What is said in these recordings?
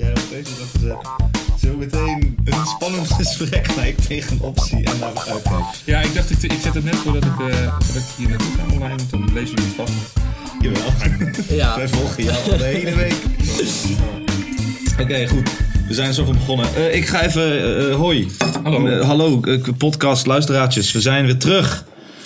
jij opeens dat we zo meteen een spannend gesprek lijkt tegen een optie en daar uitkijkt. Ja, ik dacht, ik, ik zet het net voordat ik, eh voordat ik hier naartoe ga online, want dan lezen jullie het vast. Jawel. Ja. Wij volgen jou al de hele week. Oké, goed. We zijn zo van begonnen. Eh, ik ga even... eh, eh, hoi. Hallo. Eh, hallo, eh, podcast luisteraartjes. We zijn weer terug.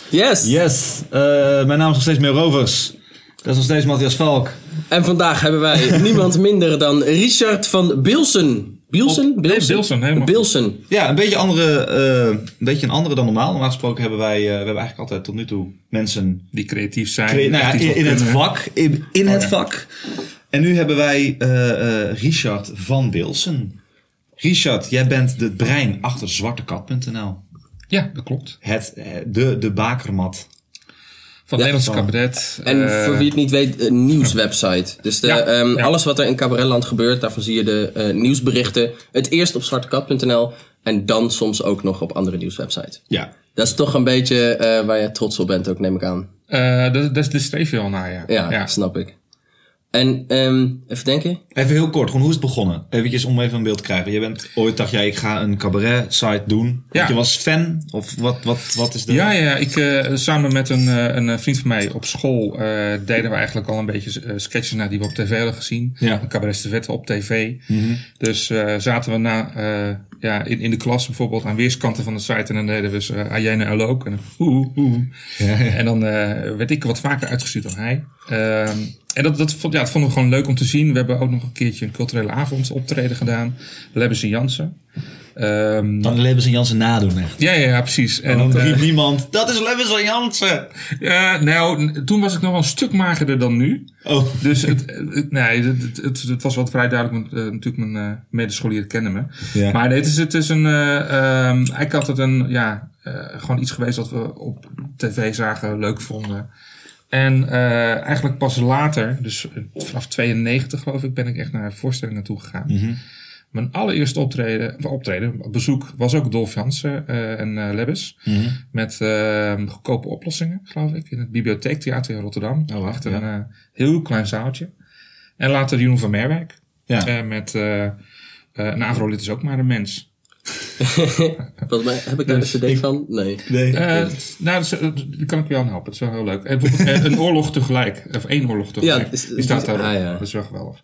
Yes! Yes. Eh, mijn naam is nog steeds Meer Rovers. Dat is nog steeds Matthias Valk. En vandaag hebben wij niemand minder dan Richard van Bilsen. Bilsen? Op- nee, Bilsen, helemaal. Bilsen. Ja, een beetje, andere, eh, een beetje een andere dan normaal. Normaal gesproken hebben wij... eh, we hebben eigenlijk altijd tot nu toe mensen Die creatief zijn. Nou ja, in, het vak. In, in het ja. vak. En nu hebben wij eh, eh, Richard van Bilsen. Richard, jij bent het brein achter zwartekat.nl. Ja, dat klopt. Het, de, de bakermat. Van Ja, Nederlandse cabaret. En eh, voor wie het niet weet, een nieuwswebsite. Dus de, Ja, ehm, ja. alles wat er in cabaretland gebeurt, daarvan zie je de eh, nieuwsberichten. Het eerst op zwartekat.nl en dan soms ook nog op andere nieuwswebsites. Ja. Dat is toch een beetje eh, waar je trots op bent ook, neem ik aan. dat, streef je al naar, ja. Ja, snap ik. En ehm, even denken. Even heel kort, gewoon hoe is het begonnen? Eventjes om even een beeld te krijgen. Je bent ooit dacht jij, ik ga een cabaret site doen. Ja. Je was fan? Of wat, wat, wat is de... Ja, ja, ik eh, samen met een, eh, een vriend van mij op school eh, deden we eigenlijk al een beetje sketches naar die we op tv hadden gezien. Ja. Een cabaret op tv. Dus eh, zaten we na, eh, ja, in, in de klas bijvoorbeeld aan weerskanten van de site en dan deden we ze uh, Ayene en Look. En dan, oeh, oeh. En dan eh, werd ik wat vaker uitgestuurd dan hij. Ehm, en dat, dat, vond, ja, dat vonden we gewoon leuk om te zien. We hebben ook nog een keertje een culturele avond optreden gedaan. Lebbes en Jansen. Ehm, Dan Lebbes en Jansen nadoen echt. ja, ja, ja, precies. En dan eh, riep niemand, dat is Lebbes en Jansen! ja, nou, toen was ik nog wel een stuk magerder dan nu. Oh. Dus het, het, nee, het, het, het, het was wel vrij duidelijk, want eh, natuurlijk mijn eh medescholieren kennen me. Ja. Maar nee, het is, het is een, eh ehm, eigenlijk altijd een, ja, eh, gewoon iets geweest dat we op tv zagen, leuk vonden. En eh, eigenlijk pas later, dus eh, vanaf 92 geloof ik, ben ik echt naar voorstellingen toe gegaan. Mhm. Mijn allereerste optreden, optreden, bezoek, was ook Dolf Jansen eh, en eh Lebbes. Mhm. Met eh, goedkope oplossingen, geloof ik. In het Bibliotheektheater in Rotterdam. Oh, Echt ja. een heel klein zaaltje. En later Jeroen van Merwijk. Ja. Met een Avrolid is ook maar een mens. Volgens mij heb ik daar de cd van? Nee. Nee. Eh, nou, dat, is- eh, die kan ik je aan helpen. Dat is wel heel leuk. En bijvoorbeeld eh, een oorlog tegelijk. Of één oorlog tegelijk. is- die staat daar. ah, ja. Dat is wel geweldig.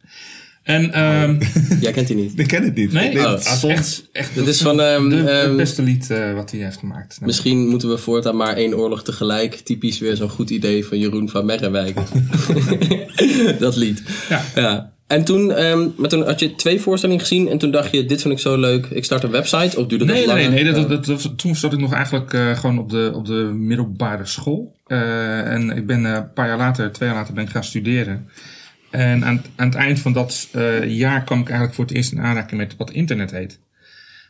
En, ehm Jij kent die niet. Ik ken het niet. nee, Nee, oh, het dat is echt, echt Dat is van, ehm, de, het ehm, beste lied wat hij heeft gemaakt. Nou, Misschien moeten we voortaan maar één oorlog tegelijk. Typisch weer zo'n goed idee van Jeroen van Merrewijk. dat lied. Ja. ja. En toen, ehm, maar toen had je twee voorstellingen gezien en toen dacht je, dit vind ik zo leuk. Ik start een website of duurde dat Nee, nee, langer? nee. nee dat, dat, dat- toen zat ik nog eigenlijk eh, gewoon op de, op de middelbare school. Eh, en ik ben eh, een paar jaar later, twee jaar later, ben ik gaan studeren. En aan, aan het eind van dat jaar kwam ik eigenlijk voor het eerst in aanraking met wat internet heet.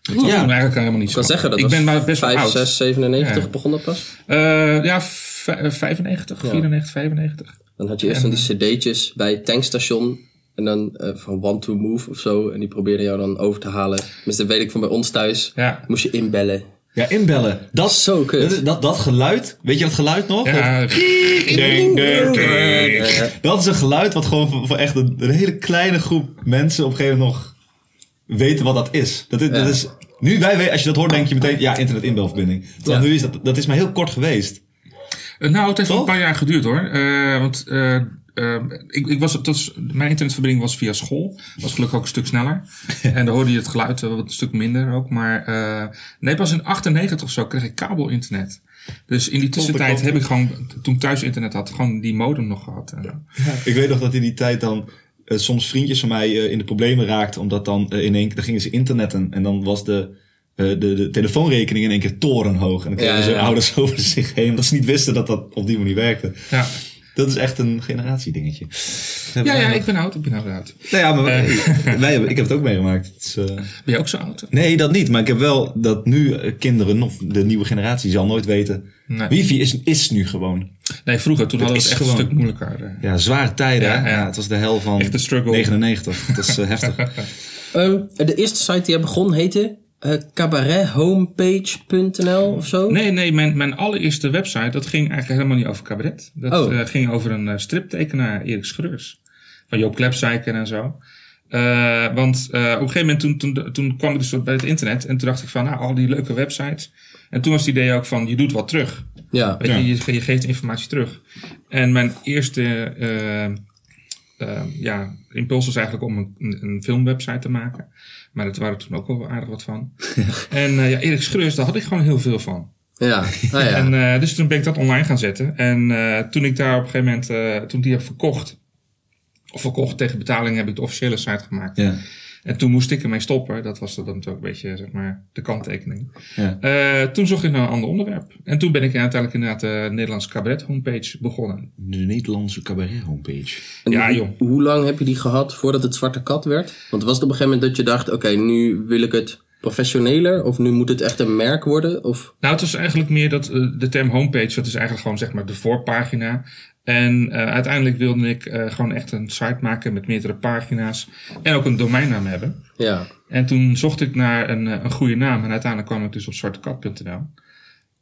Dat was Ja. toen eigenlijk helemaal niet Ik zo. kan zeggen, dat ik was ben maar best wel 5, oud. 6, 97 Ja. begon dat pas. Ja, v- eh, 95, 94, 95. Dan had je eerst van die cd'tjes bij het tankstation. En dan eh, van Want to Move of zo. En die probeerde jou dan over te halen. Dus dat weet ik van bij ons thuis. Ja. Moest je inbellen. Ja, inbellen. Dat, Zo kut. Dat, dat, dat geluid, weet je dat geluid nog? Ja, Dat, ding, ding, ding. Ja. dat is een geluid wat gewoon voor, voor echt een, een hele kleine groep mensen op een gegeven moment nog weten wat dat is. Dat is, dat Ja. is nu, wij, weten- als je dat hoort, denk je meteen, ja, internet inbelverbinding. Ja. nu is dat, dat is maar heel kort geweest. Eh, Nou, het heeft wel een Toch? paar jaar geduurd hoor. Eh, want eh, eh, ik, ik was, het was, mijn internetverbinding was via school. Was gelukkig ook een stuk sneller. en dan hoorde je het geluid wat een stuk minder ook. Maar eh, nee, pas in 98 of zo kreeg ik kabelinternet. Dus in die tussentijd heb ik gewoon, toen ik thuis internet had, gewoon die modem nog gehad. Ik weet nog dat in die tijd dan eh, soms vriendjes van mij eh, in de problemen raakten. Omdat dan in één keer, dan gingen ze internetten. En dan was de, eh, de, de telefoonrekening in één keer torenhoog. En dan kregen Ja, ze ja. ouders over zich heen. Omdat ze niet wisten dat dat op die manier werkte. ja. Dat is echt een generatiedingetje. ja, ja, ik ben oud, ik ben oud. oud. Nou ja, maar wij, wij hebben, ik heb het ook meegemaakt. Het is, eh, Ben je ook zo oud? Nee, dat niet. Maar ik heb wel dat nu eh, kinderen, of de nieuwe generatie, zal nooit weten. Nee. Wifi is, is nu gewoon. Nee, vroeger, toen hadden we het echt gewoon- een stuk moeilijker. eh. Ja, zware tijden. Ja, hè? ja. Ja, het was de hel van Echt de struggle. 99. Dat is eh, heftig. Ehm, de eerste site die jij begon heette eh cabarethomepage.nl of zo? Nee, nee, mijn, mijn allereerste website, dat ging eigenlijk helemaal niet over cabaret. Dat Oh. eh, ging over een eh, striptekenaar, Erik Schreurs. Van Joop Klepsijker en zo. Eh, want eh, op een gegeven moment toen, toen, toen kwam ik dus bij het internet. En toen dacht ik van, nou, al die leuke websites. En toen was het idee ook van, je doet wat terug. Ja. Weet je, je, je geeft informatie terug. En mijn eerste eh, eh, ja, impuls was eigenlijk om een, een, filmwebsite te maken. Maar dat waren toen ook wel aardig wat van. en eh, ja, Erik Schreurs, daar had ik gewoon heel veel van. Ja. Ah, ja. En, eh, dus toen ben ik dat online gaan zetten. En eh, toen ik daar op een gegeven moment, toen ik die heb verkocht, of verkocht tegen betaling, heb ik de officiële site gemaakt. Ja. En toen moest ik ermee stoppen. Dat was dan natuurlijk een beetje, zeg maar, de kanttekening. Ja. Eh, toen zocht ik naar een ander onderwerp. En toen ben ik uiteindelijk inderdaad de Nederlands cabaret homepage begonnen. De Nederlandse cabaret homepage. En ja, hoe- joh. Hoe lang heb je die gehad voordat het Zwarte Kat werd? Want was het op een gegeven moment dat je dacht, oké, nu wil ik het professioneler? Of nu moet het echt een merk worden? Of, Nou, het was eigenlijk meer dat eh, de term homepage, dat is eigenlijk gewoon zeg maar de voorpagina. En eh, uiteindelijk wilde ik eh, gewoon echt een site maken met meerdere pagina's. En ook een domeinnaam hebben. ja. En toen zocht ik naar een, een goede naam. En uiteindelijk kwam ik dus op zwartekat.nl.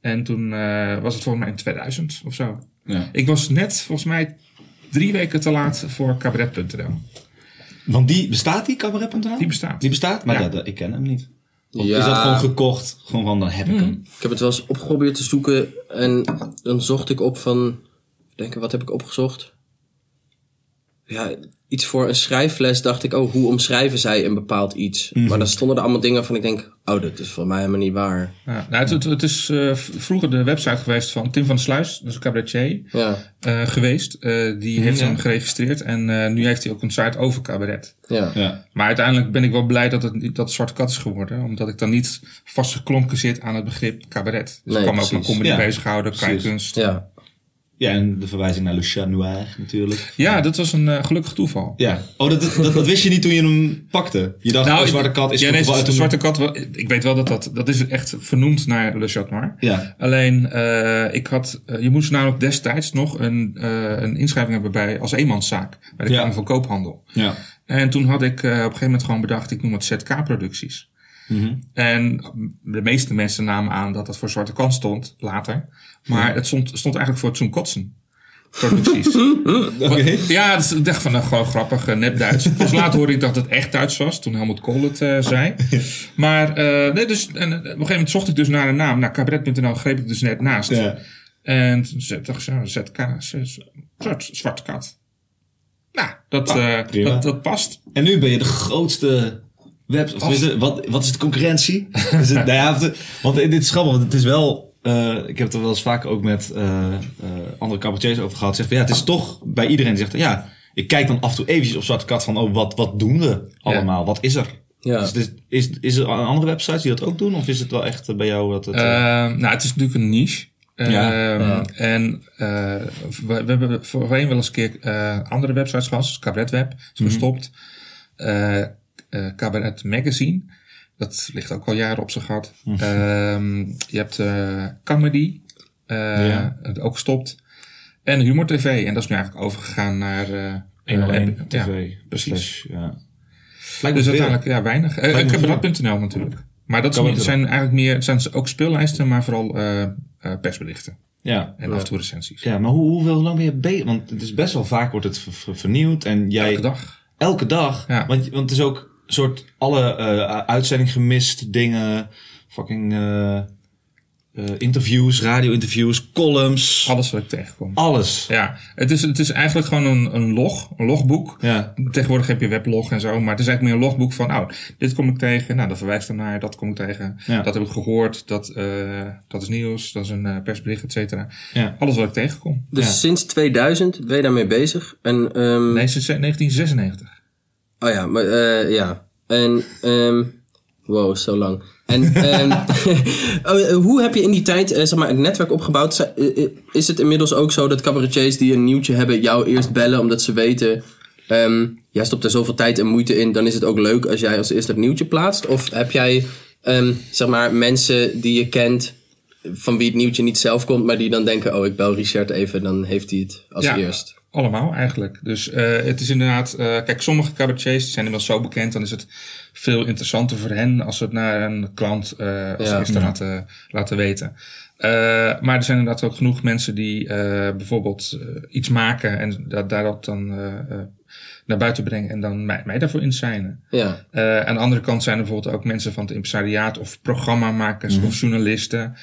En toen eh, was het volgens mij in 2000 of zo. Ja. Ik was net volgens mij drie weken te laat voor cabaret.nl. Want die, bestaat die cabaret.nl? Die bestaat. Die bestaat? Maar Ja. ik ken hem niet. Of Ja. is dat gewoon gekocht? Gewoon van, dan heb ik hem. Ik heb het wel eens opgeprobeerd te zoeken en dan zocht ik op van, denk wat heb ik opgezocht? Ja, iets voor een schrijfles dacht ik, oh, hoe omschrijven zij een bepaald iets? Maar dan stonden er allemaal dingen van, ik denk, oh, dat is voor mij helemaal niet waar. Ja, nou, het, het, het is eh, vroeger de website geweest van Tim van der Sluis. Dat is een cabaretier. Ja, eh, geweest. Eh, die heeft ja. hem geregistreerd. En eh, nu heeft hij ook een site over cabaret. ja. Ja. Maar uiteindelijk ben ik wel blij dat het, niet- dat Zwarte Kat is geworden. Omdat ik dan niet vastgeklonken zit aan het begrip cabaret. Dus Nee, ik kan me ook met comedy Ja, bezighouden, kleinkunst. Ja. Ja, Ja, en de verwijzing naar Le Chat Noir natuurlijk. dat was een eh, gelukkig toeval. Ja. Oh, dat, dat, dat wist je niet toen je hem pakte? Je dacht, oh, Zwarte Kat is ja, nee, de Zwarte Kat, wel- ik weet wel dat dat, dat is echt vernoemd naar Le Chat Noir. Ja. Alleen, eh, ik had, eh, je moest namelijk destijds nog een, eh, een inschrijving hebben bij, als eenmanszaak. Bij de Ja. Kamer van Koophandel. Ja. En toen had ik eh, op een gegeven moment gewoon bedacht, ik noem het ZK-producties. Mhm. En de meeste mensen namen aan dat dat voor Zwarte Kant stond, later. Maar het stond, stond eigenlijk voor Zoom Kotsen. Oké. Ja, ik dacht van, nou, gewoon grappig, eh, nep Duits. Pas later hoorde ik dat het echt Duits was, toen Helmut Kool het eh, zei. Maar, eh, nee, dus, en, op een gegeven moment zocht ik dus naar een naam. Nou, cabaret.nl greep ik dus net naast. Ja. En toen zei- dacht ik, ZK, Zwarte Kat. Nou, dat, Ah, dat, dat past. En nu ben je de grootste web... Of tenminste, wat, wat is de concurrentie? is het, nou ja, de- want dit is grappig, want het is wel... eh, ik heb het er wel eens vaak ook met eh, eh, andere cabaretiers over gehad. Zeg van, ja, het is toch bij iedereen die zegt... Ja, ik kijk dan af en toe eventjes op Zwarte Kat van... Oh, wat, wat doen we allemaal? Wat is er? ja. Dus is, is, is er andere websites die dat ook doen? Of is het wel echt bij jou dat het... eh, Ehm, nou, het is natuurlijk een niche. Ehm, Ja. En eh, we, we hebben voorheen wel eens een keer eh, andere websites gehad, zoals Cabaret Web, is Mhm. gestopt. Eh, eh, Cabaret Magazine, dat ligt ook al jaren op zijn gat. Ehm, je hebt eh, Comedy, eh, Ja. ook gestopt. En Humor TV, en dat is nu eigenlijk overgegaan naar... eh 101 eh, TV. Ja, precies. Ja. Lijkt Dus uiteindelijk ja, weinig. Cabaret.nl natuurlijk. Maar dat zijn eigenlijk meer, het zijn ook speellijsten, maar vooral eh, eh, persberichten. Ja. En af en toe recensies. Ja, maar hoe, hoeveel lang ben je bezig? Want het is best wel vaak wordt het ver- ver- vernieuwd. En jij... Elke dag. Elke dag. Ja. Want, want het is ook soort alle eh uitzending gemist dingen. Fucking eh, eh, interviews, radio-interviews, columns. Alles wat ik tegenkom. Alles. Ja, het is, het is eigenlijk gewoon een, een log, een logboek. Ja. Tegenwoordig heb je weblog en zo, maar het is eigenlijk meer een logboek van, oh, dit kom ik tegen, nou, dat verwijst ernaar, dat kom ik tegen, Ja. dat heb ik gehoord, dat, eh, dat is nieuws, dat is een persbericht, et cetera. Ja. Alles wat ik tegenkom. Dus Ja. sinds 2000 ben je daarmee bezig. En, ehm, Nee, sinds 1996. Oh ja, maar eh, ja. En, ehm wow, zo lang. En eh, hoe heb je in die tijd eh, zeg maar, het netwerk opgebouwd? Is het inmiddels ook zo dat cabaretiers die een nieuwtje hebben jou eerst bellen omdat ze weten... ehm jij stopt er zoveel tijd en moeite in, dan is het ook leuk als jij als eerste het nieuwtje plaatst? Of heb jij ehm, zeg maar, mensen die je kent van wie het nieuwtje niet zelf komt, maar die dan denken: oh, ik bel Richard even, dan heeft hij het als Ja. eerst. Allemaal eigenlijk. Dus eh, het is inderdaad, eh, kijk, sommige cabaretiers zijn inmiddels zo bekend, dan is het veel interessanter voor hen als ze het naar een klant eh als Ja. eerste laten, laten weten. Uh, maar er zijn inderdaad ook genoeg mensen die uh, bijvoorbeeld uh, iets maken en dat, daarop dan naar buiten brengen en dan mij, mij daarvoor inzijnen. Ja. aan de andere kant zijn er bijvoorbeeld ook mensen van het impresariaat of programmamakers Mhm. of journalisten.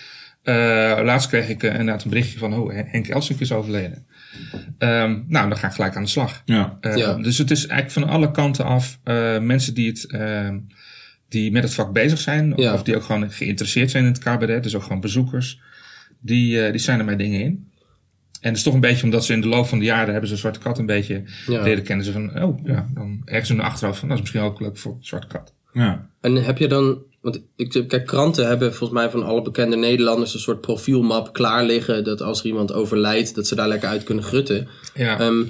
laatst kreeg ik inderdaad een berichtje van, oh, Henk Elsink is overleden. Um, nou, dan ga ik gelijk aan de slag. Ja. Ja. Dus het is eigenlijk van alle kanten af mensen die het ehm, die met het vak bezig zijn. Ja. Of die ook gewoon geïnteresseerd zijn in het cabaret. Dus ook gewoon bezoekers. Die, uh, die zijn er mij dingen in. En het is toch een beetje omdat ze in de loop van de jaren hebben ze Zwarte Kat een beetje Ja. leren kennen. Ze van, oh ja, dan ergens in de achterhoofd van, dat is misschien ook leuk voor Zwarte Kat. Ja. En heb je dan, want ik, kijk, kranten hebben volgens mij van alle bekende Nederlanders een soort profielmap klaar liggen. Dat als er iemand overlijdt, dat ze daar lekker uit kunnen grutten. Ja. Ehm,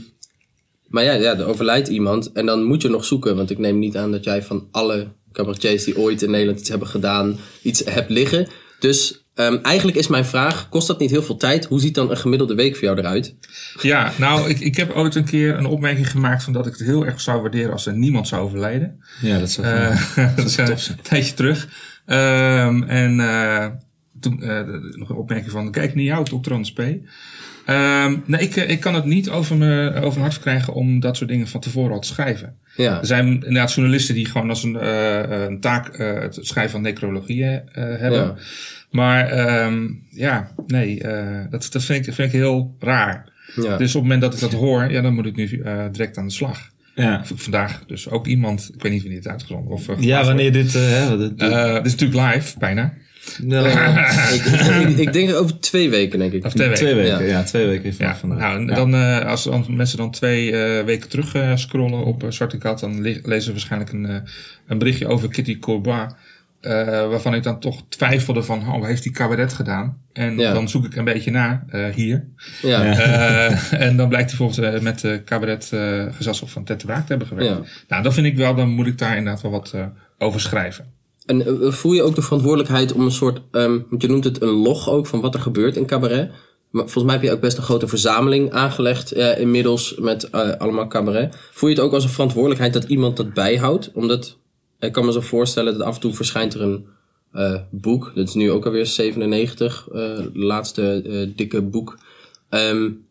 maar ja, ja, er overlijdt iemand en dan moet je nog zoeken. Want ik neem niet aan dat jij van alle cabaretiers die ooit in Nederland iets hebben gedaan, iets hebt liggen. Dus um, eigenlijk is mijn vraag, kost dat niet heel veel tijd? Hoe ziet dan een gemiddelde week voor jou eruit? Ja, nou, ik, ik heb ooit een keer een opmerking gemaakt van dat ik het heel erg zou waarderen als er niemand zou overlijden. Ja, dat zou uh, dat is een tijdje terug. Um, en uh, toen uh, nog een opmerking van, kijk naar jou, Dr. Anders P. Um, nee, ik, ik kan het niet over, me, over mijn hart verkrijgen om dat soort dingen van tevoren al te schrijven. Ja. Er zijn inderdaad journalisten die gewoon als een, uh, een taak uh, het schrijven van necrologieën uh, hebben. Ja. Maar um, ja, nee, dat, dat vind, ik, vind ik heel raar. Ja. Dus op het moment dat ik dat hoor, ja, dan moet ik nu direct aan de slag. Ja. Vandaag dus ook iemand, ik weet niet wanneer het uitgezonden of Ja, wanneer dit... hè, dit, dit is natuurlijk live, bijna. Nou, ik, ik, ik, denk over twee weken, denk ik. Of twee weken. Twee weken, ja, Ja. twee weken vanaf Ja, vandaag. nou, Ja. dan, uh, als mensen dan twee uh, weken terug uh, scrollen op Zwarte Kat, dan le lezen ze waarschijnlijk een, een berichtje over Kitty Courbois. Uh, waarvan ik dan toch twijfelde van, oh, wat heeft die cabaret gedaan? En Ja. dan zoek ik een beetje na, uh, hier. Ja. Ja. Uh, en dan blijkt hij bijvoorbeeld uh, met de cabaret uh, gezelschap van Ted de Braak te hebben gewerkt. Ja. Nou, dat vind ik wel, dan moet ik daar inderdaad wel wat uh, over schrijven. En uh, voel je ook de verantwoordelijkheid om een soort, um, want je noemt het een log ook van wat er gebeurt in cabaret. Maar volgens mij heb je ook best een grote verzameling aangelegd uh, inmiddels met uh, allemaal cabaret. Voel je het ook als een verantwoordelijkheid dat iemand dat bijhoudt? Omdat ik kan me zo voorstellen dat af en toe verschijnt er een uh, boek. Dat is nu ook alweer 97, uh, laatste uh, dikke boek. Um,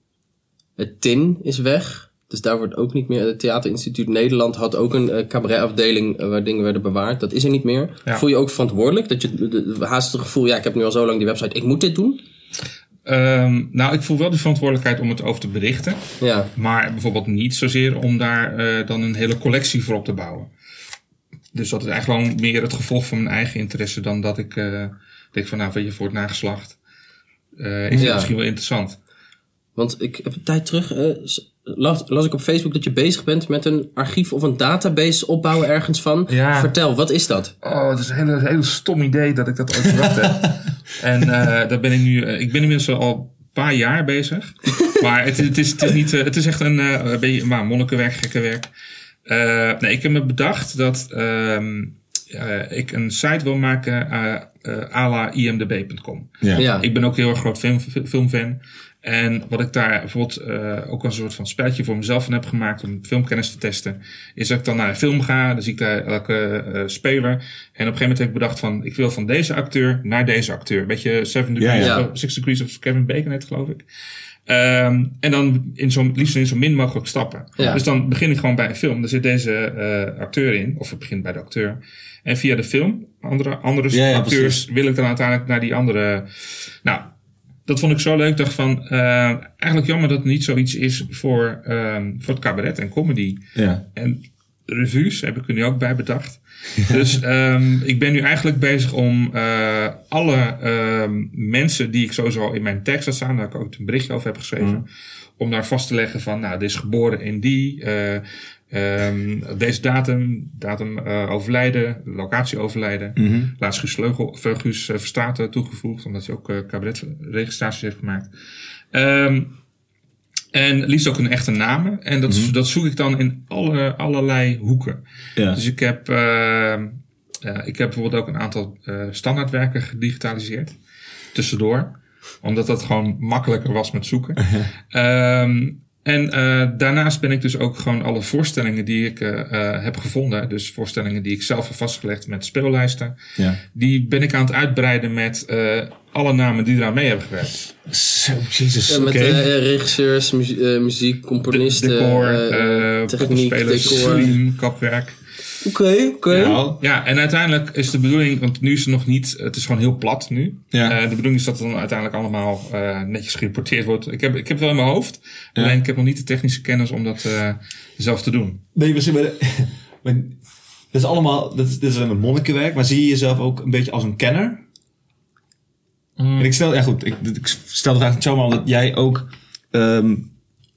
het tin is weg. Dus daar wordt ook niet meer. Het Theaterinstituut Nederland had ook een cabaretafdeling waar dingen werden bewaard. Dat is er niet meer. Ja. Voel je ook verantwoordelijk? Dat je de, de, haast het gevoel, ja, ik heb nu al zo lang die website, ik moet dit doen? Um, nou, ik voel wel de verantwoordelijkheid om het over te berichten. Ja, Maar bijvoorbeeld niet zozeer om daar uh, dan een hele collectie voor op te bouwen. Dus dat is eigenlijk gewoon meer het gevolg van mijn eigen interesse dan dat ik uh, denk van nou, weet je, voor het nageslacht uh, is het misschien wel interessant. want ik heb een tijd terug, uh, las, las ik op Facebook dat je bezig bent met een archief of een database opbouwen ergens van. Ja. Vertel, wat is dat? Oh, het is een hele, hele stom idee dat ik dat ooit bedacht heb. En daar ben ik nu, ik ben inmiddels al een paar jaar bezig. Maar het, het, is, het, is, niet, het is echt een, een beetje maar monnikenwerk, gekkenwerk. Uh, nee, ik heb me bedacht dat uh, uh, ik een site wil maken uh, uh, à la imdb.com. Ja. Ja. Ik ben ook heel erg groot film, filmfan. En wat ik daar bijvoorbeeld uh, ook een soort van spelletje voor mezelf van heb gemaakt om filmkennis te testen, is dat ik dan naar een film ga, dan zie ik daar elke uh, speler. En op een gegeven moment heb ik bedacht van, ik wil van deze acteur naar deze acteur. Weet je, Seven Degrees, Ja, ja. Six Degrees of Kevin Bacon net geloof ik. Um, en dan in zo, liefst in zo min mogelijk stappen. Ja. Dus dan begin ik gewoon bij een film. Daar zit deze uh, acteur in, of ik begin bij de acteur. En via de film, andere, andere Ja, ja, acteurs, precies. wil ik dan uiteindelijk naar die andere. Nou, dat vond ik zo leuk. Ik dacht van, uh, eigenlijk jammer dat het niet zoiets is voor, um, voor het cabaret en comedy. Ja. En revues heb ik er nu ook bij bedacht. Dus um, ik ben nu eigenlijk bezig om uh, alle um, mensen die ik sowieso in mijn tekst had staan, daar ik ook een berichtje over heb geschreven, Mhm. om daar vast te leggen van, nou, dit is geboren in die, uh, um, deze datum, datum uh, overlijden, locatie overlijden. Mhm. Laatst Guus, Leugel, uh, uh, toegevoegd, omdat hij ook uh, cabaretregistraties heeft gemaakt. Um, en liefst ook een echte naam. En dat, Mhm. dat zoek ik dan in alle, allerlei hoeken. Ja. Dus ik heb, uh, uh, ik heb bijvoorbeeld ook een aantal uh, standaardwerken gedigitaliseerd. Tussendoor. Omdat dat gewoon makkelijker was met zoeken. um, en uh, daarnaast ben ik dus ook gewoon alle voorstellingen die ik uh, uh, heb gevonden. Dus voorstellingen die ik zelf heb vastgelegd met speellijsten. Ja. Die ben ik aan het uitbreiden met uh, alle namen die eraan mee hebben gewerkt. Zo, jezus. Ja, met eh, regisseurs, muzie- eh, muziek, componisten, Decor, eh, eh techniek, decor. stream, kapwerk. Oké, oké. Ja, en uiteindelijk is de bedoeling, want nu is het nog niet, het is gewoon heel plat nu. Ja. Eh, de bedoeling is dat het dan uiteindelijk allemaal eh, netjes gereporteerd wordt. Ik heb, ik heb het wel in mijn hoofd, alleen ik heb nog niet de technische kennis om dat eh, zelf te doen. nee, bij de... maar dit is allemaal... Dit is, dit is een monnikenwerk, maar zie je jezelf ook een beetje als een kenner? Mm. En ik stel... Ja goed, ik, ik stel de vraag niet zomaar omdat jij ook... ehm,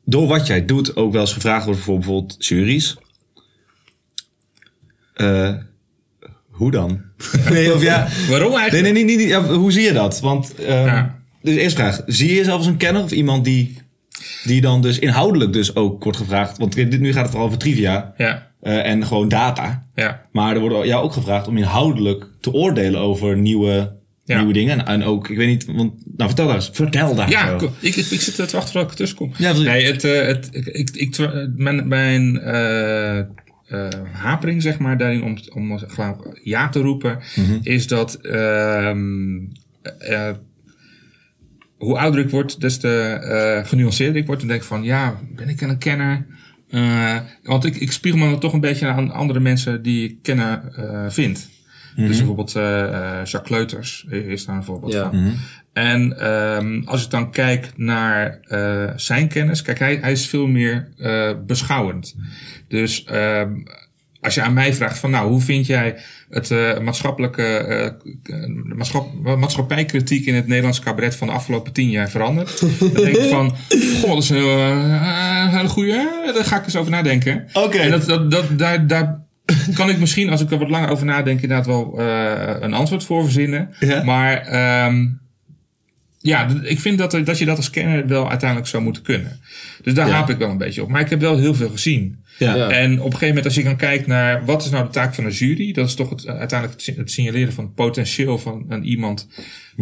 door wat jij doet ook wel eens gevraagd wordt voor bijvoorbeeld juries. Eh, hoe dan? nee, of ja... Waarom Nee, eigenlijk? nee, nee, nee, ja, hoe zie je dat? Want, ehm, Ja. dus eerste vraag. Zie je jezelf als een kenner of iemand die, die dan dus inhoudelijk dus ook wordt gevraagd? Want dit, nu gaat het vooral over trivia Ja, eh, en gewoon data. ja. Maar er wordt jou ook gevraagd om inhoudelijk te oordelen over nieuwe, Ja. nieuwe dingen. En, en ook, ik weet niet, want, nou vertel daar eens. Vertel daar Ja, ik, ik, ik zit te wachten tot ik tussenkom. Ja, precies. nee, het, eh, het, ik, ik, mijn, mijn eh, eh, hapering, zeg maar, daarin om, om ja te roepen, Mhm. is dat ehm, eh, hoe ouder ik word, des te eh, genuanceerder ik word. Dan denk van, ja, ben ik een kenner? Want ik, ik spiegel me dan toch een beetje aan andere mensen die ik kennen vind. Mhm. Dus bijvoorbeeld eh, eh, Jacques Kleuters is daar een voorbeeld Ja. van. En ehm, als ik dan kijk naar eh, zijn kennis, kijk, hij, hij is veel meer eh, beschouwend. Dus ehm, als je aan mij vraagt van, nou, hoe vind jij het eh, maatschappelijke eh, maatschap, maatschappijkritiek in het Nederlandse cabaret van de afgelopen tien jaar veranderd? dan denk ik van, goh, dat is een uh, hele goede, daar ga ik eens over nadenken. Oké. En dat, dat, dat, daar, daar kan ik misschien, als ik er wat langer over nadenk, inderdaad wel eh, een antwoord voor verzinnen. Ja. Maar ehm, ja, ik vind dat, er- dat je dat als kenner wel uiteindelijk zou moeten kunnen. Dus daar Ja. haap ik wel een beetje op. Maar ik heb wel heel veel gezien. Ja. En op een gegeven moment, als je dan kijkt naar wat is nou de taak van een jury, dat is toch het, uiteindelijk het si- het signaleren van het potentieel van een iemand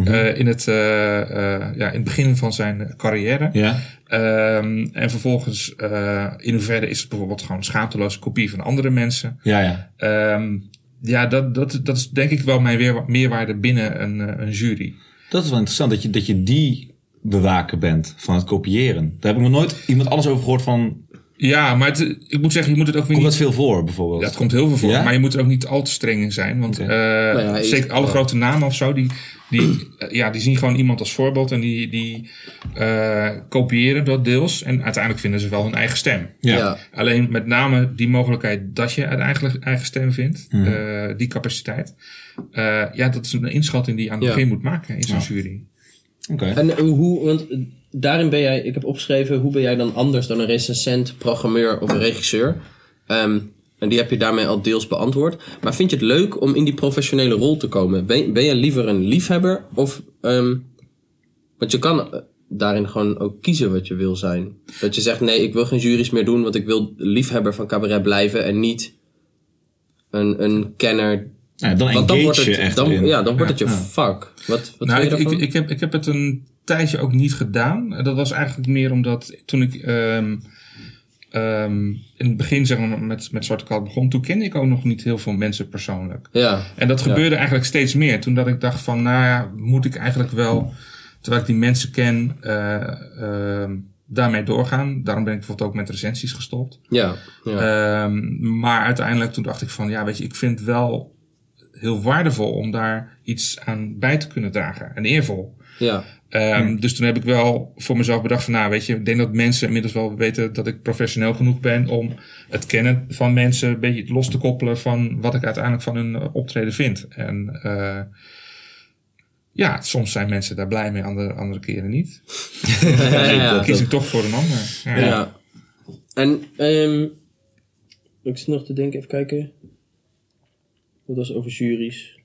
eh, in, het, eh, eh, ja, in het begin van zijn carrière. Ja. Ehm, en vervolgens, eh, in hoeverre is het bijvoorbeeld gewoon schaamteloze kopie van andere mensen. Ja, ja. Ehm, ja, dat, dat, dat is denk ik wel mijn weer, meerwaarde binnen een, eh, een jury. Dat is wel interessant, dat je, dat je die bewaker bent van het kopiëren. Daar heb ik nog nooit iemand alles over gehoord van... Ja, maar het, ik moet zeggen, je moet het ook weer Komt niet... dat veel voor, bijvoorbeeld? Ja, het komt heel veel voor, Ja? maar je moet er ook niet al te streng in zijn. Want Oké. eh, ja, ik- zeker alle ja. grote namen of zo, die, die, eh, ja, die zien gewoon iemand als voorbeeld en die, die eh, kopiëren dat deels. En uiteindelijk vinden ze wel hun eigen stem. Ja. Ja. Alleen met name die mogelijkheid dat je uiteindelijk eigen stem vindt, Mhm. eh, die capaciteit. eh, ja, dat is een inschatting die je aan het Ja. begin moet maken in zo'n jury. En eh, hoe, want eh, daarin ben jij, ik heb opgeschreven, hoe ben jij dan anders dan een recensent, programmeur of een regisseur? Ehm, en die heb je daarmee al deels beantwoord. Maar vind je het leuk om in die professionele rol te komen? Ben, ben je liever een liefhebber of. ehm, want je kan eh, daarin gewoon ook kiezen wat je wil zijn. Dat je zegt: nee, ik wil geen juries meer doen, want ik wil liefhebber van cabaret blijven en niet een, een kenner. Ja, dan Want dan engage wordt je het, echt dan, in. ja, dan wordt het je vak. Wat, wat nou, je ik, ik, heb, ik heb het een tijdje ook niet gedaan. Dat was eigenlijk meer omdat toen ik ehm, ehm, in het begin zeg maar, met, met Zwarte Kat begon, toen kende ik ook nog niet heel veel mensen persoonlijk. ja. En dat Ja. gebeurde eigenlijk steeds meer. Toen dat ik dacht van, nou ja, moet ik eigenlijk wel, terwijl ik die mensen ken, eh, ehm, daarmee doorgaan. Daarom ben ik bijvoorbeeld ook met recensies gestopt. Ja, ja. Ehm, maar uiteindelijk toen dacht ik van, ja, weet je, ik vind wel heel waardevol om daar iets aan bij te kunnen dragen. En eervol. ja. Ehm, Dus toen heb ik wel voor mezelf bedacht van, nou, weet je, ik denk dat mensen inmiddels wel weten dat ik professioneel genoeg ben om het kennen van mensen een beetje los te koppelen van wat ik uiteindelijk van hun eh, optreden vind. En eh, ja, soms zijn mensen daar blij mee, andere, andere keren niet. ja, ja, Dan kies ik toch voor een ander. Ja. En ehm ik zit nog te denken, even kijken. Wat was over juries?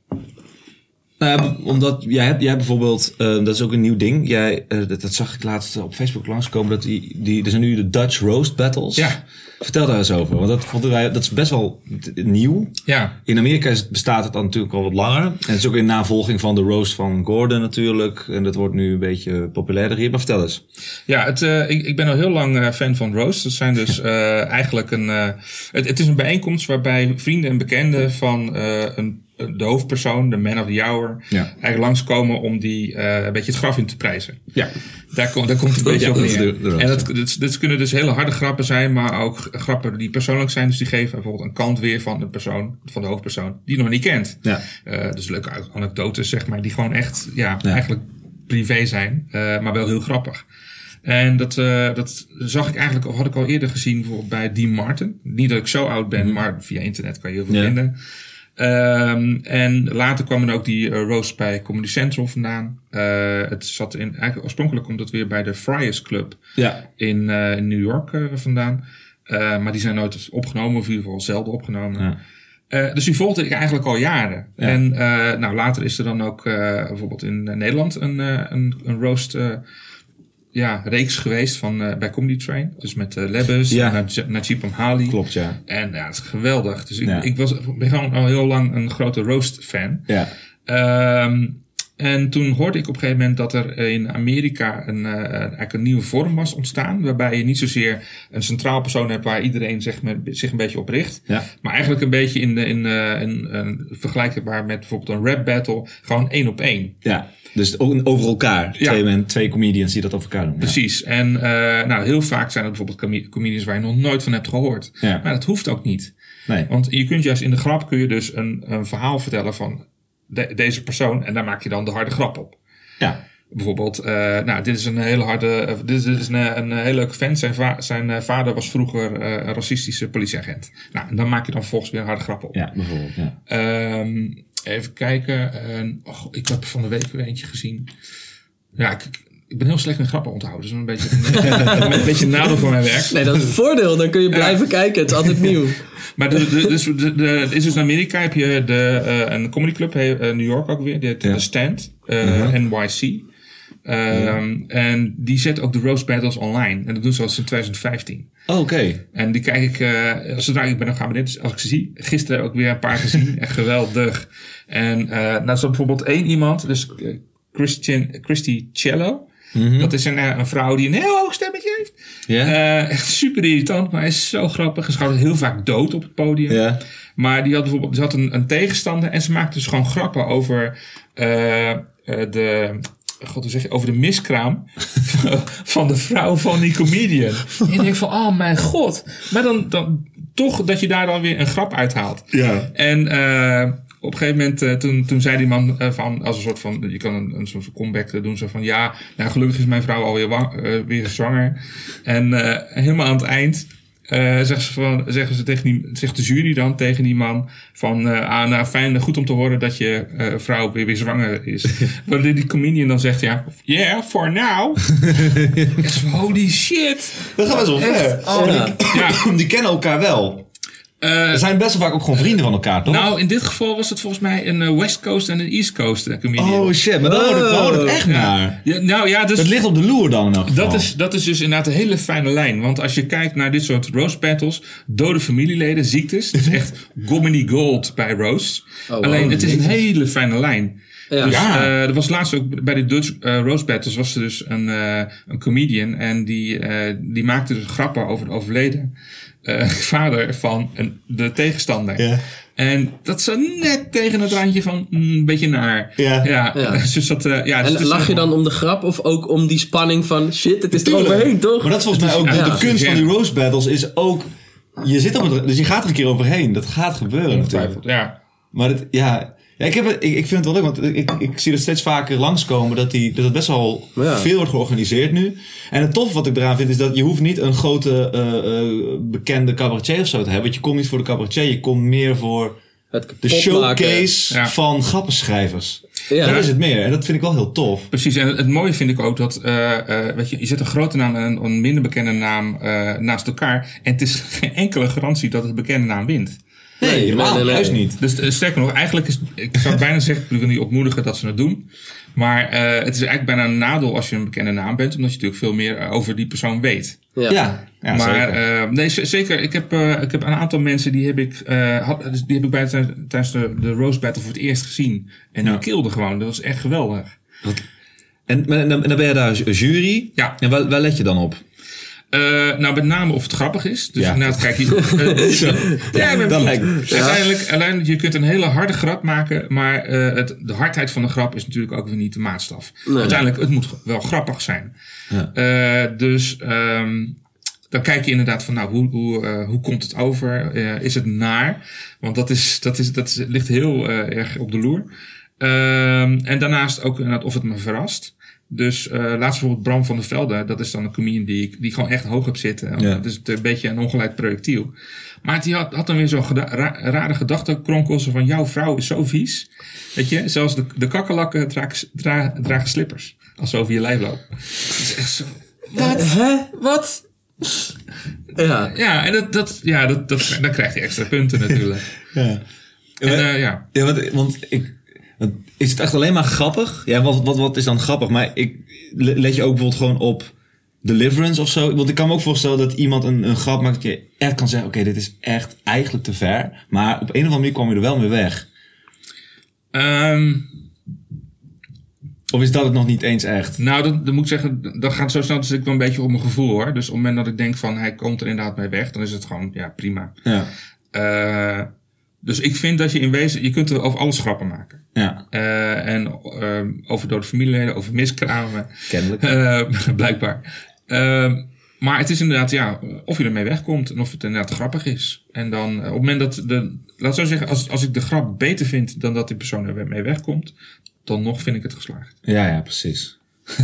Nou ja, omdat jij hebt, jij bijvoorbeeld, eh, dat is ook een nieuw ding. Jij, eh, dat, dat zag ik laatst op Facebook langskomen. Dat die, die, er zijn nu de Dutch Roast Battles. Ja. Vertel daar eens over. Want dat vonden wij, dat is best wel nieuw. ja. In Amerika bestaat het dan natuurlijk al wat langer. En het is ook in navolging van de roast van Gordon natuurlijk. En dat wordt nu een beetje populairder hier. Maar vertel eens. Ja, het, eh, ik, ik ben al heel lang eh, fan van Roast. Dat zijn dus eh, eigenlijk een. het, het is een bijeenkomst waarbij vrienden en bekenden van een, de hoofdpersoon, de man of the hour, Ja. eigenlijk langskomen om die eh, een beetje het graf in te prijzen. Ja. Daar, komt daar komt het een beetje Ja, op neer. de- de roast, en dat, dat, dat kunnen dus hele harde grappen zijn, maar ook grappen die persoonlijk zijn. Dus die geven bijvoorbeeld een kant weer van de persoon, van de hoofdpersoon, die je nog niet kent. Ja. Eh, dus leuke anekdotes, zeg maar, die gewoon echt, ja, Ja. eigenlijk privé zijn, eh, maar wel heel grappig. En dat, eh, dat zag ik eigenlijk, of had ik al eerder gezien, bijvoorbeeld bij Dean Martin. Niet dat ik zo oud ben, maar via internet kan je heel veel vinden. Ehm, en later kwam er ook die eh, roast bij Comedy Central vandaan. Eh, het zat in, eigenlijk oorspronkelijk komt het weer bij de Friars Club Ja. in, eh, in New York vandaan. Maar die zijn nooit opgenomen, of in ieder geval zelden opgenomen. Ja. Dus die volgde ik eigenlijk al jaren. Ja. En nou, later is er dan ook bijvoorbeeld in Nederland een, een, een roast ja, reeks geweest van, eh, bij Comedy Train. Dus met uh, Lebbes Ja. en Naj- Najib Amhali. Klopt, ja. En ja, het is geweldig. Dus ik, Ja. ik was, ben gewoon al heel lang een grote roast fan. Ja. Ehm, en toen hoorde ik op een gegeven moment dat er in Amerika een, eh, eigenlijk een nieuwe vorm was ontstaan. Waarbij je niet zozeer een centraal persoon hebt waar iedereen zich, met, zich een beetje op richt. Ja. Maar eigenlijk een beetje in, in, eh, in, een vergelijkbaar met bijvoorbeeld een rap battle. Gewoon één op één. Ja. Dus over elkaar. Ja. Twee, men, twee comedians die dat over elkaar doen. Ja. Precies. En eh, nou, heel vaak zijn er bijvoorbeeld com- comedians waar je nog nooit van hebt gehoord. Ja. Maar dat hoeft ook niet. Nee. Want je kunt juist in de grap kun je dus een, een verhaal vertellen van de- deze persoon. En daar maak je dan de harde grap op. Ja. Bijvoorbeeld, eh, nou, dit is een hele harde, eh, dit is een, eh, een hele leuke vent. Zijn, va- zijn eh, vader was vroeger een racistische politieagent. Nou, en dan maak je dan volgens weer een harde grap op. Ja, bijvoorbeeld. Ja. Ehm, even kijken. En, oh, ik heb van de week weer eentje gezien. Ja, ik, ik- ben heel slecht in grappen onthouden. Dus een beetje een, een beetje een nadeel van mijn werk. Nee, dat is het voordeel. Dan kun je blijven kijken. Het is altijd nieuw. Maar de, de, dus, de, de, is dus in Amerika heb je de, eh, een comedyclub, he- eh, New York ook weer, die heet Ja. The Stand, eh, NYC. Ehm, En die zet ook de roast battles online. En dat doen ze al sinds 2015. Oh, Oké. En die kijk ik, eh, zodra ik ben nog gaan dus als ik ze zie. Gisteren ook weer een paar gezien. Echt geweldig. En eh nou is er bijvoorbeeld één iemand, dus eh, Christian, Christy Cello. Dat is een, eh, een vrouw die een heel hoog stemmetje heeft. Eh, echt super irritant, maar hij is zo grappig. Ze gaat heel vaak dood op het podium. Maar die had bijvoorbeeld ze had een, een tegenstander en ze maakte dus gewoon grappen over eh, eh, de. God, hoe zeg je, over de miskraam van de vrouw van die comedian. En ik denk van, oh mijn god. Maar dan, dan toch dat je daar dan weer een grap uithaalt. Ja. En op een gegeven moment, eh, toen, toen zei die man eh, van, als een soort van, je kan een, een soort van comeback doen, zo van, ja, nou gelukkig is mijn vrouw alweer wa- eh, weer zwanger. En eh, helemaal aan het eind eh, zeggen, ze van, zeggen ze tegen die, zegt de jury dan tegen die man van, eh, ah, nou fijn, goed om te horen dat je eh, vrouw weer, weer zwanger is. Waardoor die comedian dan zegt, ja, yeah, for now. Holy shit. Dat gaat best wel ver. Oh, Ja. die- ja, Die kennen elkaar wel. Eh, Ze zijn best wel vaak ook gewoon vrienden van elkaar, toch? Nou, in dit geval was het volgens mij een eh, West Coast en een East Coast eh, comedian. oh shit, maar daar hoort het, het echt naar. Ja, nou ja, dus Het ligt op de loer dan in elk geval. dat is, dat is dus inderdaad een hele fijne lijn. Want als je kijkt naar dit soort roast battles, dode familieleden, ziektes, het is echt comedy gold bij roast. Oh, wow. Alleen, het is een hele fijne lijn. Ja. Dus, Ja. eh, er was laatst ook bij de Dutch eh, roast battles was er dus een, eh, een comedian en die, eh, die maakte dus grappen over de overleden eh, vader van een, de tegenstander. Ja. En dat zat net tegen het randje van mm, een beetje naar. Ja. ja. Ja. Dus dat, eh, ja, dus En lach je dan om de grap of ook om die spanning van shit, het is er overheen, toch? Maar dat is volgens mij ook ja, de, kunst van die roast battles is ook... Je zit op het... Dus je gaat er een keer overheen. Dat gaat gebeuren natuurlijk. Ja. Maar het, ja... Ja, ik, heb het, ik, ik vind het wel leuk, want ik, ik zie het steeds vaker langskomen dat, die, dat het best wel Ja. veel wordt georganiseerd nu. En het tof wat ik eraan vind is dat je hoeft niet een grote eh, eh, bekende cabaretier of zo te hebben. Want je komt niet voor de cabaretier, je komt meer voor Het de showcase Ja. van grappenschrijvers. Ja. Dat is het meer en dat vind ik wel heel tof. Precies, en het mooie vind ik ook dat eh, eh, weet je, je zet een grote naam en een, een minder bekende naam eh, naast elkaar. En het is geen enkele garantie dat het bekende naam wint. Nee, Nee, helemaal nee, nee, nee. juist niet. Dus eh, sterker nog, eigenlijk is, ik zou bijna zeggen, ik wil niet ontmoedigen dat ze het doen. Maar eh, het is eigenlijk bijna een nadeel als je een bekende naam bent, omdat je natuurlijk veel meer eh, over die persoon weet. Ja. Ja, ja, maar zeker. eh, nee, zeker. Ik heb, eh, ik heb een aantal mensen die heb ik, eh, had, dus die heb ik bij, tijdens de, de Rose Battle voor het eerst gezien. En die Ja. kilden gewoon. Dat was echt geweldig. En, en, dan, en dan ben je daar ju- jury. Ja. En waar, waar let je dan op? Eh, nou, met name of het grappig is. Dus Ja. inderdaad, kijk je. ja, dat lijkt me. Uiteindelijk, je kunt een hele harde grap maken, maar eh, het, de hardheid van de grap is natuurlijk ook weer niet de maatstaf. Uiteindelijk, het moet wel grappig zijn. Ja. Eh, dus ehm, dan kijk je inderdaad van, nou, hoe, hoe, hoe komt het over? Is het naar? Want dat, is, dat, is, dat is, ligt heel erg op de loer. Ehm, en daarnaast ook inderdaad of het me verrast. Dus eh, laatst bijvoorbeeld Bram van der Velde, dat is dan een comedian die ik, die gewoon echt hoog heb zitten. Ja. Dat is het een beetje een ongeleid projectiel. Maar die had, had dan weer zo'n ra- rare gedachtenkronkel zo van jouw vrouw is zo vies. Weet je, zelfs de, de kakkerlakken dragen, dra- dragen slippers als ze over je lijf lopen. Dat is echt zo. Wat? Hè? Wat? Ja. Ja, en dat, dat, ja, dat, dat, dan krijgt hij extra punten natuurlijk. Ja. En eh, ja, Ja, want, want ik, want is het echt alleen maar grappig? Ja, wat, wat, wat is dan grappig? Maar ik le- let je ook bijvoorbeeld gewoon op Deliverance of zo. Want ik kan me ook voorstellen dat iemand een, een grap maakt dat je echt kan zeggen: Oké, dit is echt eigenlijk te ver. Maar op een of andere manier kwam je er wel mee weg. Ehm, Of is dat het nog niet eens echt? nou, dat, dat moet ik zeggen, dat gaat zo snel dus ik wel een beetje op mijn gevoel hoor. Dus op het moment dat ik denk van hij komt er inderdaad mee weg, dan is het gewoon, ja, prima. Ja. Eh, dus ik vind dat je in wezen, je kunt er over alles grappen maken. Ja, Eh, en ehm, over dode familieleden, over miskramen, kennelijk. eh, blijkbaar. Ehm, maar het is inderdaad, ja, of je ermee wegkomt en of het inderdaad grappig is. En dan, eh, op het moment dat, de, laat zo zeggen, als, als ik de grap beter vind dan dat die persoon er mee wegkomt, dan nog vind ik het geslaagd. Ja, ja, precies.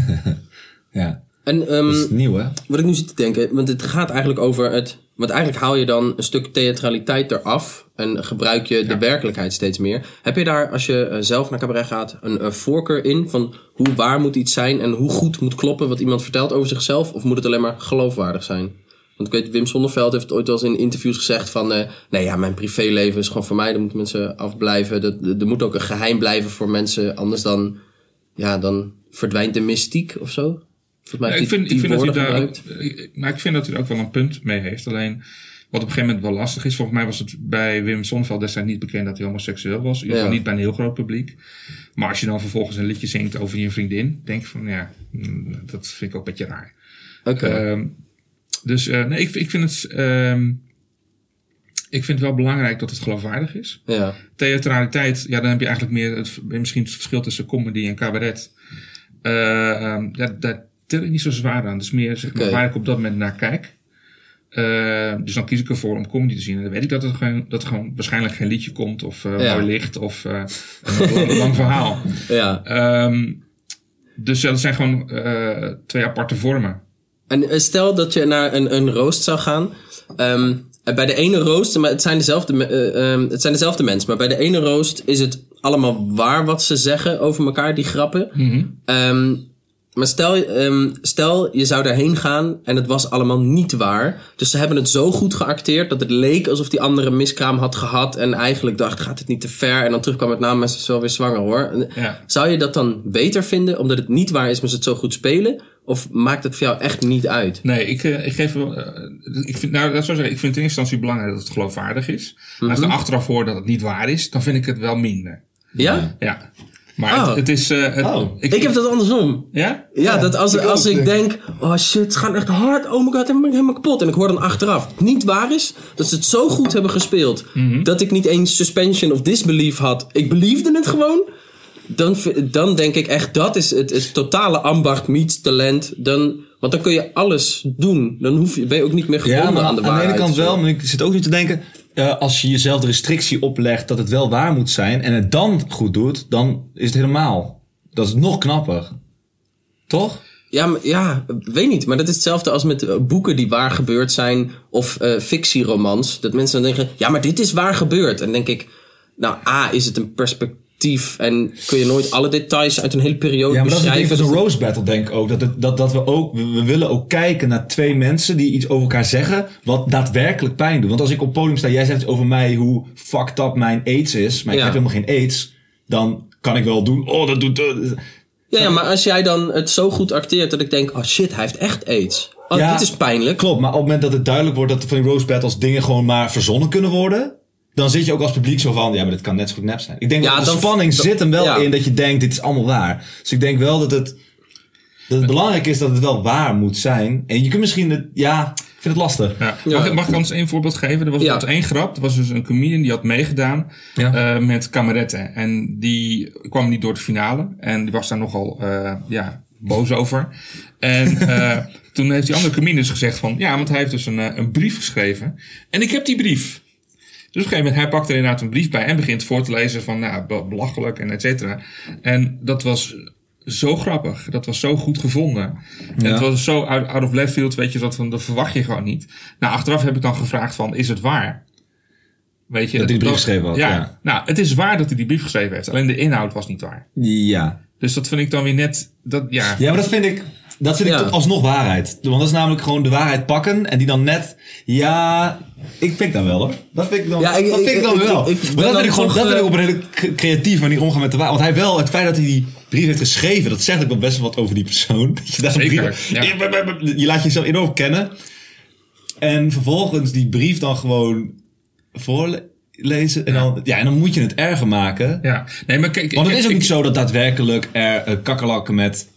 ja, En ehm, dat is nieuw hè? wat ik nu zit te denken, want het gaat eigenlijk over het. Want eigenlijk haal je dan een stuk theatraliteit eraf en gebruik je de werkelijkheid steeds meer. Heb je daar, als je eh, zelf naar cabaret gaat, een, eh, voorkeur in van hoe waar moet iets zijn en hoe goed moet kloppen wat iemand vertelt over zichzelf? Of moet het alleen maar geloofwaardig zijn? Want ik weet, Wim Sonneveld heeft ooit wel eens in interviews gezegd van... eh, nee ja, mijn privéleven is gewoon voor mij, daar moeten mensen afblijven. Dat, er moet ook een geheim blijven voor mensen, anders dan, ja, dan verdwijnt de mystiek of zo. Volgens mij Ja, heeft ik vind, ik vind dat woorden daar ook, maar ik vind dat er ook wel een punt mee heeft. Alleen wat op een gegeven moment wel lastig is. Volgens mij was het bij Wim Sonneveld destijds niet bekend dat hij homoseksueel was. In ieder geval Ja. niet bij een heel groot publiek. Maar als je dan vervolgens een liedje zingt over je vriendin, denk ik van ja, mm, dat vind ik ook een beetje raar. Oké. Ehm, dus eh, nee, ik, ik vind het. ehm, ik vind het wel belangrijk dat het geloofwaardig is. ja. Theatraliteit, ja, dan heb je eigenlijk meer het, misschien het verschil tussen comedy en cabaret. Eh, ehm, ja, daar tel ik niet zo zwaar aan. Dus meer zeg maar, waar ik op dat moment naar kijk. Eh, dus dan kies ik ervoor om comedy te zien. En dan weet ik dat er gewoon, dat er gewoon waarschijnlijk geen liedje komt. Of Ja. mooi licht. Of eh, een lang, lang verhaal. ja. Ehm, dus dat zijn gewoon twee aparte vormen. En stel dat je naar een, een roost zou gaan. Ehm, bij de ene roost, maar het zijn, dezelfde, eh, ehm, het zijn dezelfde mensen, maar bij de ene roost is het allemaal waar wat ze zeggen over elkaar, die grappen. Ehm, maar stel, ehm, stel je zou daarheen gaan en het was allemaal niet waar. Dus ze hebben het zo goed geacteerd dat het leek alsof die andere miskraam had gehad. En eigenlijk dacht, gaat het niet te ver? En dan terugkwam het na, maar ze is wel weer zwanger hoor. Ja. Zou je dat dan beter vinden omdat het niet waar is, maar ze het zo goed spelen? Of maakt het voor jou echt niet uit? Nee, ik, eh, ik geef eh, ik vind, nou, dat zou zeggen, ik vind in eerste instantie belangrijk dat het geloofwaardig is. Maar als ik dan achteraf hoor dat het niet waar is, dan vind ik het wel minder. Ja? Ja. Maar Oh. het, het is. eh, het, Oh. Ik heb dat andersom. Ja? Ja, dat als, ik als ik denk oh shit, het gaat echt hard. Oh my god, helemaal kapot. En ik hoor dan achteraf, het niet waar is, dat ze het zo goed hebben gespeeld. Dat ik niet eens suspension of disbelief had. Ik beliefde het gewoon. Dan, dan denk ik echt, dat is het, het totale ambacht meets talent. Dan, want dan kun je alles doen. Dan hoef je, ben je ook niet meer gebonden Ja, maar aan de aan de waarheid. ene kant wel, maar ik zit ook nu te denken... eh, als je jezelf de restrictie oplegt dat het wel waar moet zijn... en het dan goed doet, dan is het helemaal... Dat is nog knapper. Toch? Ja, ja, weet niet. Maar dat is hetzelfde als met eh, boeken die waar gebeurd zijn. Of eh fictieromans. Dat mensen dan denken, ja, maar dit is waar gebeurd. En denk ik, nou, A, is het een perspectief. En kun je nooit alle details uit een hele periode Ja, maar dat is beschrijven. van de Rose Battle, denk ik ook. Dat, het, dat, dat we ook, we, willen ook kijken naar twee mensen die iets over elkaar zeggen, wat daadwerkelijk pijn doet. Want als ik op het podium sta, jij zegt iets over mij hoe fucked up mijn AIDS is, maar ik Ja. heb helemaal geen AIDS, dan kan ik wel doen, oh, dat doet... ja, ja, maar als jij dan het zo goed acteert dat ik denk, oh shit, hij heeft echt aids. Oh, Ja. dit is pijnlijk. Klopt, maar op het moment dat het duidelijk wordt dat van die Rose Battles dingen gewoon maar verzonnen kunnen worden, dan zit je ook als publiek zo van, ja, maar dit kan net zo goed nep zijn. Ik denk Ja, dat de dan- spanning dan- zit hem wel ja. in dat je denkt, dit is allemaal waar. Dus ik denk wel dat het... Dat het belangrijk is dat het wel waar moet zijn. En je kunt misschien het, ja, ik vind het lastig. Ja. Mag, ik- mag ik anders één voorbeeld geven? Er was Ja. één grap. Er was dus een comedian die had meegedaan Ja. eh, met kameretten. En die kwam niet door de finale. En die was daar nogal eh, ja, boos over. En eh, toen heeft die andere comedian dus gezegd van... Ja, want hij heeft dus een, een brief geschreven. En ik heb die brief. Dus op een gegeven moment, hij pakt er inderdaad een brief bij en begint voor te lezen van, nou, be- belachelijk en et cetera. En dat was zo grappig. Dat was zo goed gevonden. En het was zo out, out of left field, weet je, dat, van, dat verwacht je gewoon niet. Nou, achteraf heb ik dan gevraagd van, is het waar? Weet je, Dat hij die brief geschreven had, Ja, ja. nou, het is waar dat hij die brief geschreven heeft. Alleen de inhoud was niet waar. Ja. Dus dat vind ik dan weer net, dat, ja. Ja, maar dat vind ik, dat vind ik Ja. toch alsnog waarheid. Want dat is namelijk gewoon de waarheid pakken en die dan net, ja, ik vind dat wel hoor. Dat vind ik dan, Ja, ik- dat vind ik- ik dan ik- wel. ik- ik maar ben dat dan vind ik gewoon, toch, dat vind ik eh, op een hele cre- creatieve manier omgaan met de waarheid. Want hij wel, het feit dat hij die brief heeft geschreven, dat zegt ook wel best wel wat over die persoon. Dat je, daar een Zeker, brief- ja. je, je laat jezelf enorm kennen. En vervolgens die brief dan gewoon voorlezen. En, dan, ja, en dan moet je het erger maken. ja. Nee, maar kijk, Want het ik- is ook ik- niet zo dat daadwerkelijk er eh, kakkerlakken met eh, eh,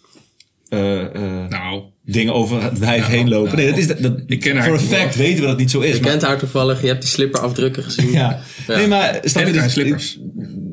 Nou, dingen over het wijf Nou, heen lopen. nou, nee, dat is, dat, ik ken haar voor een wel. fact weten we dat het niet zo is. Je maar- kent haar toevallig, je hebt die slipperafdrukken gezien. ja. Ja. Nee, maar snap je dus, slippers.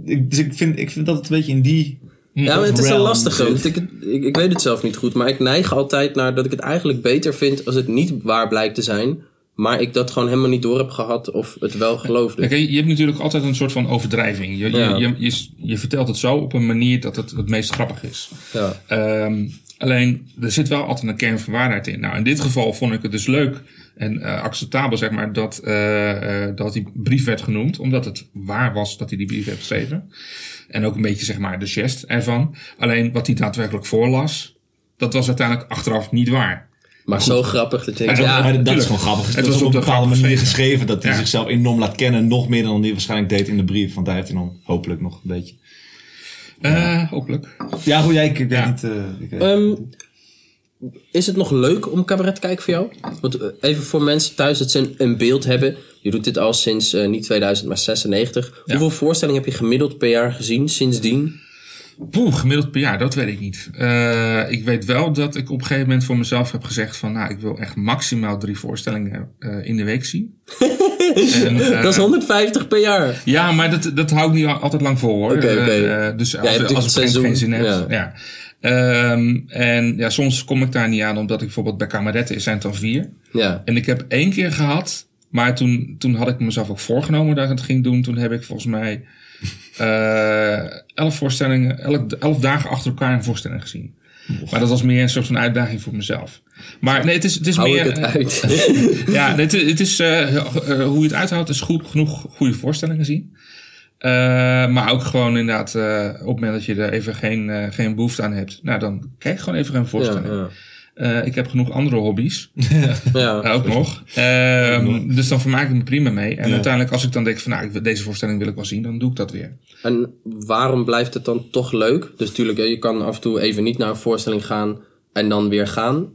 Ik, ik- dus ik vind, ik vind dat het een beetje in die... Ja, maar het is een lastige. Ik, ik, ik weet het zelf niet goed, maar ik neig altijd naar dat ik het eigenlijk beter vind als het niet waar blijkt te zijn, maar ik dat gewoon helemaal niet door heb gehad of het wel geloofde. Kijk, je hebt natuurlijk altijd een soort van overdrijving. Je, Ja. je, je, je, je vertelt het zo op een manier dat het het meest grappig is. Ja. Ehm, alleen, er zit wel altijd een kern van waarheid in. Nou, in dit geval vond ik het dus leuk en eh, acceptabel, zeg maar, dat, eh, eh, dat die brief werd genoemd. Omdat het waar was dat hij die brief heeft geschreven. En ook een beetje, zeg maar, de gest ervan. Alleen, wat hij daadwerkelijk voorlas, dat was uiteindelijk achteraf niet waar. Maar zo grappig dat je denkt, Ja, dat is gewoon grappig. Het Het was was op een de bepaalde manier geschreven. geschreven dat hij Ja. zichzelf enorm laat kennen. Nog meer dan hij waarschijnlijk deed in de brief. Want daar heeft hij dan hopelijk nog een beetje... Eh, hopelijk. Ja, goed, jij, ik, ik weet Ja. niet... eh, ik weet- Ehm, is het nog leuk om cabaret te kijken voor jou? Want eh, even voor mensen thuis dat ze een, een beeld hebben. Je doet dit al sinds eh, niet 2000, maar 96. Hoeveel voorstellingen heb je gemiddeld per jaar gezien sindsdien? Poeh, gemiddeld per jaar, dat weet ik niet. Eh, ik weet wel dat ik op een gegeven moment voor mezelf heb gezegd van... nou, ik wil echt maximaal drie voorstellingen eh, in de week zien. en, eh, dat is 150 per jaar. Ja, maar dat, dat hou ik niet al- altijd lang vol hoor. Eh, dus als, als ik geen zin heb. Ja. Ehm, en ja, soms kom ik daar niet aan, omdat ik bijvoorbeeld bij kameretten zijn het dan vier. Ja. En ik heb één keer gehad, maar toen, toen had ik mezelf ook voorgenomen dat ik het ging doen. Toen heb ik volgens mij elf voorstellingen, elk, elf dagen achter elkaar een voorstelling gezien. Maar dat was meer een soort van uitdaging voor mezelf. Maar nee, het is, het is Hou meer. ik het uit. Ja, nee, het, het is eh, eh, hoe je het uithoudt, is goed, genoeg goede voorstellingen zien. Eh, maar ook gewoon inderdaad, eh, op het moment dat je er even geen, eh, geen behoefte aan hebt, nou dan kijk gewoon even een ja, voorstelling. ja. Eh, ik heb genoeg andere hobby's, ja. eh, ook nog. Ehm, dus dan vermaak ik me prima mee. En uiteindelijk, als ik dan denk van, nou, deze voorstelling wil ik wel zien, dan doe ik dat weer. En waarom blijft het dan toch leuk? Dus natuurlijk, je kan af en toe even niet naar een voorstelling gaan en dan weer gaan.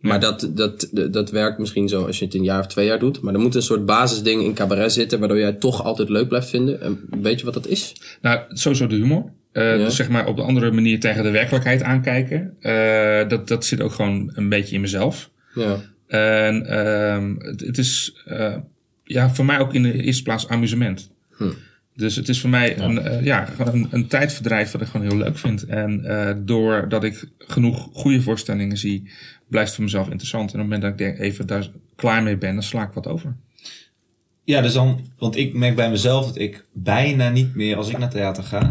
Maar dat, dat, dat, dat werkt misschien zo als je het een jaar of twee jaar doet. Maar er moet een soort basisding in cabaret zitten, waardoor jij het toch altijd leuk blijft vinden. En weet je wat dat is? Nou, sowieso de humor. Eh, Dus zeg maar op de andere manier tegen de werkelijkheid aankijken. Eh, dat, dat zit ook gewoon een beetje in mezelf. Ja. En ehm, het, het is eh, ja, voor mij ook in de eerste plaats amusement. Dus het is voor mij een, ja, een, een tijdverdrijf wat ik gewoon heel leuk vind. En eh, doordat ik genoeg goede voorstellingen zie, blijft het voor mezelf interessant. En op het moment dat ik denk, even daar klaar mee ben, dan sla ik wat over. Ja, dus dan, want ik merk bij mezelf dat ik bijna niet meer, als ik naar theater ga,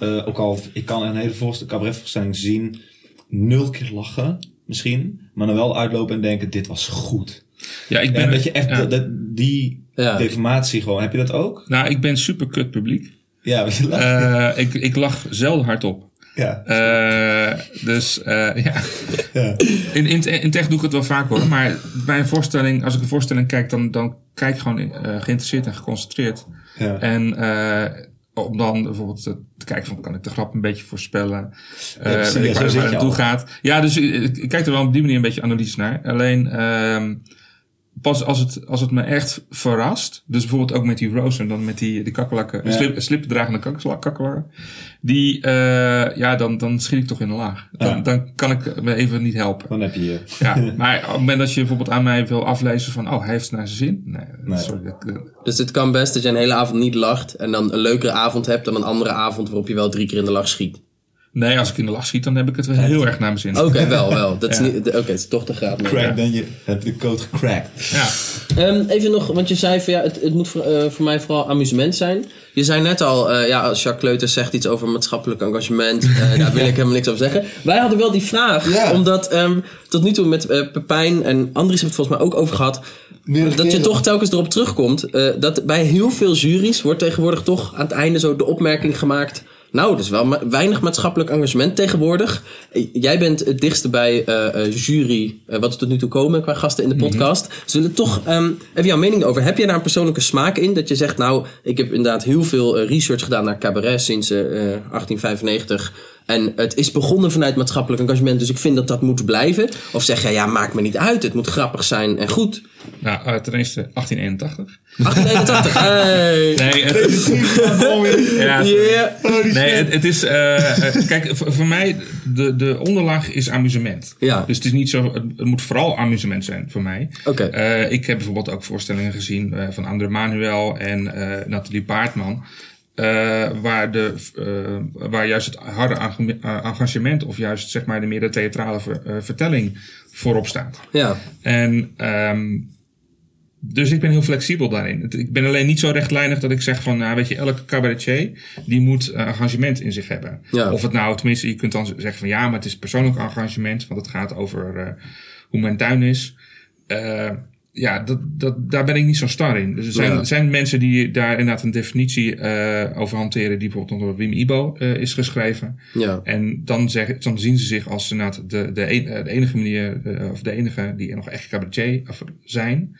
eh, ook al, ik kan een hele voorstelling, cabaretvoorstelling zien, nul keer lachen, misschien, maar dan wel uitlopen en denken, dit was goed. Ja, ik En ben, dat je echt, ja. dat, dat- die Ja. deformatie gewoon, heb je dat ook? Nou, ik ben super kut publiek. Ja, want je lacht. Eh, ik, ik lach zelden hardop. ja. Eh, dus eh, ja. ja. In, in, in tech doe ik het wel vaak hoor. Maar bij een voorstelling, als ik een voorstelling kijk, dan, dan kijk ik gewoon eh, geïnteresseerd en geconcentreerd. Ja. En eh, om dan bijvoorbeeld te, kijken van, kan ik de grap een beetje voorspellen? Eh precies, ja, waar, waar je het naartoe gaat. Ja, dus ik, ik kijk er wel op die manier een beetje analytisch naar. Alleen, ehm, pas als het, als het me echt verrast. Dus bijvoorbeeld ook met die Rose en dan met die, die kakkelakken. Ja. Slip, slipdragende kakkelak- kakkelakken. Die, eh, ja, dan, dan schiet ik toch in de laag. Dan, Ja. dan kan ik me even niet helpen. Dan heb je je. Ja, maar op het moment dat je bijvoorbeeld aan mij wil aflezen van, oh, hij heeft het naar zijn zin. Nee, Nee. sorry. dat- Dus het kan best dat je een hele avond niet lacht en dan een leukere avond hebt dan een andere avond waarop je wel drie keer in de lach schiet. Nee, als ik in de lach schiet, dan heb ik het wel heel erg naar mijn zin. Oké, wel, wel. Dat is Ja. niet, oké, het is toch de graad. meer. Crack, dan je hebt de code gecrackt. Ja, Ehm, even nog, want je zei van ja, het, het moet voor, eh, voor mij vooral amusement zijn. Je zei net al, eh, ja, als Jacques Kleuters zegt iets over maatschappelijk engagement, eh, daar wil ik helemaal niks over zeggen. Wij hadden wel die vraag, Ja. omdat ehm, tot nu toe met Pepijn en Andries heeft het volgens mij ook over gehad. Meerdere Dat je toch telkens erop terugkomt. eh, dat bij heel veel juries wordt tegenwoordig toch aan het einde zo de opmerking gemaakt. Nou, is wel ma- weinig maatschappelijk engagement tegenwoordig. Eh, Jij bent het dichtste bij eh, eh, jury, wat er tot nu toe komen qua gasten in de podcast. Zullen toch ehm, even jouw mening over. Heb je daar een persoonlijke smaak in? Dat je zegt, nou, ik heb inderdaad heel veel research gedaan naar cabaret sinds eh, eh, 1895. En het is begonnen vanuit maatschappelijk engagement, dus ik vind dat dat moet blijven. Of zeg jij, ja, maakt me niet uit. Het moet grappig zijn en goed. nou, uh, ten eerste 1881. 1881. Hey. Nee, het, ja, Yeah. Nee, het, het is. eh, eh, kijk, voor, voor mij, de, de onderlaag is amusement. Ja. Dus het is niet zo. Het, het moet vooral amusement zijn voor mij. Oké. Eh, ik heb bijvoorbeeld ook voorstellingen gezien eh, van André Manuel en eh Nathalie Paardman. Eh, waar, de, eh, waar juist het harde eh, engagement of juist zeg maar de meer de theatrale ver- vertelling voorop staat. Ja. En ehm, dus ik ben heel flexibel daarin. Het- Ik ben alleen niet zo rechtlijnig dat ik zeg van, nou weet je, elke cabaretier die moet engagement in zich hebben. Ja. Of het nou, tenminste, je kunt dan zeggen van ja, maar het is persoonlijk engagement, want het gaat over hoe mijn tuin is. Ja, dat, dat, daar ben ik niet zo star in. Dus er zijn, Ja. zijn mensen die daar inderdaad een definitie eh, over hanteren, die bijvoorbeeld door Wim Ibo eh, is geschreven. Ja. En dan, zeggen, dan zien ze zich als inderdaad de, de, enige manier, eh, of de enige die nog echt cabaretier zijn.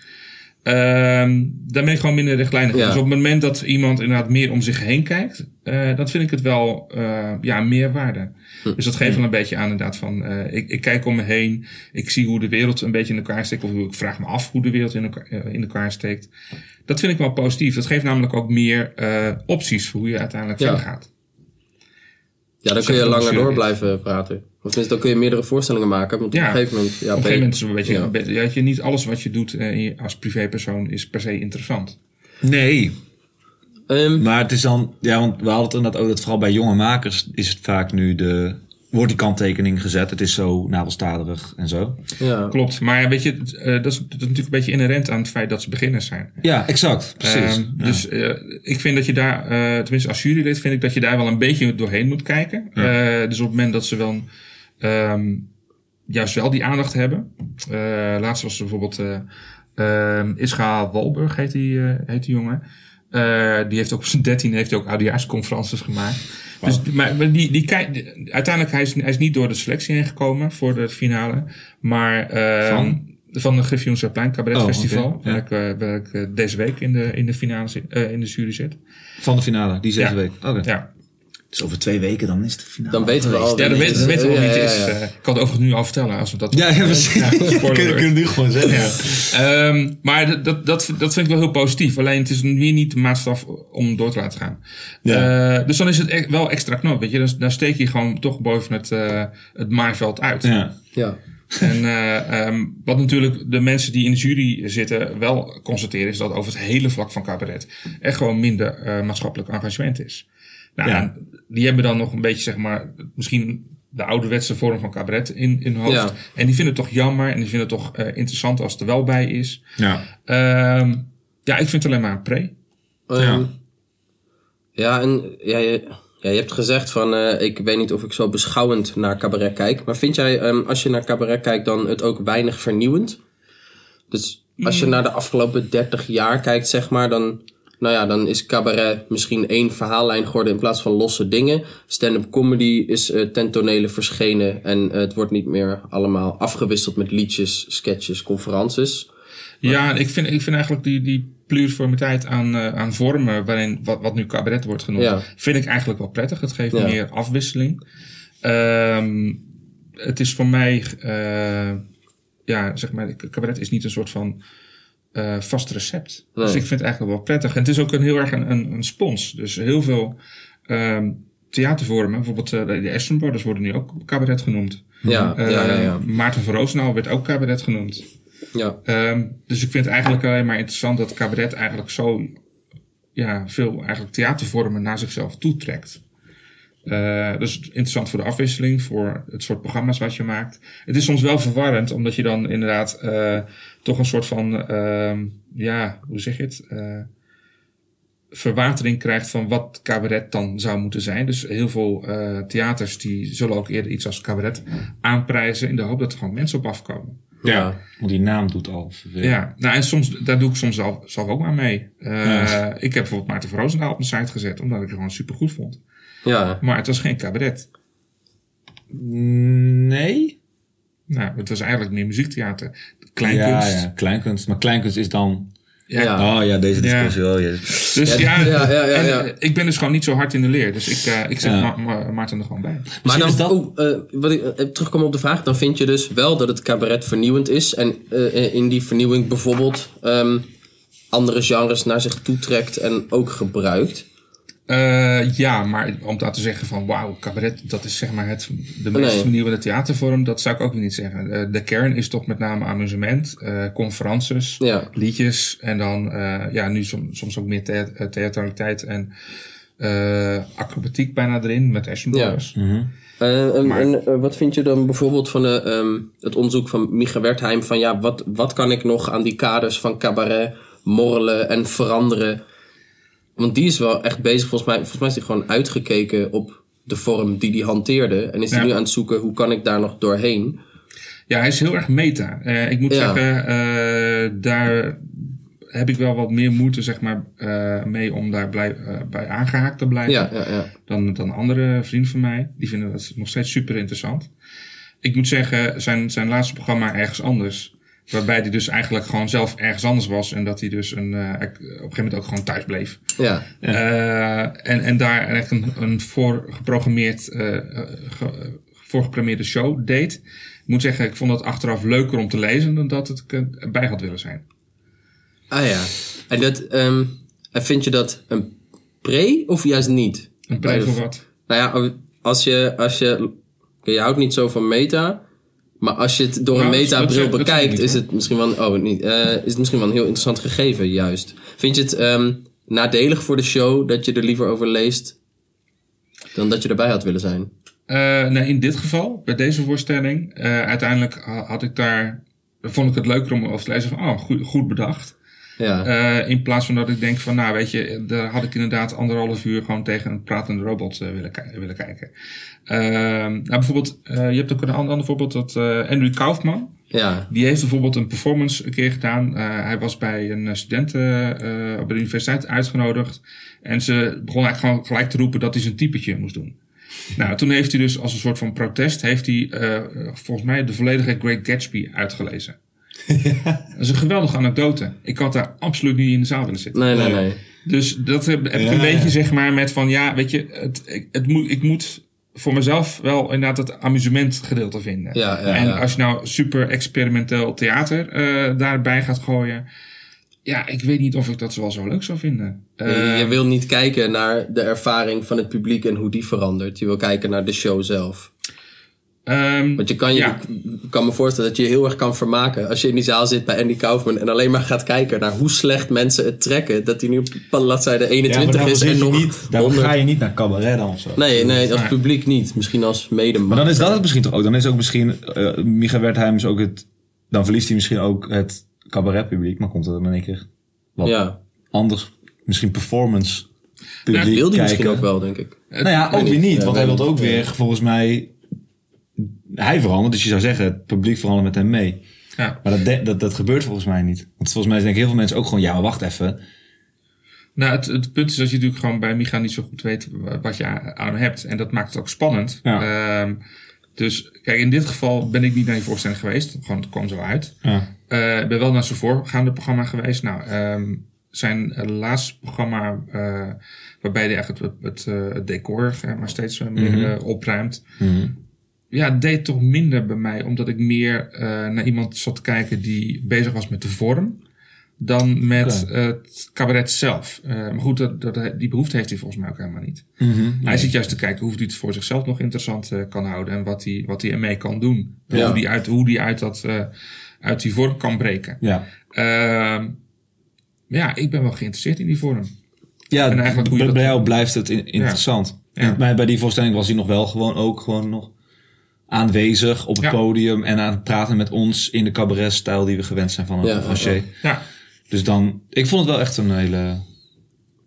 Ehm dan ben ik gewoon minder rechtlijnig. Ja. Dus op het moment dat iemand inderdaad meer om zich heen kijkt, eh dan vind ik het wel eh, ja, meer waarde. Hm. Dus dat geeft wel een beetje aan inderdaad van, eh, ik, ik kijk om me heen, ik zie hoe de wereld een beetje in elkaar steekt, of hoe- ik vraag me af hoe de wereld in elkaar, in elkaar steekt. Dat vind ik wel positief. Dat geeft namelijk ook meer opties voor hoe je uiteindelijk Ja. verder gaat. Ja, dan Zeg kun je dat langer door blijven praten. Of tenminste, dan kun je meerdere voorstellingen maken. Want Ja. op een gegeven moment... Ja, Op een gegeven moment is het een beetje, Ja. weet je, niet alles wat je doet eh, als privépersoon is per se interessant. Nee, Ehm, maar het is dan... Ja, want we hadden het inderdaad ook dat vooral bij jonge makers is het vaak nu de... Wordt die kanttekening gezet. Het is zo navelstaderig en zo. ja. Klopt, maar weet je, eh, dat, is, dat is natuurlijk een beetje inherent aan het feit dat ze beginners zijn. Ja, exact. Precies. Ehm, Ja. Dus eh, ik vind dat je daar, eh, tenminste als jurylid, vind ik dat je daar wel een beetje doorheen moet kijken. Eh, dus op het moment dat ze wel ehm, juist wel die aandacht hebben. Eh, laatst was er bijvoorbeeld eh ehm, Ischa Walburg, heet die, eh, heet die jongen. Eh, die heeft ook op zijn dertien heeft hij ook oudejaarsconferences gemaakt. Dus, maar maar die, die, kijk- uiteindelijk hij is hij is niet door de selectie heen gekomen voor de finale. Maar ehm, Van? van de Griffioense Plein Cabaret Oh, Festival. ja. Waar ik, waar ik deze week in de, in de finale eh, in de jury zit. Van de finale, die zesde Ja. week. Oké. Ja, Dus over twee weken dan is de finale. Dan weten we al. ja wie weten het we Ja, wie het ja, is. Eh, ik kan het overigens nu al vertellen als we dat. Ja, ja, precies. Ja, kunnen, we nu gewoon zeggen. Ja. Ehm, maar dat, dat, dat, dat vind ik wel heel positief. Alleen het is weer niet de maatstaf om door te laten gaan. Ja. Eh, dus dan is het e- wel extra knap. Weet je? Dan, dan steek je gewoon toch boven het, eh, het maaiveld uit. Ja. Ja. En eh, ehm, wat natuurlijk de mensen die in de jury zitten wel constateren, is dat over het hele vlak van cabaret er gewoon minder eh, maatschappelijk engagement is. Nou, Ja. Die hebben dan nog een beetje, zeg maar, misschien de ouderwetse vorm van cabaret in, in hun hoofd. Ja. En die vinden het toch jammer en die vinden het toch eh, interessant als het er wel bij is. Ja. Ehm, ja, ik vind het alleen maar een pre. Ehm, Ja. ja, en ja, je, ja, je hebt gezegd van, eh, ik weet niet of ik zo beschouwend naar cabaret kijk. Maar vind jij, ehm, als je naar cabaret kijkt, dan het ook weinig vernieuwend? Dus als je naar de afgelopen 30 jaar kijkt, zeg maar, dan, nou ja, dan is cabaret misschien één verhaallijn geworden in plaats van losse dingen. Stand-up comedy is eh ten tonele verschenen en eh, het wordt niet meer allemaal afgewisseld met liedjes, sketches, conferences. Ja, ik vind, ik vind eigenlijk die, die pluriformiteit aan, eh, aan vormen, waarin wat, wat nu cabaret wordt genoemd, Ja. vind ik eigenlijk wel prettig. Het geeft Ja. meer afwisseling. Ehm, het is voor mij, ja, zeg maar, cabaret is niet een soort van eh, vast recept. Nee. Dus ik vind het eigenlijk wel prettig. En het is ook een heel erg een, een, een spons. Dus heel veel ehm, theatervormen, bijvoorbeeld eh, de Ashton Brothers worden nu ook cabaret genoemd. Ja, Eh, ja, ja, ja. Maarten van Roosendaal werd ook cabaret genoemd. ja. Ehm, dus ik vind het eigenlijk alleen maar interessant dat cabaret eigenlijk zo ja, veel eigenlijk theatervormen naar zichzelf toetrekt. Eh dus interessant voor de afwisseling, voor het soort programma's wat je maakt. Het is soms wel verwarrend, omdat je dan inderdaad eh, toch een soort van, ehm, ja, hoe zeg je het? Eh, verwatering krijgt van wat cabaret dan zou moeten zijn. Dus heel veel eh, theaters die zullen ook eerder iets als cabaret aanprijzen in de hoop dat er gewoon mensen op afkomen. Ja. Want die naam doet al veel. Ja, nou en soms, daar doe ik soms zelf, zelf ook maar mee. Eh, Ja. Ik heb bijvoorbeeld Maarten van Roosendaal op mijn site gezet, omdat ik het gewoon super goed vond. ja. Maar het was geen cabaret. Nee? Nou, het was eigenlijk meer muziektheater. Ja, Kleinkunst. ja, kleinkunst. Maar kleinkunst is dan... Ja. Ja. Oh ja, deze discussie wel. Ja. Dus ja, Ja, ja, ja, ja, en, ja. ik ben dus gewoon niet zo hard in de leer. Dus ik, eh, ik zet Ja. Ma- Ma- Maarten er gewoon bij. Maar Misschien dan, dat- oh, eh, wat ik eh, terugkom op de vraag, dan vind je dus wel dat het cabaret vernieuwend is. En eh, in die vernieuwing bijvoorbeeld ehm, andere genres naar zich toetrekt en ook gebruikt. Eh, ja, maar om dat te zeggen van wauw, cabaret, dat is zeg maar het, de meest Nee. vernieuwende theatervorm, dat zou ik ook weer niet zeggen. Eh, de kern is toch met name amusement, eh conferences, Ja. liedjes en dan eh, ja, nu som- soms ook meer eh, theatraliteit en eh, acrobatiek bijna erin met Ashton Ja. Brothers. Eh, en wat vind je dan bijvoorbeeld van de, ehm, het onderzoek van Micha Wertheim? Van ja, wat, wat kan ik nog aan die kaders van cabaret morrelen en veranderen? Want die is wel echt bezig, volgens mij, volgens mij is hij gewoon uitgekeken op de vorm die hij hanteerde. En is hij Ja. nu aan het zoeken, hoe kan ik daar nog doorheen? Ja, hij is heel erg meta. Eh, ik moet Ja. zeggen, eh, daar heb ik wel wat meer moeite zeg maar, eh, mee om daar blij, bij aangehaakt te blijven. Ja, ja, ja. dan, dan andere vrienden van mij. Die vinden dat nog steeds super interessant. Ik moet zeggen, zijn, zijn laatste programma ergens anders. Waarbij hij dus eigenlijk gewoon zelf ergens anders was. En dat hij dus een, eh, op een gegeven moment ook gewoon thuis bleef. ja. Eh, en, en daar echt een, een voorgeprogrammeerd, eh, ge- voorgeprogrammeerde show deed. Ik moet zeggen, ik vond dat achteraf leuker om te lezen dan dat het erbij had willen zijn. Ah ja. En, dat, ehm, en vind je dat een pre of juist niet? Een pre voor wat? Nou ja, als je, als je, je houdt niet zo van meta, maar als je het door Nou, een dat meta-bril bekijkt, niet, is het misschien wel, oh, niet, eh, is het misschien wel een heel interessant gegeven, juist. Vind je het ehm, nadelig voor de show dat je er liever over leest dan dat je erbij had willen zijn? Eh, nee, in dit geval, bij deze voorstelling, eh, uiteindelijk ha- had ik daar, vond ik het leuker om over te lezen van, oh, goed, goed bedacht. Ja, Eh, in plaats van dat ik denk van, nou weet je, daar had ik inderdaad anderhalf uur gewoon tegen een pratende robot eh, willen, willen kijken. Ehm, nou, bijvoorbeeld, eh, je hebt ook een ander, voorbeeld, dat Andrew Kaufman, ja, die heeft bijvoorbeeld een performance een keer gedaan. Hij was bij een studenten op de universiteit uitgenodigd. En ze begon eigenlijk gewoon gelijk te roepen dat hij zijn typetje moest doen. Nou, toen heeft hij dus als een soort van protest, heeft hij volgens mij de volledige Great Gatsby uitgelezen. Dat is een geweldige anekdote. Ik had daar absoluut niet in de zaal willen zitten. nee, nee, nee. Dus dat heb, heb ik een beetje ja. zeg maar met van ja, weet je, het, ik- het moet, ik moet voor mezelf wel inderdaad het amusementgedeelte vinden. Ja, ja, en ja. als je nou super experimenteel theater eh, daarbij gaat gooien, ja, ik weet niet of ik dat wel zo leuk zou vinden. Je, Eh, je wil niet kijken naar de ervaring van het publiek en hoe die verandert. Je wil kijken naar de show zelf. Ehm, Want je kan, je, Ja. ik kan me voorstellen dat je je heel erg kan vermaken als je in die zaal zit bij Andy Kaufman en alleen maar gaat kijken naar hoe slecht mensen het trekken. Dat hij nu op bladzijde Ja, maar 21 daarvoor, is en nog niet, 100. ga je niet naar cabaret dan of zo. Nee, nee, als publiek niet. Misschien als mede. Maar dan is dat het misschien toch ook. Dan is ook misschien... eh Micha Wertheim is ook het... Dan verliest hij misschien ook het cabaretpubliek. Maar komt er dan in één keer wat Ja, anders... Misschien performance publiek wil die kijken. misschien ook wel, denk ik. Nou ja, ook weer niet. Want hij wil ook weer volgens mij... Hij verandert. Dus je zou zeggen, het publiek verandert met hem mee. ja. Maar dat, de- dat, dat gebeurt volgens mij niet. Want volgens mij denken heel veel mensen ook gewoon... Ja, maar wacht even. Nou, het, het punt is dat je natuurlijk gewoon bij Micha niet zo goed weet wat je aan hem hebt. En dat maakt het ook spannend. Ja. Ehm, dus kijk, in dit geval ben ik niet naar die voorstelling geweest. Gewoon, het kwam zo uit. Ja. Eh, ik ben wel naar zijn voorgaande programma geweest. Nou, ehm, zijn eh, laatste programma, eh, waarbij hij echt het, het, het decor maar steeds meer Mhm. opruimt. Mhm. Ja, deed toch minder bij mij, omdat ik meer eh, naar iemand zat te kijken die bezig was met de vorm. dan met het cabaret zelf. Eh, maar goed, dat, dat, die behoefte heeft hij volgens mij ook helemaal niet. Mhm. Hij zit juist te kijken hoe hij het voor zichzelf nog interessant eh, kan houden en wat hij, wat hij ermee kan doen. Ja. Hoe hij uit, hoe die uit, dat, uit die vorm kan breken. Ja. Ehm, ja, ik ben wel geïnteresseerd in die vorm. Ja, En eigenlijk bij, dat bij doet. jou blijft het in- interessant. Ja. Bij, bij die voorstelling was hij nog wel gewoon ook gewoon nog aanwezig op het Ja. podium en aan het praten met ons in de cabaretstijl die we gewend zijn van een Ja. Ja, Dus dan, ik vond het wel echt een hele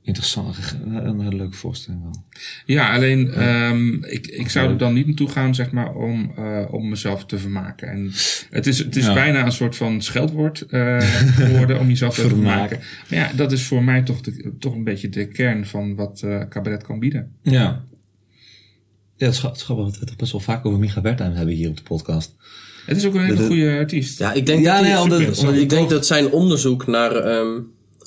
interessante, een hele leuke voorstelling wel. ja alleen ehm, ik, ik zou er dan niet naartoe gaan zeg maar, om, eh, om mezelf te vermaken. En het is, het is Ja. bijna een soort van scheldwoord eh, geworden om jezelf te Vermaken. Maar ja, dat is voor mij toch, de, toch een beetje de kern van wat eh, cabaret kan bieden. Ja. Ja, het is gra- het is grappig dat we het toch best wel vaak over Micha Bertheim hebben hier op de podcast. Het is ook een hele goede artiest. Ja, ik denk, Ja, dat, nee, hij- omdat- omdat omdat ik denk dat zijn onderzoek naar, ehm,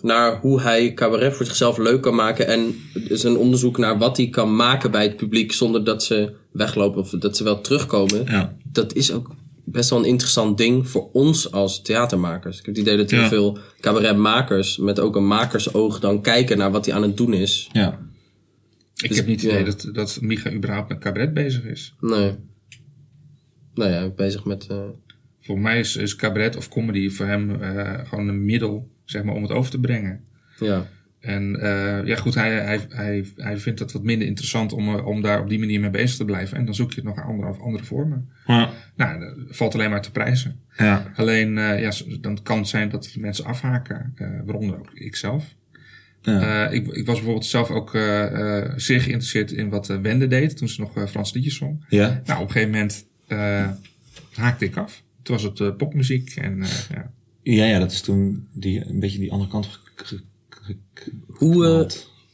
naar hoe hij cabaret voor zichzelf leuk kan maken. En zijn onderzoek naar wat hij kan maken bij het publiek zonder dat ze weglopen of dat ze wel terugkomen. Ja. Dat is ook best wel een interessant ding voor ons als theatermakers. Ik heb het idee dat heel Ja. veel cabaretmakers met ook een makersoog dan kijken naar wat hij aan het doen is. Ja. Ik dus- heb niet het idee dat, dat Micha überhaupt met cabaret bezig is. Nee. Nou ja, bezig met... eh, Voor mij is, is cabaret of comedy voor hem eh, gewoon een middel zeg maar, om het over te brengen. ja. En eh, ja, goed, hij, hij, hij, hij vindt het wat minder interessant om, om daar op die manier mee bezig te blijven. En dan zoek je het nog aan andere, of andere vormen. Ja. Nou, dat valt alleen maar te prijzen. Ja. Alleen, eh, ja, dan kan het zijn dat mensen afhaken, eh, waaronder ook ikzelf. Ja. Eh, ik, ik was bijvoorbeeld zelf ook eh, eh, zeer geïnteresseerd in wat Wende deed toen ze nog Frans liedjes zong. ja. Nou, op een gegeven moment eh, haakte ik af. Toen was het popmuziek en eh, ja. Ja, ja, dat is toen die, een beetje die andere kant Hoe.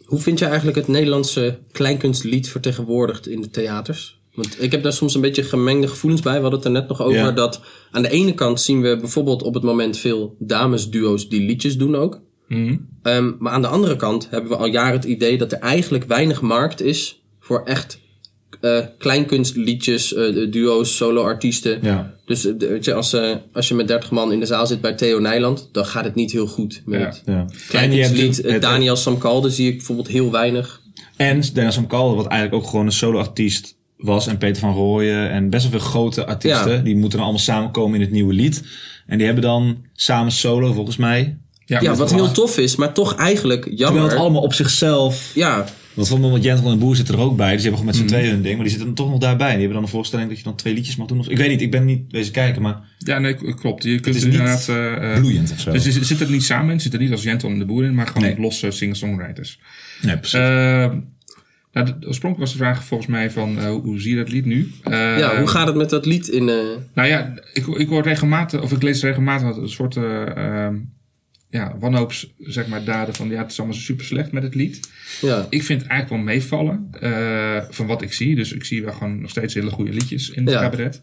Hoe vind je eigenlijk het Nederlandse kleinkunstlied vertegenwoordigd in de theaters? Want ik heb daar soms een beetje gemengde gevoelens bij. We hadden het er net nog over. Ja. Dat aan de ene kant zien we bijvoorbeeld op het moment veel damesduo's die liedjes doen ook. Mhm. Ehm, maar aan de andere kant hebben we al jaren het idee dat er eigenlijk weinig markt is voor echt eh, kleinkunstliedjes, eh, duo's, solo-artiesten. Ja. Dus eh, de- weet je, als, als je met 30 man in de zaal zit bij Theo Nijland, dan gaat het niet heel goed met Ja. Ja. kleinkunstlied. Daniel Samkalde zie ik bijvoorbeeld heel weinig. en Dennis van Kalden, wat eigenlijk ook gewoon een solo-artiest was. En Peter van Rooyen. En best wel veel grote artiesten. Ja. Die moeten dan allemaal samenkomen in het nieuwe lied. En die hebben dan samen solo, volgens mij. Ja, wat heel tof is, maar toch eigenlijk jammer. Terwijl het allemaal op zichzelf... Ja, Want van bijvoorbeeld Jentel en Boer zitten er ook bij. Dus die hebben gewoon met z'n Mhm. tweeën hun ding. Maar die zitten dan toch nog daarbij. En die hebben dan een voorstelling dat je dan twee liedjes mag doen. Of, ik weet niet, ik ben niet wezen kijken. Maar Ja, nee, klopt. Je kunt is er niet inderdaad... eh, eh, bloeiend of zo. dus je zit er niet samen in, zit er niet als Jentel en de Boer in, maar gewoon Nee. losse singer-songwriters. nee, precies. Eh, nou, de, oorspronkelijk was de vraag volgens mij van eh, hoe, zie je dat lied nu? Eh, ja hoe gaat het met dat lied in... eh, Nou ja, ik, ik hoor regelmatig, of ik lees regelmatig een soort eh, ehm, ja, wanhoops, zeg maar, daden van ja, het is allemaal super slecht met het lied. ja. Ik vind het eigenlijk wel meevallen eh, van wat ik zie. Dus ik zie wel gewoon nog steeds hele goede liedjes in het Ja. cabaret.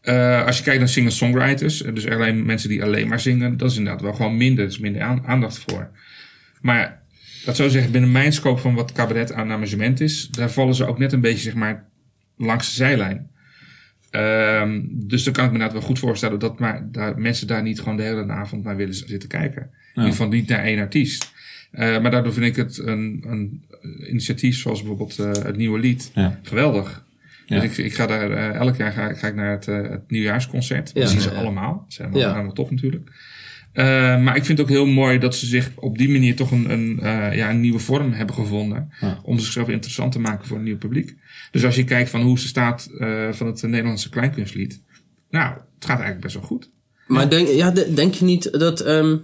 Eh, als je kijkt naar singer-songwriters, eh, dus alleen mensen die alleen maar zingen, dat is inderdaad wel gewoon minder. Er is minder aan- aandacht voor. Maar dat zou zeggen, binnen mijn scope van wat cabaret aan amusement is, daar vallen ze ook net een beetje zeg maar langs de zijlijn. Ehm, dus dan kan ik me inderdaad wel goed voorstellen dat maar, daar, mensen daar niet gewoon de hele avond naar willen zitten kijken. In ieder geval niet naar één artiest. Eh, maar daardoor vind ik het een, een initiatief zoals bijvoorbeeld eh, het nieuwe lied Ja. geweldig. Ja. Dus ik, ik ga daar eh, elk jaar ga, ga ik naar het, het nieuwjaarsconcert. Ja. Dat zien ze allemaal. Dat zijn allemaal, Ja. allemaal top natuurlijk. Eh, maar ik vind het ook heel mooi dat ze zich op die manier toch een, een, eh, ja, een nieuwe vorm hebben gevonden. Ja. Om zichzelf interessant te maken voor een nieuw publiek. Dus als je kijkt van hoe ze staat eh, van het Nederlandse kleinkunstlied. Nou, het gaat eigenlijk best wel goed. Maar denk, ja, de- denk je niet dat... ehm,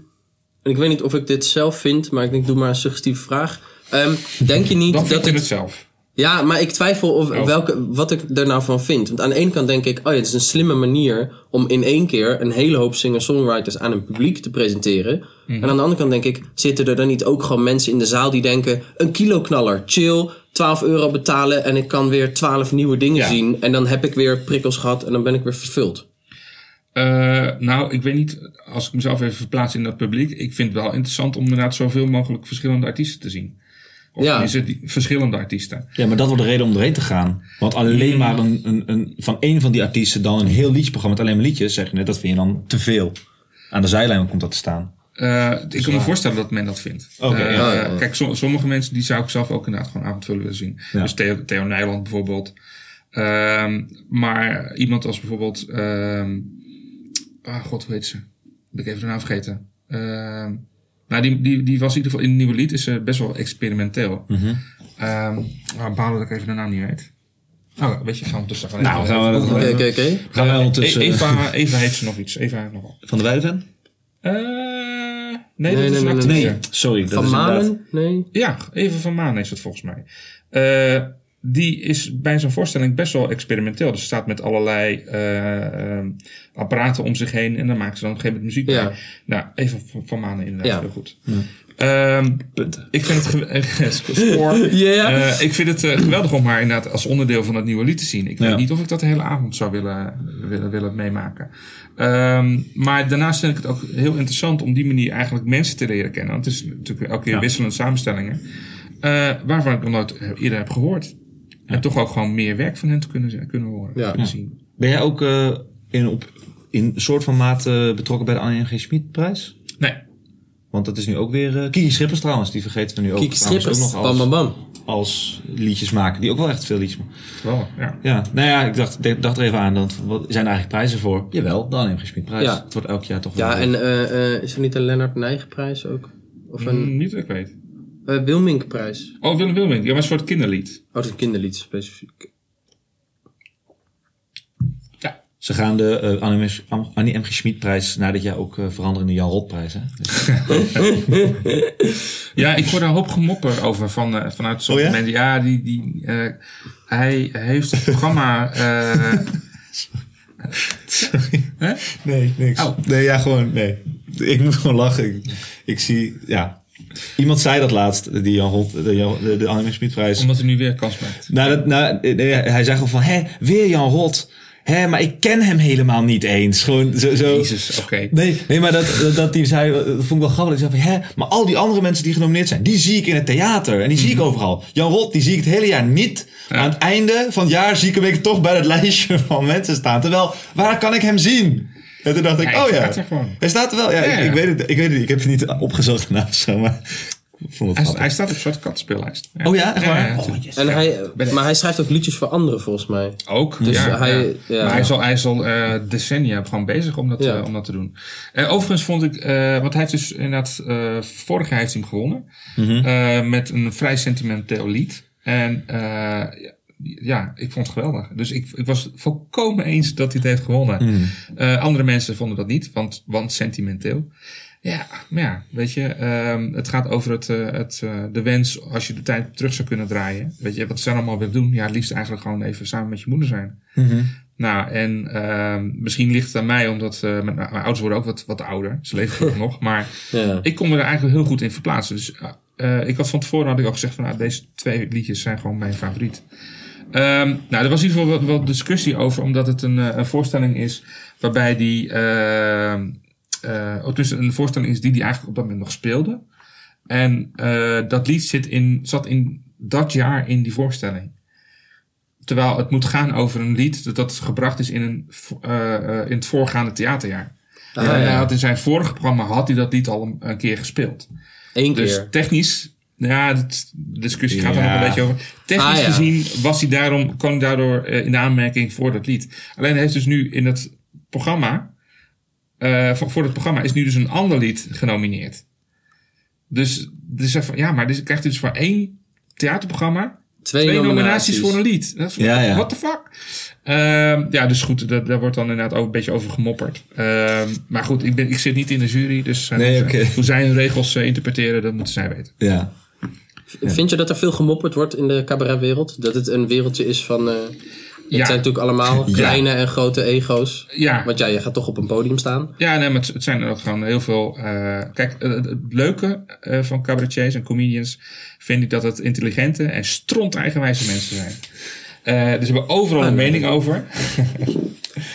en ik weet niet of ik dit zelf vind, maar ik denk, doe maar een suggestieve vraag. Ehm, denk je niet Dan dat het... het zelf. Ja, maar ik twijfel of Oh. welke, wat ik er nou van vind. Want aan de ene kant denk ik, oh ja, het is een slimme manier om in één keer een hele hoop singer-songwriters aan een publiek te presenteren. Mhm. En aan de andere kant denk ik, zitten er dan niet ook gewoon mensen in de zaal die denken, een kiloknaller, chill, 12 euro betalen en ik kan weer 12 nieuwe dingen Ja. zien. En dan heb ik weer prikkels gehad en dan ben ik weer vervuld. Eh, nou, ik weet niet, als ik mezelf even verplaats in dat publiek. Ik vind het wel interessant om inderdaad zoveel mogelijk verschillende artiesten te zien. Of Ja. is het verschillende artiesten. Ja, maar dat wordt de reden om erheen te gaan. Want alleen maar een, een, een, van één van die artiesten dan een heel liedjesprogramma met alleen maar liedjes, zeg je net, dat vind je dan te veel. Aan de zijlijn komt dat te staan. Eh, ik kan me voorstellen dat men dat vindt. Oké, Eh, ja, ja, ja. Kijk, som- sommige mensen die zou ik zelf ook inderdaad gewoon avondvullen willen zien. Ja. Dus Theo, Theo Nijland bijvoorbeeld. Ehm, maar iemand als bijvoorbeeld... ehm ah, god, hoe heet ze? Ben ik even de naam vergeten. Ehm nou, die, die, die was in ieder geval in het nieuwe lied is ze best wel experimenteel. Mhm. Ehm maar balen dat ik even de naam niet weet. Oh, weet je, gaan we tussen gaan. Nou, even- gaan we dat- Oké, oké, oké. Gaan wij ondertussen... Eva, Eva heet ze nog iets. Eva heeft nog wel. Van de Weideven? Eh, nee, Nee, dat is nee, een nee. Nee, sorry. Dat Van is inderdaad- Manen? Nee. Ja, Even van Maan is het volgens mij. Eh, die is bij zo'n voorstelling best wel experimenteel. Dus ze staat met allerlei eh, eh, apparaten om zich heen. En dan maakt ze dan op een gegeven moment muziek Ja. bij. Nou, Even van, van Maan inderdaad Ja. heel goed. Ehm, Punten. ik vind het score. Ja, ja. Eh, ik vind het eh, geweldig om haar inderdaad als onderdeel van het nieuwe lied te zien. Ik Ja. weet niet of ik dat de hele avond zou willen, willen, willen meemaken. Ehm, maar daarnaast vind ik het ook heel interessant om die manier eigenlijk mensen te leren kennen. Want het is natuurlijk elke keer Ja. wisselende samenstellingen. waarvan ik nog nooit eerder heb gehoord. En toch ook gewoon meer werk van hen te kunnen, kunnen horen. Ja. Kunnen zien. Ben jij ook eh, in, op, in een soort van mate betrokken bij de Annie G. Schmid prijs? Nee. Want dat is nu ook weer... eh Kiki Schippers trouwens, die vergeten we nu ook. Kiki. Ook nog Bam, als, bam, bam. als liedjes maken. Die ook wel echt veel liedjes maken. Wel, ja. Ja, nou ja, ik dacht, dacht er even aan. Dat, wat zijn er eigenlijk prijzen voor? Jawel, de Annie G. Schmid prijs. Ja. Het wordt elk jaar toch Ja, en eh, eh, is er niet een Lennart Nijgenprijs ook? Of een Mm, niet dat ik weet. Eh Wilminkprijs? Oh, Willem Wilming. Ja, maar het is voor het kinderlied. Oh, dat is een kinderlied specifiek. Ja. Ze gaan de eh, Annie, M-. G. Schmid prijs na dit jaar ook eh, veranderen in de Jan Rot prijs. Hè? Dus- Ja, ik hoor daar een hoop gemopper over van, eh, vanuit sommige Oh ja? mensen. Ja, die, die, eh, hij heeft het programma... eh, Hè? Nee, niks. Oh. Nee, ja, gewoon, nee. Ik moet gewoon lachen. Ik, ik zie, ja. Iemand zei dat laatst, die Jan Rot, de, Jan- de, omdat hij nu weer kans maakt. Nou, dat, nou, eh, nee, hij zei gewoon van, hé, weer Jan Rot. Hé, maar ik ken hem helemaal niet eens. Gewoon zo... zo Jezus, oké. Nee, nee, maar dat, dat, dat die zei, dat vond ik wel grappig. Die zei van, hè, maar al die andere mensen die genomineerd zijn, die zie ik in het theater. En die zie ik overal. Jan Rot, die zie ik het hele jaar niet. Ja. Aan het einde van het jaar zie ik hem toch bij het lijstje van mensen staan. Terwijl, waar kan ik hem zien? En toen dacht ik, Ja, oh hij ja. staat er gewoon. Hij staat er wel. Ja, Ja, ik, ja. ik weet het. Ik weet het niet. Ik heb het niet opgezocht daarna of zo, maar ik vond het Hij, hij staat op soort katspeellijst. Oh ja, echt waar? Oh, yes. En hij, maar hij schrijft ook liedjes voor anderen volgens mij. Ook. Dus ja, hij- ja. ja. Maar hij is al, hij is al eh, decennia gewoon bezig om dat, Ja. eh, om dat te doen. Eh, overigens vond ik, eh, want hij heeft dus inderdaad, eh, vorig jaar heeft hij hem gewonnen. Mhm. Eh, met een vrij sentimenteel lied. En eh, ja, ik vond het geweldig. Dus ik, ik was volkomen eens dat hij het heeft gewonnen. Mhm. Eh, andere mensen vonden dat niet, want, want sentimenteel. Ja, maar ja, weet je, ehm, het gaat over het, eh, het, eh, de wens als je de tijd terug zou kunnen draaien. Weet je, wat ze allemaal willen doen? Ja, het liefst eigenlijk gewoon even samen met je moeder zijn. Mhm. Nou, en ehm, misschien ligt het aan mij, omdat mijn, mijn ouders worden ook wat, wat ouder. Ze leven nog, maar Ja. ik kon me er eigenlijk heel goed in verplaatsen. Dus ik had van tevoren had ik al gezegd van nou, deze twee liedjes zijn gewoon mijn favoriet. Ehm, nou, er was in ieder geval wel, wel discussie over, omdat het een, eh, een voorstelling is waarbij die, dus een voorstelling is die die eigenlijk op dat moment nog speelde. En eh, dat lied zit in, zat in dat jaar in die voorstelling. Terwijl het moet gaan over een lied dat, dat gebracht is in, een, in het voorgaande theaterjaar. Ah, en hij ja. had in zijn vorige programma had hij dat lied al een, een keer gespeeld. Eén Dus keer. technisch, ja, de discussie gaat er Ja. nog een beetje over. Technisch Ah, gezien was hij daarom, kwam hij daardoor eh, in de aanmerking voor dat lied. Alleen hij heeft dus nu in het programma, eh, voor, voor het programma is nu dus een ander lied genomineerd. Dus, dus ja, maar dus krijgt hij dus voor één theaterprogramma Twee, twee nominaties voor een lied. Dat is, Ja, ja. What the fuck? Ehm, ja, dus goed, daar, daar wordt dan inderdaad ook een beetje over gemopperd. Ehm, maar goed, ik, ben, ik zit niet in de jury, dus eh, Nee, hoe, zij- oké. hoe zij hun regels interpreteren, dat moeten zij weten. Ja. Vind je dat er veel gemopperd wordt in de cabaretwereld? Dat het een wereldje is van... eh het Ja. zijn natuurlijk allemaal kleine en grote ego's. Ja, Want ja, je gaat toch op een podium staan. ja nee, maar het, het zijn er ook gewoon heel veel. eh, kijk, het, leuke eh, van cabaretiers en comedians vind ik dat het intelligente en stront eigenwijze mensen zijn. Dus ze hebben overal een mening over.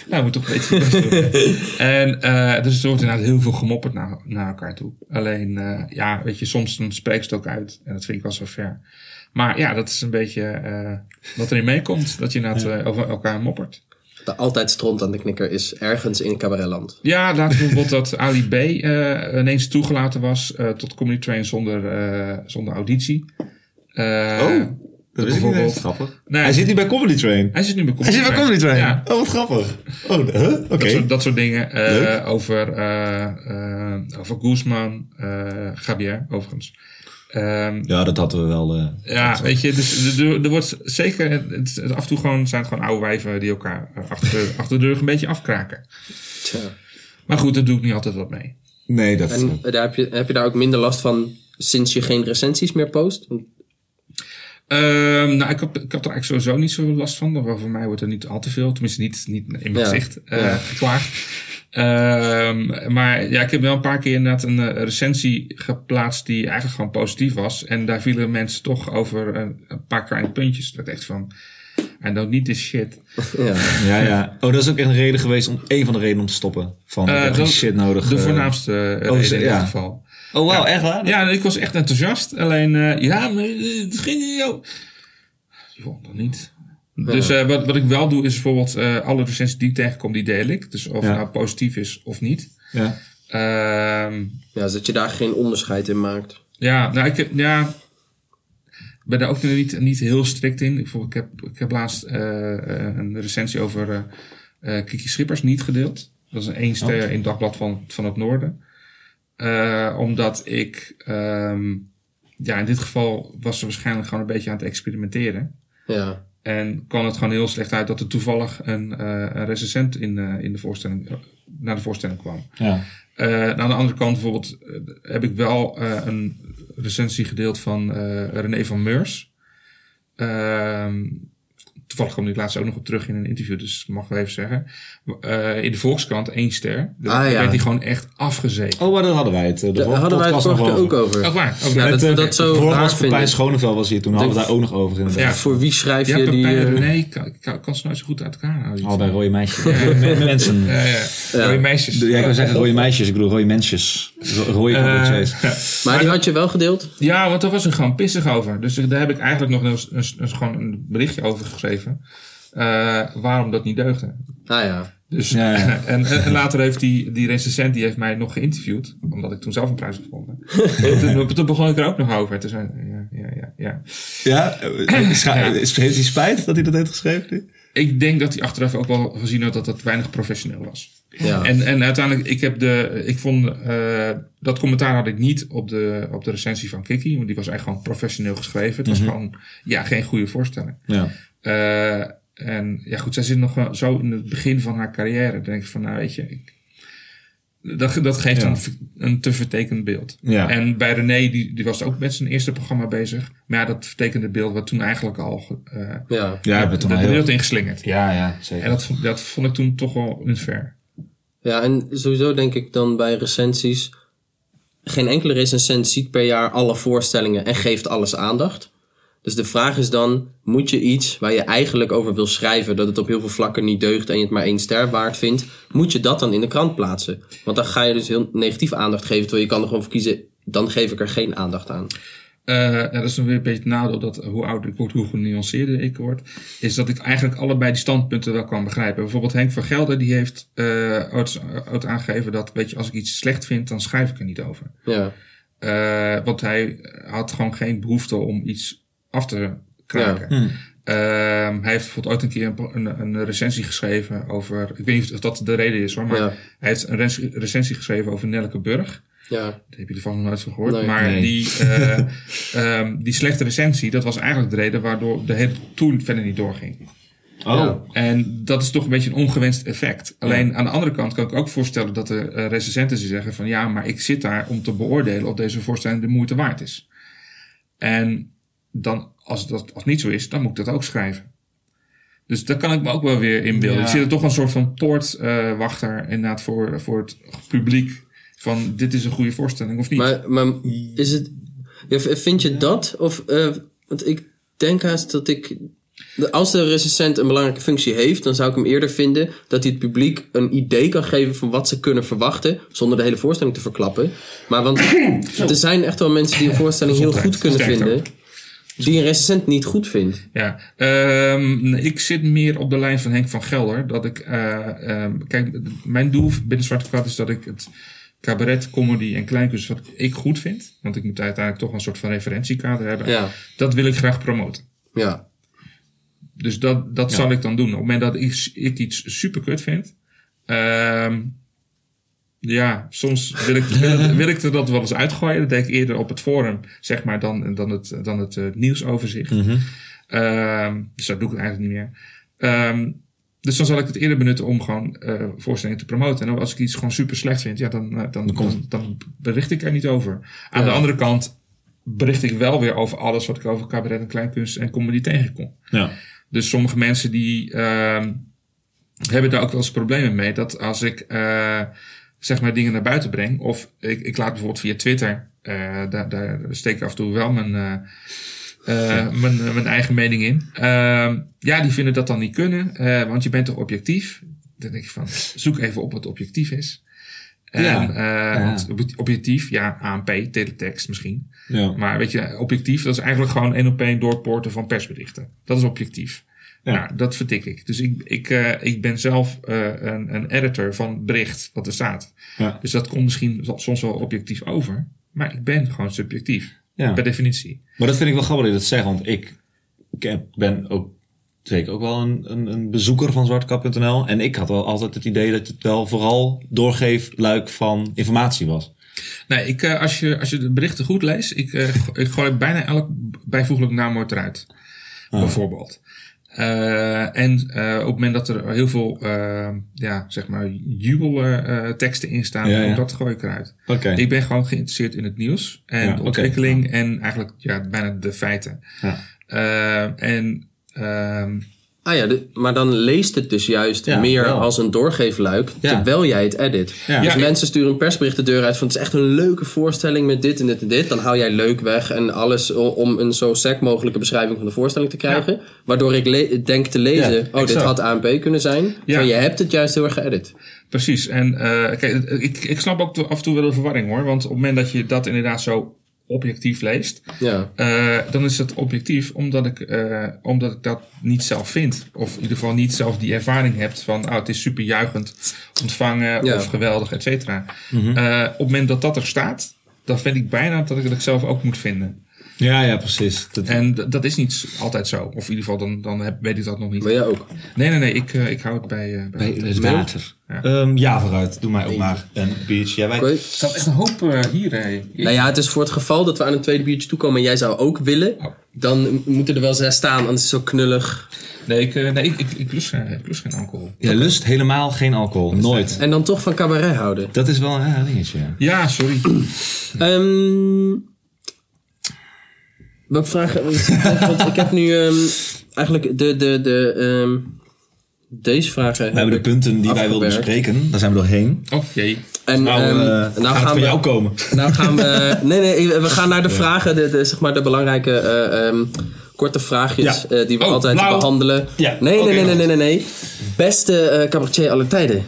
nou, moet toch een beetje je best doen. En eh, dus er wordt inderdaad heel veel gemopperd naar, naar elkaar toe. Alleen, eh, ja, weet je, soms dan spreekt het ook uit. En dat vind ik wel zo ver. Maar ja, dat is een beetje eh, wat erin meekomt. Dat je inderdaad over elkaar moppert. de altijd stront aan de knikker is ergens in cabaretland. Ja, laat bijvoorbeeld dat Ali B eh, ineens toegelaten was eh, tot Comedy Train zonder, eh, zonder auditie. Eh, Oh, Dat is bijvoorbeeld- niet grappig. Nee, Hij zit nu bij Comedy Train. hij zit nu bij Comedy Hij zit bij Comedy Train. Ja. Oh, wat grappig. Oh, huh? Oké. Dat, soort, dat soort dingen. eh, over, eh, eh, over Guzman, eh Gabier, overigens. Ehm, Ja, dat hadden we wel. eh, ja, weet je, dus er, wordt zeker, het, het- af en toe gewoon, zijn het gewoon oude wijven die elkaar achter de, achter de rug een beetje afkraken. Tja. Maar goed, daar doe ik niet altijd wat mee. Nee, dat. En daar heb, je, heb je daar ook minder last van sinds je geen recensies meer post? Ehm, nou, ik heb, ik heb er eigenlijk sowieso niet zo last van. Want voor mij wordt er niet al te veel, tenminste niet, niet in mijn Ja, gezicht, eh ja. geklaagd. Ehm, maar ja, ik heb wel een paar keer inderdaad een eh, recensie geplaatst die eigenlijk gewoon positief was. En daar vielen mensen toch over een, een paar kleine puntjes. Dat echt van, I don't need this shit. Ja. Ja, ja. Oh, dat is ook echt een reden geweest om een van de redenen om te stoppen. Van ik Eh, heb geen dat- shit nodig. De eh. voornaamste eh, oh, reden in ja. dit geval. Oh, wauw, echt waar? Ja, ik was echt enthousiast. Alleen, eh, ja, maar eh, het ging niet jou. Joh, dan niet. Dus eh, wat, wat ik wel doe is bijvoorbeeld eh, alle recensies die ik tegenkom, die deel ik. Dus of Ja. het nou positief is of niet. Ja. Ehm, ja, zodat je daar geen onderscheid in maakt. ja, nou, ik heb, ja, ben daar ook niet, niet heel strikt in. Ik, ik, heb, ik heb laatst eh, eh, een recensie over eh, eh, Kiki Schippers niet gedeeld. Dat is een één ster in het Dagblad van, van het Noorden. Eh, omdat ik, ehm, ja, in dit geval was ze waarschijnlijk gewoon een beetje aan het experimenteren. Ja. En kwam het gewoon heel slecht uit dat er toevallig een, eh een recensent in, eh, in de voorstelling, naar de voorstelling kwam. Ja. Eh, aan de andere kant bijvoorbeeld heb ik wel eh, een recensie gedeeld van eh, René van Meurs. Ehm, toevallig kwam ik laatst ook nog op terug in een interview, dus mag ik wel even zeggen. Eh, in de Volkskrant één ster. Daar Ah, ja. werd hij gewoon echt afgezeten. Oh, maar daar hadden wij het. eh, De Daar hadden wij het vorige nog keer ook over. Ook waar. Ook Ja, waar. dat, Met, eh, dat zo Vorige raar was Pepijn. Schoneveld was hier toen. Hadden we het daar ook nog over. Ja. Voor wie schrijf Ja, je die... Eh, en René kan, kan, kan ze nooit zo goed uit elkaar houden. Al bij rode meisjes. Mensen. Ja, ja. Rode meisjes. Ja, ik wil zeggen rode meisjes. Ik bedoel rode mensjes. Ro- Rode Eh. Maar die had je wel gedeeld? Ja, want daar was ik gewoon pissig over. Dus daar heb ik eigenlijk nog een, een, een- gewoon een berichtje over geschreven. Eh, waarom dat niet deugde. Ah ja. Dus, Ja, ja. En, en, en later heeft die, die recensent die heeft mij nog geïnterviewd. Omdat ik toen zelf een prijs had gewonnen. En toen, toen begon ik er ook nog over. Toen zei ja, ja, ja, ja. Ja, scha- Ja. is- heeft hij spijt dat hij dat heeft geschreven? Ik denk dat hij achteraf ook wel gezien had dat dat weinig professioneel was. ja. En, en uiteindelijk, ik heb de, ik vond, eh, dat commentaar had ik niet op de, op de recensie van Kiki. Want die was eigenlijk gewoon professioneel geschreven. Het was gewoon, ja, geen goede voorstelling. Ja. Eh, en ja, goed, zij zit nog wel zo in het begin van haar carrière. Dan denk ik van, nou weet je, ik, dat, dat geeft Ja. een, een te vertekend beeld. Ja. En bij René, die, die was ook met zijn eerste programma bezig. Maar ja, dat vertekende beeld werd toen eigenlijk al eh ja. Ja, de, de heel... wereld ingeslingerd. Ja, ja, zeker. En dat, vond- dat vond ik toen toch wel unfair. Ja, en sowieso denk ik dan bij recensies... Geen enkele recensent ziet per jaar alle voorstellingen en geeft alles aandacht. Dus de vraag is dan, moet je iets waar je eigenlijk over wil schrijven... dat het op heel veel vlakken niet deugt en je het maar één ster waard vindt... moet je dat dan in de krant plaatsen? Want dan ga je dus heel negatief aandacht geven... terwijl je kan er gewoon voor kiezen, dan geef ik er geen aandacht aan. Ja, dat is dan weer een beetje het nadeel dat hoe ouder ik word, hoe genuanceerder ik word. Is dat ik eigenlijk allebei die standpunten wel kan begrijpen. Bijvoorbeeld Henk van Gelder, die heeft ooit, ooit aangegeven dat, weet je, als ik iets slecht vind, dan schrijf ik er niet over. Ja, Eh, want hij had gewoon geen behoefte om iets af te kraken. Hmm. Ehm, hij heeft bijvoorbeeld ooit een keer een, een, een recensie geschreven over, ik weet niet of dat de reden is hoor, maar Ja. hij heeft een rec- recensie geschreven over Nelke Burg. ja, Daar heb je ervan nog nooit van gehoord. Nee. maar Nee. Die, eh, ehm, die slechte recensie, dat was eigenlijk de reden waardoor de hele tour verder niet doorging. Oh. Ja. En dat is toch een beetje een ongewenst effect. Alleen aan de andere kant kan ik ook voorstellen dat er eh, recensenten zeggen van ja, maar ik zit daar om te beoordelen of deze voorstelling de moeite waard is. En dan, als dat als niet zo is, dan moet ik dat ook schrijven. Dus daar kan ik me ook wel weer inbeelden. Ja. Ik zit er toch een soort van poortwachter inderdaad voor, voor het publiek. Van dit is een goede voorstelling of niet. Maar, maar is het... vind je dat? Of, eh, want ik denk haast dat ik... Als de recensent een belangrijke functie heeft, dan zou ik hem eerder vinden dat hij het publiek een idee kan geven van wat ze kunnen verwachten, zonder de hele voorstelling te verklappen. Maar want er zijn echt wel mensen die een voorstelling heel goed kunnen vinden. Die een recensent niet goed vindt. Ja, ehm, ik zit meer op de lijn van Henk van Gelder. Dat ik, ehm, kijk, mijn doel binnen Zwarte Kat is dat ik het cabaret, comedy en kleinkunst wat ik goed vind. Want ik moet uiteindelijk toch een soort van referentiekader hebben. Ja. Dat wil ik graag promoten. Ja. Dus dat, dat Ja. zal ik dan doen. Op het moment dat ik, ik iets super kut vind. ehm, ja, soms wil ik, wil, ik- wil ik er dat wel eens uitgooien. Dat deed ik eerder op het forum, zeg maar, dan, dan het, dan het eh, nieuwsoverzicht. Ehm, dus dat doe ik eigenlijk niet meer. Ehm, dus dan zal ik het eerder benutten om gewoon eh voorstellingen te promoten. En als ik iets gewoon super slecht vind, ja, dan, eh, dan, dan, bericht ik er niet over. Aan Ja. de andere kant bericht ik wel weer over alles wat ik over cabaret en kleinkunst en comedy tegenkom. Ja. Dus sommige mensen die ehm, hebben daar ook wel eens problemen mee. Dat als ik zeg maar dingen naar buiten breng. Of ik, ik laat bijvoorbeeld via Twitter. eh, daar, daar steek ik af en toe wel mijn, eh, eh, mijn, mijn eigen mening in. Ehm, ja, die vinden dat dan niet kunnen. want je bent toch objectief? Dan denk ik van, zoek even op wat objectief is. En, Ja. eh, Ja. Want ob- objectief, ja, ANP, teletext misschien. Ja. Maar weet je, objectief, dat is eigenlijk gewoon één op één doorpoorten van persberichten. Dat is objectief. Ja. Nou, dat vertik ik. Dus ik, ik, eh, ik ben zelf eh, een, een editor van bericht wat er staat. Ja. Dus dat komt misschien soms wel objectief over. Maar ik ben gewoon subjectief. Ja. Per definitie. Maar dat vind ik wel grappig dat je dat zegt, want ik ben ook zeker ook wel een, een, een bezoeker van zwartkap.nl. En ik had wel altijd het idee dat het wel vooral doorgeefluik van informatie was. Nee, ik, eh, als, je, als je de berichten goed leest, ik, ik gooi bijna elk bijvoeglijk naamwoord eruit. Ah. Bijvoorbeeld. Eh, en eh, op het moment dat er heel veel, eh, ja, zeg maar, jubelteksten in staan, Ja, dat gooi ik eruit. Ik ben gewoon geïnteresseerd in het nieuws en Ja, de ontwikkeling en eigenlijk ja, bijna de feiten. Ja. En ehm, Ah ja, de- maar dan leest het dus juist Ja, meer wel. als een doorgeefluik, Ja. terwijl jij het edit. Ja. Dus Ja, mensen sturen een persbericht de deur uit van het is echt een leuke voorstelling met dit en dit en dit. Dan hou jij leuk weg en alles om een zo sec mogelijke beschrijving van de voorstelling te krijgen. Waardoor ik denk te lezen, Ja, oh dit had ANP kunnen zijn. Ja. je hebt het juist heel erg geëdit. Precies. En eh, kijk, ik, ik snap ook af en toe wel de verwarring hoor. Want op het moment dat je dat inderdaad zo objectief leest, Ja. eh, dan is het objectief omdat ik, eh, omdat ik dat niet zelf vind. Of in ieder geval niet zelf die ervaring hebt van oh, het is super juichend ontvangen Ja. of geweldig, et cetera. Eh, op het moment dat dat er staat, dan vind ik bijna dat ik het zelf ook moet vinden. Ja, ja, precies. Dat, En dat is niet altijd zo. Of in ieder geval, dan, dan heb, weet ik dat nog niet. Maar jij ook. Nee, nee, nee. Ik, eh, ik hou het bij... eh, bij bij het water. Ja. Ja. ja, vooruit. Doe mij ook maar een biertje. Ja, wij... Oké. Er staat echt een hoop eh, hier. hè. Nou ja, het is voor het geval dat we aan een tweede biertje toekomen en jij zou ook willen. Oh. Dan moeten er wel zes staan, anders is het zo knullig. Nee, ik, eh, nee, ik, ik, ik, lust, geen- ik lust geen alcohol. Jij lust helemaal geen alcohol. Nooit. En dan toch van cabaret houden. Dat is wel een ja, dingetje. ja. Ja, sorry. Ehm welke vraag? Want ik heb nu ehm, eigenlijk de, de, de, ehm, deze vragen. We hebben de punten die wij wilden bespreken. Daar zijn we doorheen. Oh jee. En Nou, ehm, eh, nou gaat het gaan van we. jou komen. Nou gaan we. Nee, nee, we gaan naar de vragen, de, de, zeg maar de belangrijke eh, ehm, korte vraagjes Ja. eh, die we Oh, altijd behandelen. Ja, Nee, nee, oké, nee, nee, nee, nee, nee. Beste eh cabaretier aller tijden.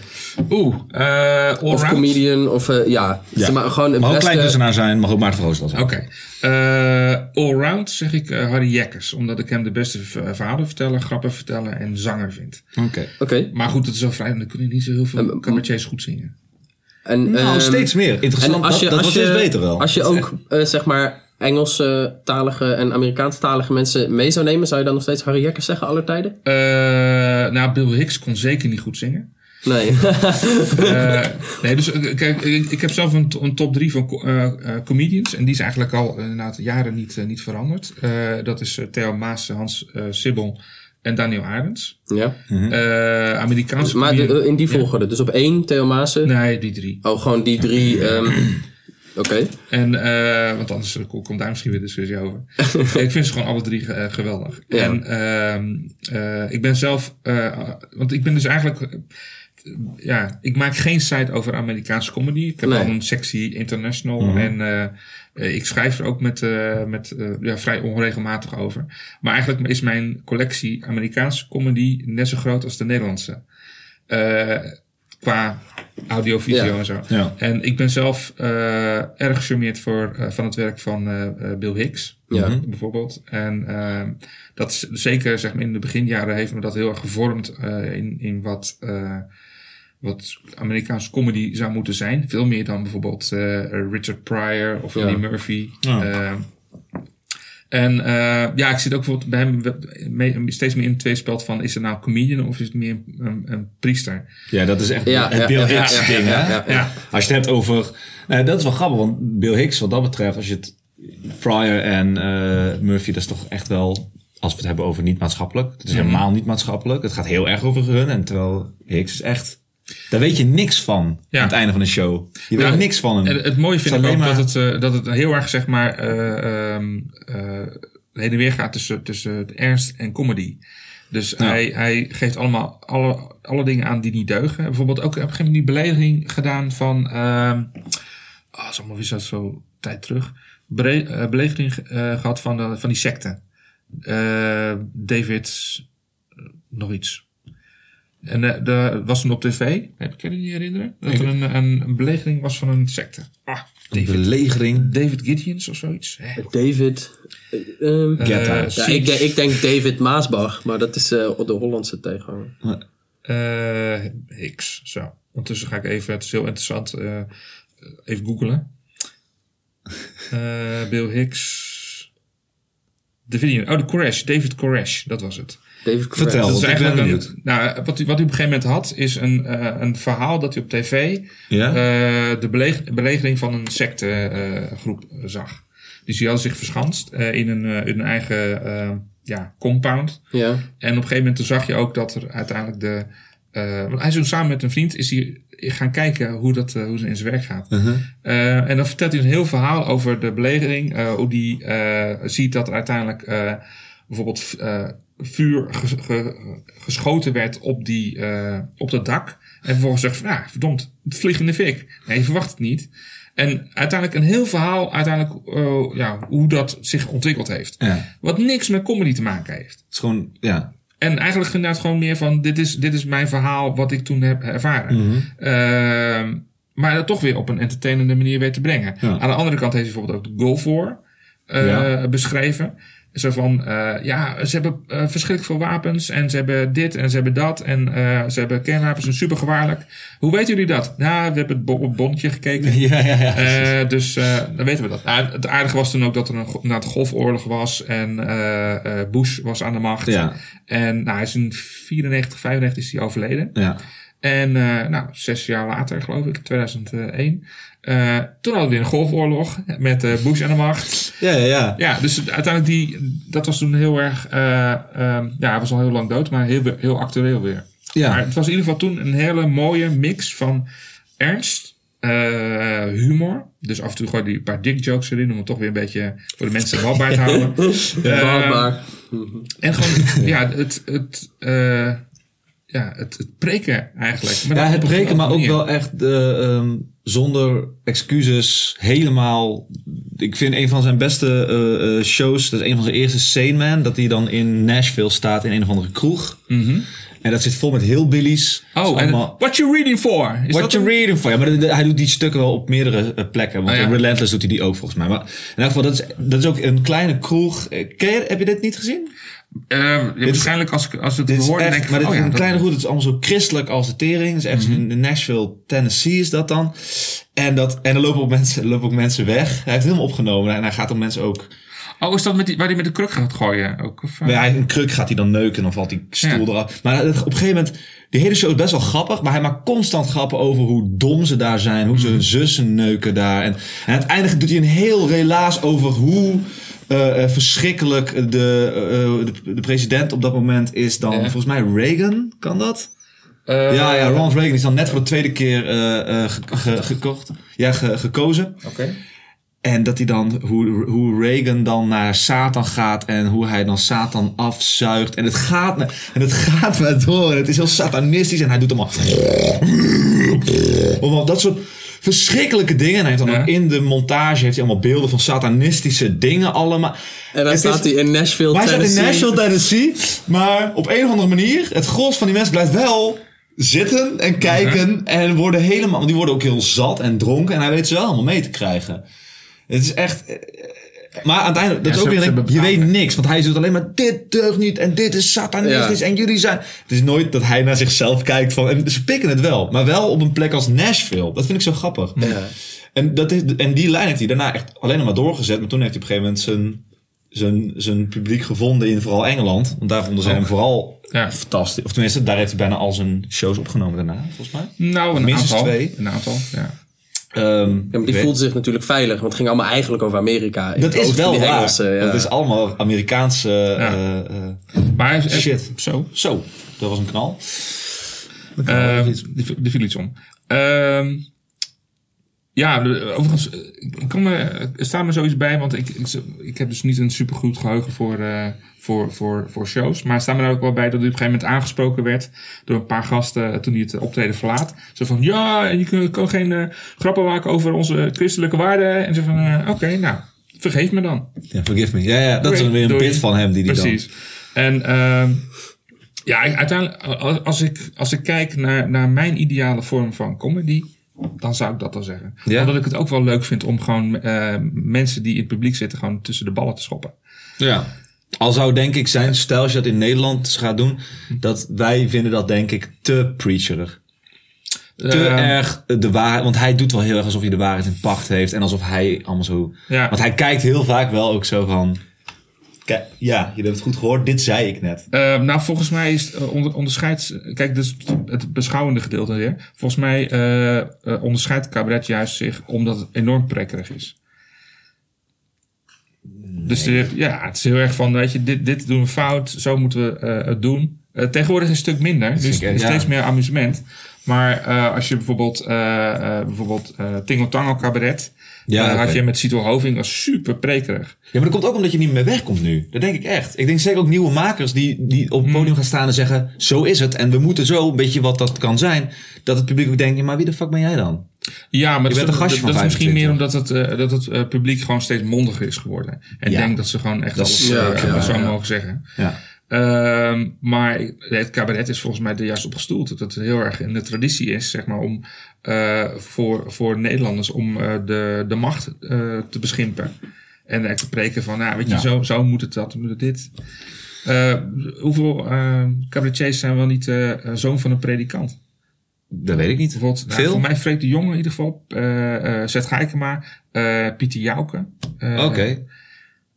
Oeh, eh Of allround. comedian, of eh, ja. Ja. Zeg maar gewoon het Mag ook klein beste. kunstenaar zijn, mag ook Maarten Verhoostel zijn. Oké. Eh, allround zeg ik eh, Harry Jekkers. Omdat ik hem de beste verhalen vertellen, grappen vertellen en zanger vind. Oké. Oké. Maar goed, het is wel vrij. Dan kunnen niet zo heel veel cabaretiers goed zingen. En, Nou, ehm, steeds meer. Interessant. En als je, dat dat als wordt je, steeds beter wel. Als je ook, eh, zeg maar, Engelstalige en Amerikaanstalige mensen mee zou nemen, zou je dan nog steeds Harry Jekkers zeggen, aller tijden? Eh, nou, Bill Hicks kon zeker niet goed zingen. Nee. Eh, nee, dus eh, kijk, ik, ik heb zelf een, een top 3 van eh, eh, comedians. En die is eigenlijk al eh, inderdaad jaren niet, niet veranderd. Eh, dat is Theo Maas, Hans eh Sibbel en Daniel Arends. ja. Eh, Amerikaanse Maar de- in die volgorde. Dus op één, Theo Maassen. Nee, die drie. Oh, gewoon die drie. ehm, Oké. En, eh, want anders komt daar misschien weer discussie over. ik vind ze gewoon alle drie geweldig. Ja. En ehm, eh, ik ben zelf, eh, want ik ben dus eigenlijk, ja, ik maak geen site over Amerikaanse comedy. Ik heb Nee. al een sectie international en eh, eh, ik schrijf er ook met, eh, met eh, ja, vrij onregelmatig over. Maar eigenlijk is mijn collectie Amerikaanse comedy net zo groot als de Nederlandse. Eh, qua audio, video Ja. en zo. Ja. En ik ben zelf eh, erg gecharmeerd voor, eh, van het werk van eh, eh, Bill Hicks. Ja. Mhm. bijvoorbeeld. En eh, dat is zeker zeg maar, in de beginjaren heeft me dat heel erg gevormd eh, in, in wat, eh, wat Amerikaanse comedy zou moeten zijn. Veel meer dan bijvoorbeeld eh, Richard Pryor of Ja. Eddie Murphy. Ja. Eh, en eh, ja, ik zit ook bijvoorbeeld bij hem mee- steeds meer in het tweespeld van... is het nou comedian of is het meer een, een, een priester? Ja, dat is echt Ja, het ja, Bill ja, Hicks ja, ding, ja, hè? ja, ja. Als je het hebt over... Nou, dat is wel grappig, want Bill Hicks, wat dat betreft, als je het... Pryor en eh, Murphy, dat is toch echt wel... Als we het hebben over niet maatschappelijk. Het is Mhm. helemaal niet maatschappelijk. Het gaat heel erg over hun. En terwijl Hicks is echt... Daar weet je niks van Ja. aan het einde van de show. Je Ja, weet niks van hem. En het mooie vind ik ook dat, het, eh, dat het heel erg zeg maar eh, ehm, eh, heen en weer gaat tussen, tussen ernst en comedy. Dus hij, hij geeft allemaal alle, alle dingen aan die niet deugen. Bijvoorbeeld ook op een gegeven moment die belediging gedaan van... ehm oh, is allemaal weer zo, zo tijd terug. Belediging eh, gehad van, de, van die secte. David... nog iets. En eh, de, was toen op tv, heb ik je niet herinneren? Dat er een, een, een belegering was van een secte. Ah, Een David, belegering. David Gideons of zoiets. Hè? David. eh, ehm, Eh, out. ja, ik, denk- ik denk David Maasbach, maar dat is eh, de Hollandse tegenhanger. Eh, Hicks, zo. Ondertussen ga ik even, het is heel interessant, eh, even googlen. Eh, Bill Hicks. De video. Oh, de Koresh. David Koresh, dat was het. David. Vertel. Dat is want ik ben eigenlijk benieuwd. een, nou, wat hij, wat hij op een gegeven moment had, is een, eh, een verhaal dat hij op tv Ja? eh, de beleg- belegering van een sectegroep zag. Dus die hadden zich verschanst eh, in, een, eh, in een eigen eh, ja, compound. Ja. En op een gegeven moment toen zag je ook dat er uiteindelijk de. eh, want hij is toen samen met een vriend is hij gaan kijken hoe dat eh, hoe ze in zijn werk gaat. Uh-huh. Eh, en dan vertelt hij een heel verhaal over de belegering. eh, hoe die eh, ziet dat er uiteindelijk eh, bijvoorbeeld eh, vuur ges- ge- geschoten werd op, die, eh, op dat dak. En vervolgens zegt van, nou, verdomd, het vliegt in de fik. Nee, je verwacht het niet. En uiteindelijk een heel verhaal, uiteindelijk eh, ja, hoe dat zich ontwikkeld heeft. Ja. Het Wat niks met comedy te maken heeft. is gewoon, ja. En eigenlijk ging het gewoon meer van: dit is, dit is mijn verhaal wat ik toen heb ervaren. Mhm. Ehm, maar dat toch weer op een entertainende manier weer te brengen. Ja. Aan de andere kant heeft hij bijvoorbeeld ook de Gulf War eh, Ja. beschreven. Zo van, eh, ja, ze hebben eh, verschrikkelijk veel wapens en ze hebben dit en ze hebben dat en eh, ze hebben kernwapens en super gevaarlijk. Hoe weten jullie dat? Nou, we hebben het bo- op het bonnetje gekeken. Ja, ja, ja. Dus dan weten we dat. Nou, het aardige was toen ook dat er een, na het golfoorlog was en Bush was aan de macht. Ja. En nou, hij is in 94, 95 is hij overleden. ja. En eh, nou, zes jaar later, geloof ik, 2001. eh, toen hadden we weer een golfoorlog met eh, Bush aan de macht. Ja, ja, ja. Ja, dus uiteindelijk die, dat was toen heel erg, eh, ehm, ja, hij was al heel lang dood, maar heel, heel actueel weer. Ja. Maar het was in ieder geval toen een hele mooie mix van ernst, eh, humor. Dus af en toe gooi je een paar dick jokes erin om het toch weer een beetje voor de mensen vatbaar te houden. En gewoon, ja, het, het, eh, ja, het, het preken eigenlijk. Maar Ja, het breken, maar ook wel echt eh, ehm, zonder excuses helemaal. Ik vind een van zijn beste eh, eh, shows, dat is een van zijn eerste Sane Man, dat hij dan in Nashville staat in een of andere kroeg. Mhm. En dat zit vol met. Dat is Oh, allemaal- what you reading for? Is What you reading for? Ja, maar de- de- hij doet die stukken wel op meerdere eh, plekken. Want Oh, ja. in Relentless doet hij die ook volgens mij. Maar in elk geval, dat is, dat is ook een kleine kroeg. Ken je, heb je dit niet gezien? Eh, ja, waarschijnlijk als, ik, als het Dit hoor, echt, denk ik maar dit oh is ja, een kleine groep. Het is allemaal zo christelijk als de tering. Het is echt in Nashville, Tennessee is dat dan. En, dat, en er lopen ook, mensen, lopen ook mensen weg. Hij heeft het helemaal opgenomen. En hij gaat dan mensen ook... Oh, is dat met die, waar hij met de kruk gaat gooien? Ook, of, eh? Bij een kruk gaat hij dan neuken. En dan valt die stoel Ja. eraf. Maar op een gegeven moment... De hele show is best wel grappig. Maar hij maakt constant grappen over hoe dom ze daar zijn. Hoe ze hun zussen neuken daar. En, en uiteindelijk doet hij een heel relaas over hoe... eh, verschrikkelijk de, eh, de, de president op dat moment is dan... Volgens mij Reagan, kan dat? Ja, ja, Ronald Reagan is dan net voor de tweede keer ge- ge- gekocht. Ja, ge- gekozen. Oké. En dat hij dan, hoe, hoe Reagan dan naar Satan gaat en hoe hij dan Satan afzuigt. En het gaat, maar- en het gaat maar door. En het is heel satanistisch en hij doet allemaal. Allemaal dat soort verschrikkelijke dingen. En hij heeft dan Ja. in de montage heeft hij allemaal beelden van satanistische dingen allemaal. En dan Het staat is- hij in Nashville, maar hij staat in Tennessee. Nashville, Tennessee. Maar op een of andere manier, het gros van die mensen blijft wel zitten en kijken. En worden helemaal, want die worden ook heel zat en dronken. En hij weet ze wel allemaal mee te krijgen. Het is echt, Maar aan het einde, dat Ja, is ook weer, je weet niks. Want hij doet alleen maar, dit deugt niet en dit is satanistisch Ja. en jullie zijn... Het is nooit dat hij naar zichzelf kijkt van, en ze pikken het wel. Maar wel op een plek als Nashville. Dat vind ik zo grappig. Ja. En, dat is, en die lijn heeft hij daarna echt alleen nog maar doorgezet. Maar toen heeft hij op een gegeven moment zijn, zijn, zijn publiek gevonden in vooral Engeland. Want daar vonden ze hem vooral Ja. fantastisch. Of tenminste, daar heeft hij bijna al zijn shows opgenomen daarna, volgens mij. Nou, een Minstens aantal. twee. Een aantal, ja. Ehm, Ja, maar die weet- voelde zich natuurlijk veilig, want het ging allemaal eigenlijk over Amerika. In dat is wel die waar. Engelsen, ja. Dat is allemaal Amerikaanse... eh, eh, Maar Shit. Zo. zo, dat was een knal. Ehm, er viel- viel iets om. Ehm, ja, de- overigens, eh, ik kan me, er staat me zoiets bij, want ik, ik, ik heb dus niet een supergoed geheugen voor, eh, voor, voor, voor shows. Maar er staat me nou ook wel bij dat hij op een gegeven moment aangesproken werd door een paar gasten eh, toen hij het optreden verlaat. Zo van, ja, je kan, geen eh, grappen maken over onze christelijke waarden. En zo van, eh, oké, nou, vergeef me dan. Ja, forgive me. Ja, ja dat is weer een bit van hem die die dan... Precies. En ehm, ja, uiteindelijk, als- als ik, als ik kijk naar, naar mijn ideale vorm van comedy, dan zou ik dat wel zeggen. Ja? Omdat ik het ook wel leuk vind om gewoon eh, mensen die in het publiek zitten, gewoon tussen de ballen te schoppen. Ja. Al zou denk ik zijn stijl, als je dat in Nederland gaat doen, dat wij vinden dat denk ik te preacherig. Te Ehm, erg de waarheid, want hij doet wel heel erg alsof hij de waarheid in pacht heeft en alsof hij allemaal zo... Ja. Want hij kijkt heel vaak wel ook zo van, kijk, ja, je hebt het goed gehoord, dit zei ik net. Eh, nou, volgens mij is eh, onder, onderscheidt. Kijk, dus het beschouwende gedeelte weer. Volgens mij eh, onderscheidt cabaret juist zich omdat het enorm prekkerig is. Dus ja, het is heel erg van, weet je, dit, dit doen we fout, zo moeten we het doen. Eh, tegenwoordig is het een stuk minder, dus ja. steeds meer amusement. Maar eh, als je bijvoorbeeld, eh bijvoorbeeld Tingle Tango cabaret, Ja, had je met Cito Hoving, was super prekerig. Ja, maar dat komt ook omdat je niet meer wegkomt nu. Dat denk ik echt. Ik denk zeker ook nieuwe makers die, die op het podium gaan staan en zeggen, zo is het. En we moeten zo, een beetje wat dat kan zijn. Dat het publiek ook denkt, maar wie de fuck ben jij dan? Ja, maar dat, is- dat, dat misschien meer 25. omdat het, dat het publiek gewoon steeds mondiger is geworden. En Ja. denkt dat ze gewoon echt Dat alles is- ja, ja, zo mogen zeggen. Ja. Ehm, maar het cabaret is volgens mij er juist op gestoeld. Dat het heel erg in de traditie is, zeg maar, om eh, voor, voor Nederlanders om eh, de, de macht eh, te beschimpen. En echt te preken van, nou, weet je, Ja. zo, zo moet het dat, moet het dit. Hoeveel eh cabaretiers zijn wel niet zoon van een predikant? Dat weet ik niet. Bijvoorbeeld, nou, Veel? voor mij Freek de Jonge in ieder geval. Zet eh Pieter Jouke. Oké.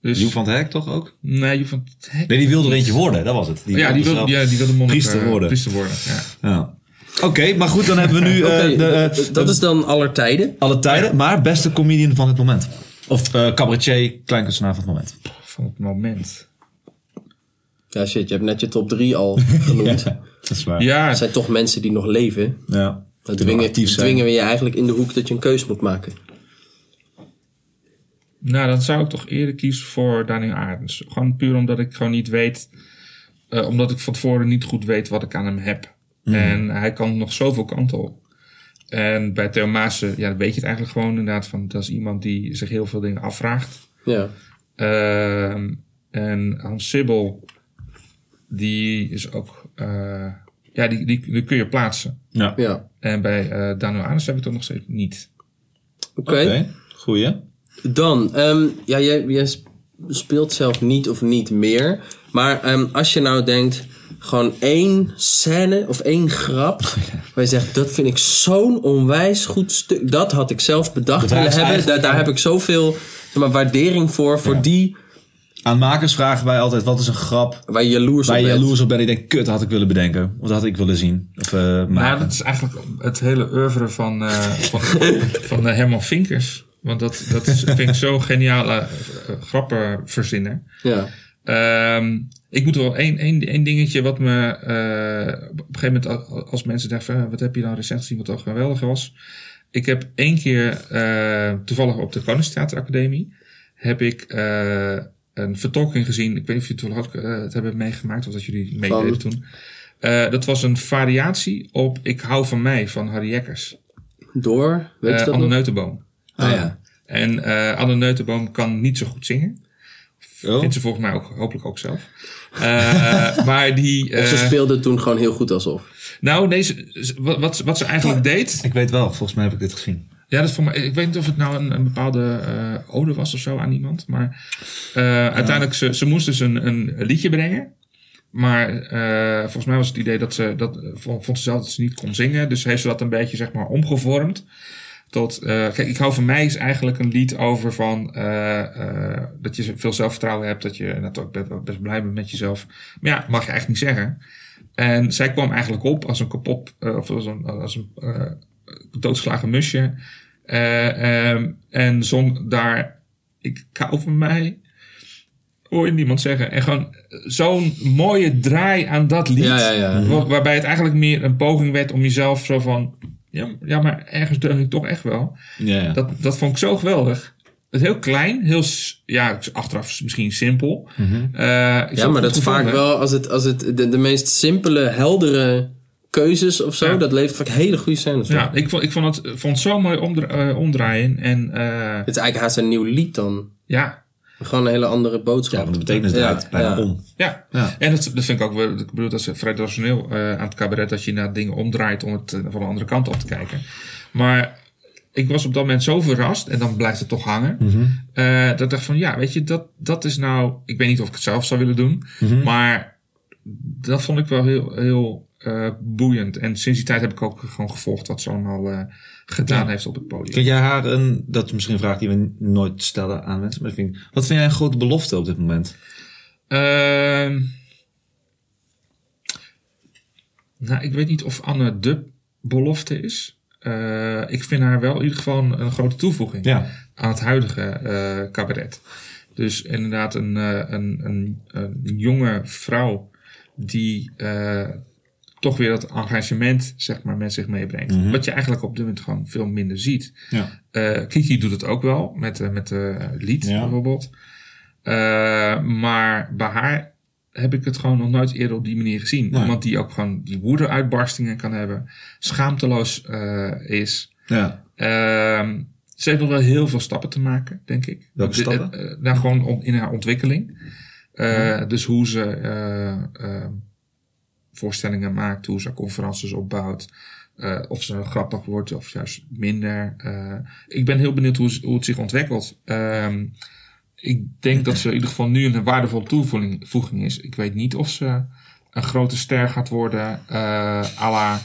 Dus, Joep van het Hek toch ook? Nee, Joep van het Hek. Nee, die wilde er eentje worden, dat was het. ja, die wilde ja, die wilde monnik, priester eh, worden. priester worden ja. Ja. Oké, maar goed, dan hebben we nu eh, Oké, de, eh, d- dat is dan aller tijden. alle tijden. Maar beste comedian van het moment. Of eh cabaretier, kleinkunstenaar van het moment. Van het moment. Ja, shit, je hebt net je top 3 al genoemd. Dat is waar. Ja, Het zijn toch mensen die nog leven. Ja. Dan dwingen, actief zijn. dwingen we je eigenlijk in de hoek dat je een keus moet maken. Nou dan zou ik toch eerder kiezen voor Daniel Arends. Gewoon puur omdat ik gewoon niet weet... eh, omdat ik van tevoren niet goed weet wat ik aan hem heb. Mhm. En hij kan nog zoveel kanten op. En bij Theo Maassen, ja, dan weet je het eigenlijk gewoon inderdaad van... Dat is iemand die zich heel veel dingen afvraagt. Ja. Ehm, en Hans Sibbel, die is ook, eh, ja, die, die, die kun je plaatsen. Ja. Ja. En bij eh Daniel Anes heb ik dat nog steeds niet. Oké. Oké, goeie. Dan, ehm, ja, jij, jij sp- speelt zelf niet of niet meer. Maar ehm, als je nou denkt, gewoon één scène of één grap. Waar je zegt, dat vind ik zo'n onwijs goed stuk. Dat had ik zelf bedacht willen hebben. Daar, heb ik zoveel zeg maar, waardering voor. Voor die Aan makers vragen wij altijd, wat is een grap waar je jaloers waar op je bent. jaloers op bent? Ik denk, kut, dat had ik willen bedenken. Of dat had ik willen zien. Of eh, Maar maken. dat is eigenlijk het hele oeuvre van, eh, van, van eh, Herman Vinkers. Want dat, dat is, vind ik zo'n geniale eh, grappenverzinner. Ja. Ehm, ik moet wel één, één, één dingetje wat me eh, op een gegeven moment als mensen zeggen van, wat heb je nou recent gezien wat toch geweldig was. Ik heb één keer eh, toevallig op de Koningstheateracademie heb ik eh, een vertolking gezien. Ik weet niet of jullie toevallig ook eh, het hebben meegemaakt of dat jullie meededen toen. Eh, dat was een variatie op Ik hou van mij van Harry Jekkers. Door, weet je Eh, dat Anne? Neutenboom. Ah ja. En eh Anne Neutenboom kan niet zo goed zingen. Oh. Vindt ze volgens mij ook, hopelijk ook zelf. Eh, maar die... Of ze eh, speelde toen gewoon heel goed alsof. nou, deze, wat, wat, wat ze eigenlijk deed... Ik weet wel, volgens mij heb ik dit gezien. Ja, dat is voor mij, ik weet niet of het nou een, een bepaalde eh, ode was of zo aan iemand. Maar eh, uiteindelijk, ze, ze moest dus een, een liedje brengen. Maar eh, volgens mij was het idee dat ze, dat, vond, vond ze zelf dat ze niet kon zingen. Dus heeft ze dat een beetje, zeg maar, omgevormd. Tot, eh, kijk, ik hou van mij is eigenlijk een lied over van, eh, eh, dat je veel zelfvertrouwen hebt. Dat je natuurlijk best, best blij bent met jezelf. Maar ja, mag je eigenlijk niet zeggen. En zij kwam eigenlijk op als een kapot, of als een, als een doodslagen musje. Eh, ehm, en zong daar, ik hou van mij. Hoor je niemand zeggen. En gewoon zo'n mooie draai aan dat lied. Ja, ja, ja. Wa- waarbij het eigenlijk meer een poging werd om jezelf zo van... Ja, ja maar ergens deug ik toch echt wel. Ja. Dat, dat vond ik zo geweldig. Het is heel klein, heel, ja, achteraf misschien simpel. Eh, is Ja, maar dat is vaak wel, als het, als het de, de meest simpele, heldere keuzes of zo, Ja. dat levert vaak hele goede scènes op. Ja, ik vond, ik vond het, vond het zo mooi omdra- eh, omdraaien. En eh, Het is eigenlijk haast een nieuw lied dan. ja, Gewoon een hele andere ja, boodschap. want de betekenis Ja, draait bijna ja. om. ja. Ja. En dat, dat vind ik ook wel, ik bedoel, dat is vrij rationeel eh, aan het cabaret, dat je naar dingen omdraait om het eh, van de andere kant op te kijken. Maar ik was op dat moment zo verrast, en dan blijft het toch hangen, eh, dat ik dacht van, ja, weet je, dat, dat is nou, ik weet niet of ik het zelf zou willen doen, maar dat vond ik wel heel, heel eh, boeiend. En sinds die tijd heb ik ook gewoon gevolgd wat ze allemaal eh, gedaan Ja. heeft op het podium. Kijk jij haar een, dat is misschien een vraag die we nooit stellen aan mensen, maar ik vind, wat vind jij een grote belofte op dit moment? Ehm, nou, ik weet niet of Anne de belofte is. Eh, ik vind haar wel in ieder geval een, een grote toevoeging Ja. aan het huidige eh, cabaret. Dus inderdaad een, eh, een, een, een jonge vrouw die toch weer dat engagement zeg maar, met zich meebrengt. Mhm. Wat je eigenlijk op dit moment gewoon veel minder ziet. Ja. Eh, Kiki doet het ook wel met, eh, met eh, lied Ja. bijvoorbeeld. Maar bij haar heb ik het gewoon nog nooit eerder op die manier gezien. Nee. Iemand die ook gewoon die woede-uitbarstingen kan hebben, schaamteloos is. Ja. Ehm, ze heeft nog wel heel veel stappen te maken, denk ik. Welke De- stappen? nou, gewoon om, in haar ontwikkeling. Eh, Dus hoe ze voorstellingen maakt, hoe ze conferences opbouwt. eh, of ze grappig wordt of juist minder. Eh, ik ben heel benieuwd hoe, het zich ontwikkelt. Ehm, ik denk dat ze in ieder geval nu een waardevolle toevoeging voeging is. Ik weet niet of ze een grote ster gaat worden. eh à la,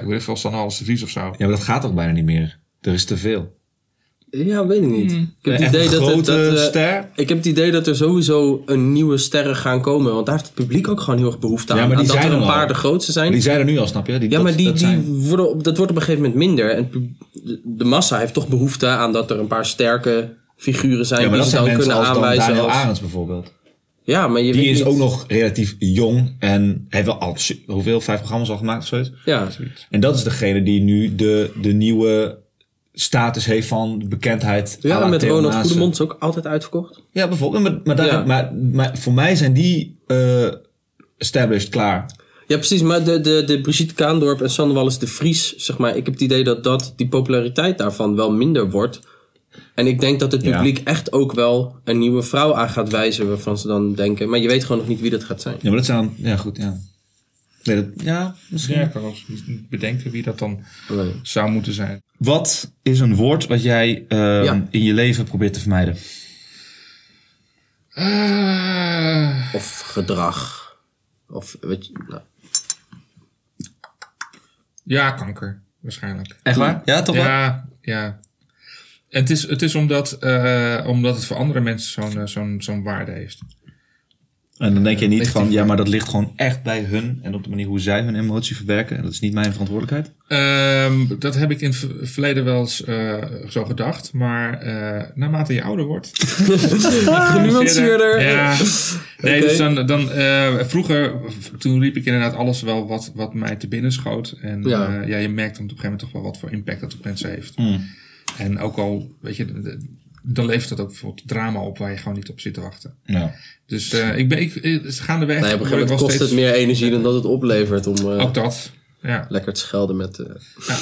ik weet veel, Sanne Alles de Vries of zo. ja, maar dat gaat toch bijna niet meer. Er is te veel. Ja, weet ik niet. Hmm. Ik heb het idee een dat, grote dat, eh, ster. Ik heb het idee dat er sowieso een nieuwe sterren gaan komen. Want daar heeft het publiek ook gewoon heel erg behoefte aan. Ja, maar die aan dat zijn er een al. paar de grootste zijn. Die zijn er nu al, snap je? Die, ja, dat- maar die, dat die zijn- worden, op- dat wordt op een gegeven moment minder. En de, de massa heeft toch behoefte aan dat er een paar sterke figuren zijn ja, maar die dat ze zijn dan mensen kunnen als dan aanwijzen. Daniel als- Arends bijvoorbeeld. ja, maar je Die weet is niet- ook nog relatief jong en heeft wel al, hoeveel, vijf programma's al gemaakt of zoiets. Ja, En dat is degene die nu de, de nieuwe status heeft van bekendheid. ja met Theo Ronald. Goedemond is ook altijd uitverkocht. Ja, bijvoorbeeld. Maar, maar, daar, Ja. maar, maar voor mij zijn die eh established klaar. Ja, precies. Maar de, de, de Brigitte Kaandorp en Sanne Wallis de Vries, zeg maar, ik heb het idee dat, dat die populariteit daarvan wel minder wordt. En ik denk dat het Ja. publiek echt ook wel een nieuwe vrouw aan gaat wijzen waarvan ze dan denken. Maar je weet gewoon nog niet wie dat gaat zijn. Ja, maar dat zijn dan... Ja, goed, ja. Nee, dat, ja, misschien. Ja, ik bedenken wie dat dan Nee. zou moeten zijn. Wat is een woord wat jij eh, Ja. in je leven probeert te vermijden? Eh, Of gedrag. Of weet je, nou, ja, kanker, waarschijnlijk. Echt waar? Ja, toch wel? Ja, ja. En het is, het is omdat, eh, omdat het voor andere mensen zo'n eh, zo'n zo'n waarde heeft. En dan denk je niet Ligt van, ja, maar dat ligt gewoon echt bij hun. En op de manier hoe zij hun emotie verwerken. En dat is niet mijn verantwoordelijkheid. Ehm, dat heb ik in het ver- verleden wel eens eh, zo gedacht. Maar eh, naarmate je ouder wordt... genuanceerder. Ja. Nee, dus dan, dan eh, vroeger, toen riep ik inderdaad alles wel wat, wat mij te binnen schoot. En Ja. ja. ja, je merkt dan op een gegeven moment toch wel wat voor impact dat op mensen heeft. En ook al, weet je, de- dan levert dat ook bijvoorbeeld drama op waar je gewoon niet op zit te wachten. Ja. Dus eh, ik ben, ik, eh, gaandeweg... nee, op een gegeven moment kost het meer energie dan dat het oplevert om eh, Ook dat, ja. lekker te schelden met... eh,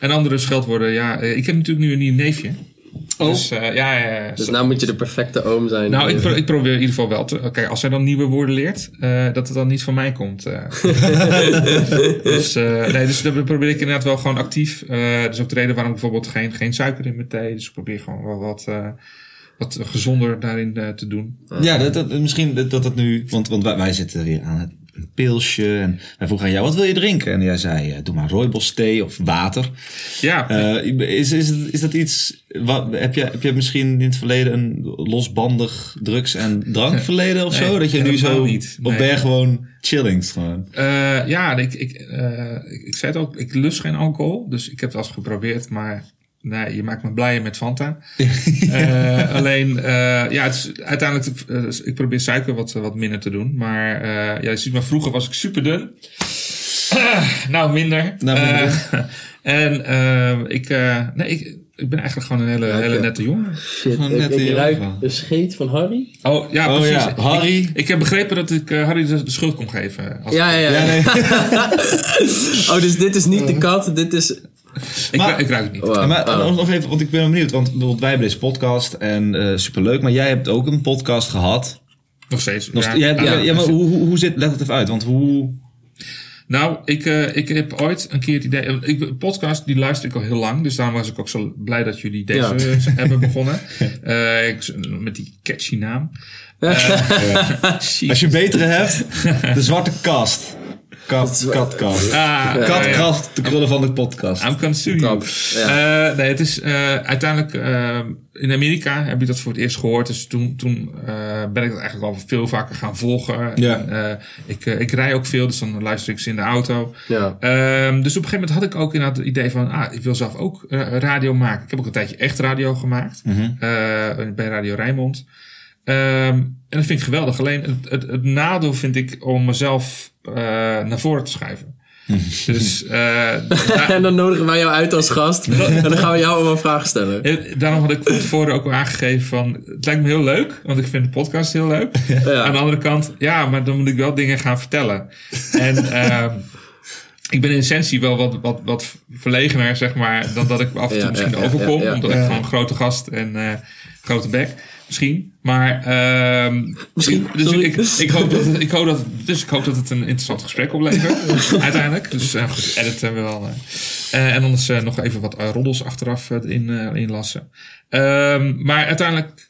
En andere scheldwoorden, ja. eh, ik heb natuurlijk nu een nieuw neefje. Oh. Dus eh, ja, ja, ja. Dus nou moet je de perfecte oom zijn. Nou, ik, pro- ik probeer in ieder geval wel te... Kijk, als zij dan nieuwe woorden leert, eh, dat het dan niet van mij komt. eh. dus, eh, nee, dus dat probeer ik inderdaad wel gewoon actief. Eh dat is ook de reden waarom ik bijvoorbeeld geen, geen suiker in mijn thee. Dus ik probeer gewoon wel wat, eh, wat gezonder daarin te doen. Ja, dat, dat, misschien dat, dat het nu... Want, want wij, wij zitten weer aan het een pilsje. En wij vroegen aan jou, wat wil je drinken? En jij zei, eh, doe maar rooibos thee of water. Ja, Eh, is, is, is dat iets... Wat, heb, je, heb je misschien in het verleden een losbandig drugs- en drankverleden of Nee, zo? Dat je nu zo... niet. Nee. je gewoon chillings gewoon? Eh, ja, ik, ik, ik, zei het ook, ik lust geen alcohol. Dus ik heb het eens geprobeerd, maar nee, je maakt me blijer met Fanta. Eh, alleen, eh, ja, het is uiteindelijk, eh, ik probeer suiker wat, wat minder te doen. Maar eh, ja, je ziet maar, vroeger was ik super dun. nou, minder. Nou, minder. En eh, ik, eh, nee, ik, ik ben eigenlijk gewoon een hele, Ja, ik, hele nette jongen. Shit, Gewoon ik, net ik die ruik de scheet van Harry. Oh ja, Oh, precies. ja, Ik- Harry. Ik, ik heb begrepen dat ik eh, Harry de, de schuld kon geven. Als Ja, ja, ja. Ja, nee. Oh, dus dit is niet de kat, dit is... ik, Maar- ik ruik het niet. Wow. maar Oh. nog even, want ik ben benieuwd. Want bijvoorbeeld wij hebben deze podcast en eh superleuk. Maar jij hebt ook een podcast gehad. Nog steeds. Nog ja. ja. ja, maar hoe, hoe, hoe zit, leg het even uit. Want hoe... Nou, ik, eh, ik heb ooit een keer het idee. eh, Ik, een podcast die luister ik al heel lang. Dus daarom was ik ook zo blij dat jullie deze Ja. eh, hebben begonnen. Eh, ik, met die catchy naam. Als je betere hebt, de zwarte kast. Kat, katkast. Ah, Katkast, de krullen van de podcast. I'm. Trump, ja. Eh, nee, het is eh, uiteindelijk eh, in Amerika heb ik dat voor het eerst gehoord. Dus toen, toen eh, ben ik dat eigenlijk al veel vaker gaan volgen. Ja. En, eh, ik, ik rij ook veel, dus dan luister ik ze in de auto. Ja. Ehm, dus op een gegeven moment had ik ook inderdaad het idee van, ah, ik wil zelf ook eh, radio maken. Ik heb ook een tijdje echt radio gemaakt Mhm. bij Radio Rijnmond. Ehm, en dat vind ik geweldig. Alleen het, het, het nadeel vind ik om mezelf eh, naar voren te schuiven. dus eh, En dan nodigen wij jou uit als gast. En dan gaan we jou allemaal vragen stellen. eh, daarom had ik van tevoren ook al aangegeven van, het lijkt me heel leuk, want ik vind de podcast heel leuk. Ja. Aan de andere kant, ja, maar dan moet ik wel dingen gaan vertellen. En ehm, ik ben in essentie wel wat, wat, wat verlegener, zeg maar, dan dat ik af en toe Ja, misschien ja, overkom. ja, ja. omdat ik gewoon grote gast en eh, grote bek, misschien. Maar ehm, Misschien, Dus sorry. ik, ik, hoop dat het, ik, hoop dat, dus ik hoop dat het een interessant gesprek oplevert, uiteindelijk. Dus uh, goed, editen we wel. Eh, en anders nog even wat uh, roddels achteraf uh, in, inlassen. Um, maar uiteindelijk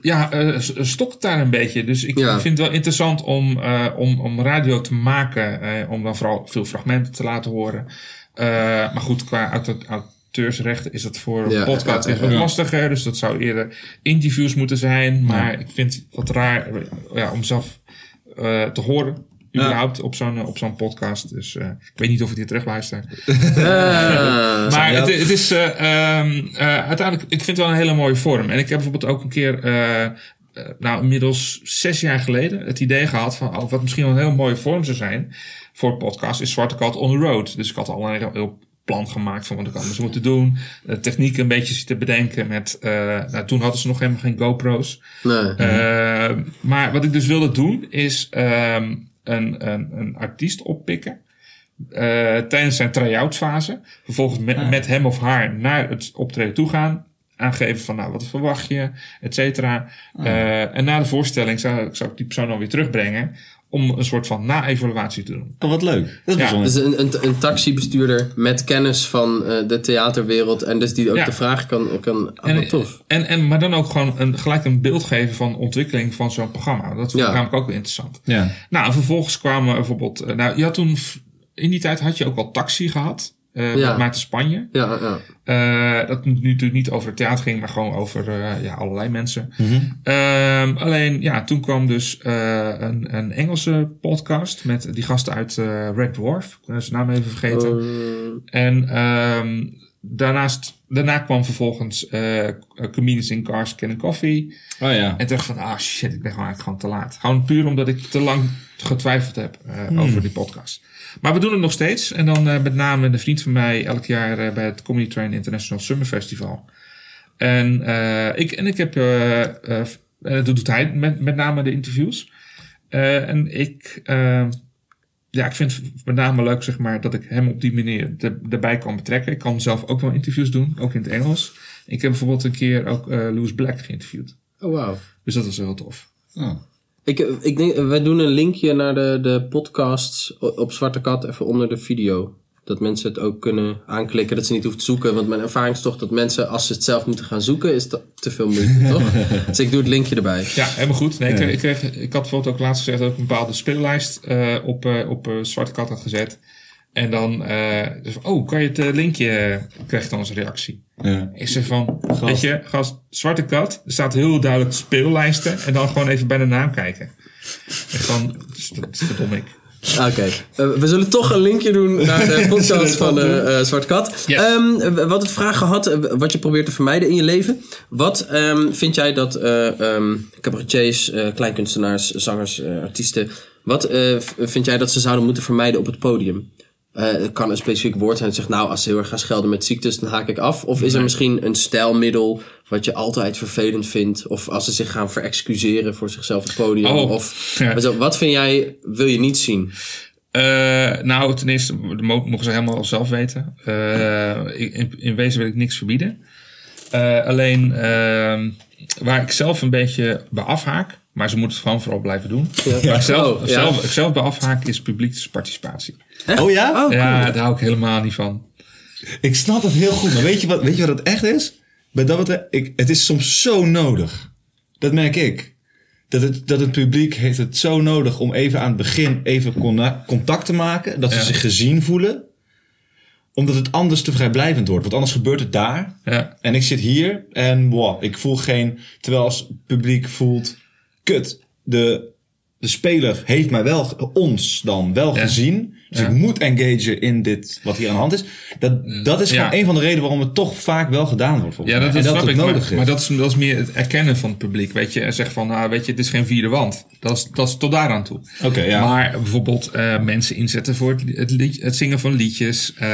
ja, uh, stokt daar een beetje. Dus ik Ja. vind het wel interessant om, uh, om, om radio te maken. Uh, om dan vooral veel fragmenten te laten horen. Uh, maar goed, qua auto, auteursrechten is dat voor Ja, podcast echt wat lastiger. Dus dat zou eerder interviews moeten zijn. Maar ik vind het wat raar ja, om zelf uh, te horen. Überhaupt op zo'n op zo'n podcast. Dus uh, ik weet niet of ik dit terugluister. Ah. maar het, het is uh, um, uiteindelijk, ik vind het wel een hele mooie vorm. En ik heb bijvoorbeeld ook een keer, uh, nou inmiddels zes jaar geleden, het idee gehad van oh, wat misschien wel een heel mooie vorm zou zijn voor podcast, is Zwarte Kat on the Road. Dus ik had al een heel, heel plan gemaakt van wat ik anders moeten doen. De techniek een beetje zitten bedenken met... Uh, nou, toen hadden ze nog helemaal geen GoPro's. Nee. Uh, maar wat ik dus wilde doen is um, een, een, een artiest oppikken. Uh, tijdens zijn try-out fase. Vervolgens met, ah. met hem of haar naar het optreden toe gaan. Aangeven van nou, wat verwacht je, et cetera. Ah. Uh, en na de voorstelling zou, zou ik die persoon dan weer terugbrengen om een soort van na-evaluatie te doen. Oh, wat leuk. Dat is ja, dus een, een, een taxibestuurder met kennis van uh, de theaterwereld en dus die ook ja. de vraag kan... kan oh, en, tof. En, en, maar dan ook gewoon een, gelijk een beeld geven van ontwikkeling van zo'n programma. Dat vond ik Ja. namelijk ook weer interessant. Ja. Nou, en vervolgens kwamen bijvoorbeeld... eh, Nou, je had toen... In die tijd had je ook al taxi gehad. Eh Ja. met Maarten Spanje. Ja, ja. Eh, dat nu natuurlijk niet over het theater ging, maar gewoon over eh, ja, allerlei mensen. Mhm. Ehm, alleen, ja, toen kwam dus eh, een, een Engelse podcast met die gasten uit eh, Red Dwarf. Ik ben zijn naam even vergeten. Uh, En ehm, daarnaast, daarna kwam vervolgens eh Comedians in Cars, Can Coffee. Oh ja. En toen dacht ik van, ah shit, ik ben gewoon eigenlijk gewoon te laat. Gewoon puur omdat ik te lang getwijfeld heb eh, over die podcast. Maar we doen het nog steeds. En dan eh, met name een vriend van mij elk jaar eh, bij het Comedy Train International Summer Festival. En, eh, ik, en ik heb, eh, eh, en dat doet hij met, met name de interviews. Eh, en ik, eh, ja, ik vind het met name leuk zeg maar, dat ik hem op die manier er- erbij kan betrekken. Ik kan zelf ook wel interviews doen, ook in het Engels. Ik heb bijvoorbeeld een keer ook eh Louis Black geïnterviewd. Oh, wauw. Dus dat was heel tof. Oh. Ik, ik denk, wij doen een linkje naar de, de podcasts op Zwarte Kat even onder de video. Dat mensen het ook kunnen aanklikken, dat ze niet hoeven te zoeken. Want mijn ervaring is toch dat mensen, als ze het zelf moeten gaan zoeken, is dat te veel moeite, toch? Dus ik doe het linkje erbij. Ja, helemaal goed. Nee, ik, ik, kreeg, ik had bijvoorbeeld ook laatst gezegd dat ik een bepaalde speellijst eh, op, eh, op eh, Zwarte Kat had gezet. En dan, eh, dus, oh, kan je het eh, linkje, eh, krijg je dan als reactie. Ja. Ik zeg van, weet je, gast, Zwarte Kat, er staat heel duidelijk speellijsten. En dan gewoon even bij de naam kijken. Echt van, dat is verdom ik. Oké, we zullen toch een linkje doen naar de podcast van eh, Zwarte Kat. Yes. Ehm, hadden het vraag gehad, eh, wat je probeert te vermijden in je leven. Wat ehm, vind jij dat ehm cabaretiers, kleinkunstenaars, zangers, artiesten... Wat vind jij dat ze zouden moeten vermijden op het podium? Eh, het kan een specifiek woord zijn dat zegt, nou, als ze heel erg gaan schelden met ziektes, dan haak ik af. Of is er misschien een stijlmiddel wat je altijd vervelend vindt? Of als ze zich gaan verexcuseren voor zichzelf op het podium? Oh, Of, ja. Zo, wat vind jij, wil je niet zien? Eh, nou, ten eerste mogen ze helemaal zelf weten. Eh, in, in wezen wil ik niks verbieden. Alleen ehm, waar ik zelf een beetje bij afhaak, maar ze moeten het gewoon vooral blijven doen. Waar ik zelf, Oh, ja. zelf, bij afhaak is publieksparticipatie. Oh ja? Oh, cool. Ja, daar hou ik helemaal niet van. Ik snap het heel goed, maar weet je wat, weet je wat het echt is? Bij dat betreft, ik, het is soms zo nodig. Dat merk ik. Dat het, dat het publiek heeft het zo nodig om even aan het begin even contact te maken. Dat ze Ja. zich gezien voelen. Omdat het anders te vrijblijvend wordt. Want anders gebeurt het daar. Ja, En ik zit hier en wow, ik voel geen... Terwijl als het publiek voelt... Kut, de, de speler heeft mij wel, ons dan, wel Ja. gezien. Dus Ja. ik moet engagen in dit wat hier aan de hand is. Dat, dat is Ja. gewoon een van de redenen waarom het toch vaak wel gedaan wordt. volgens ja dat, mij. dat snap ik. Maar, nodig is. maar dat, is, dat is meer het erkennen van het publiek. Weet je, en zeg van, nou, weet je, het is geen vierde wand. Dat is, dat is tot daaraan toe. Oké, ja. Maar bijvoorbeeld eh, mensen inzetten voor het, het, lied- het zingen van liedjes. eh,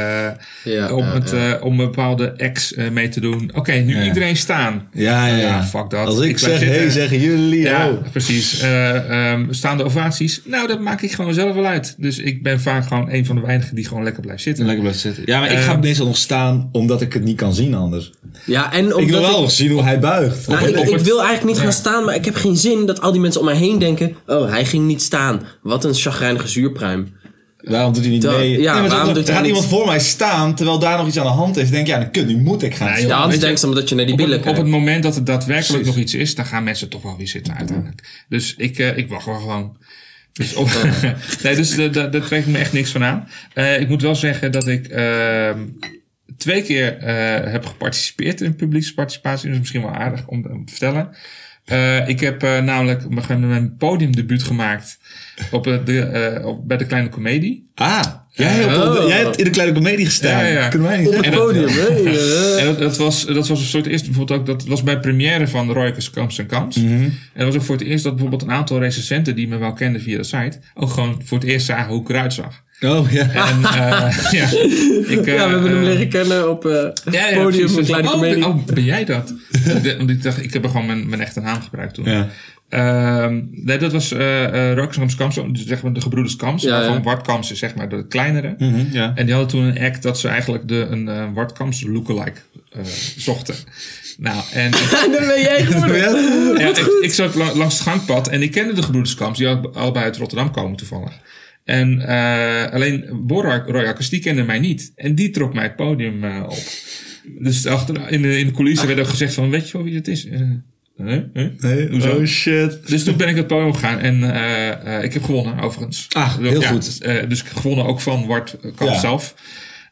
Ja, om, ja, het, ja. eh, om een bepaalde acts eh, mee te doen. Oké, nu Ja. iedereen staan. ja, ja, ja. Ja, fuck dat. Als ik, zeg, hey, zeggen jullie. Ja, oh. precies. Eh, ehm, staande ovaties. Nou, dat maak ik gewoon zelf wel uit. Dus ik ben vaak gewoon een van de weinigen die gewoon lekker blijft zitten. Lekker blijven zitten. Ja, maar ik Eh, ga meestal nog staan omdat ik het niet kan zien anders. Ja, en Ik wil omdat wel nog zien hoe hij buigt. nou, ik, wil eigenlijk niet gaan staan, maar ik heb geen zin dat al die mensen om mij heen denken... Oh, hij ging niet staan. Wat een chagrijnige zuurpruim. Waarom doet hij niet mee? ja, Nee, waarom doet er gaat niet- iemand voor mij staan terwijl daar nog iets aan de hand is. Dan denk ik, ja, dan kut, nu moet ik gaan Nee, staan. Ja, anders weet je, omdat je naar die Op billen op kijkt. het moment dat het daadwerkelijk Precies. nog iets is, dan gaan mensen toch wel weer zitten uiteindelijk. Dus ik, eh, ik wacht wel gewoon. Dus, op, nee, dus daar daar- daar trek ik me echt niks van aan. Eh, ik moet wel zeggen dat ik ehm, twee keer eh, heb geparticipeerd in publieksparticipatie. Dat is misschien wel aardig om te vertellen. Eh, ik heb eh, namelijk mijn- podiumdebuut gemaakt op, eh, de, eh, op, bij de Kleine Comedie. Ah, jij, op Oh. jij hebt in de kleine comedie gestaan. Ja, ja. Kunnen wij niet Op het En dat- podium? Ja. En dat, dat, was, dat was een soort eerste bijvoorbeeld ook, dat was bij première van Roykus Kamps en Kamps. En dat was ook voor het eerst dat bijvoorbeeld een aantal recensenten die me wel kenden via de site, ook gewoon voor het eerst zagen hoe ik eruit zag. Oh, ja. En eh, ja, ik, eh, Ja, we hebben hem eh, leren kennen op eh ja, ja, podium van Kleine oh, Comedie. Oh, ben jij dat? Want ik dacht, ik heb er gewoon mijn, mijn echte naam gebruikt toen. Ja. Ehm, nee, dat was eh uh, dus zeg maar de gebroeders Kamps. Ja, ja. Waarvan Wart Kamps is zeg maar de kleinere. Mhm, ja. En die hadden toen een act dat ze eigenlijk de, een uh, Wart Kamps lookalike eh zochten. Nou, en dan ben jij geworden. Ja. ik, ik zat la- langs het gangpad en ik kende de gebroeders Kamps. Die al- allebei uit Rotterdam komen toevallig. En eh, alleen Borak Royakkers, die kende mij niet. En die trok mij het podium eh, op. Dus achter, in, de, in de coulissen werd ook gezegd van, weet je wel wie het is? Eh, huh? Huh? Nee, Hoezo? oh shit. Dus toen ben ik het podium gegaan en eh, eh, ik heb gewonnen overigens. Ah, heel goed. eh, dus ik heb gewonnen ook van Wart Kamp Ja. zelf.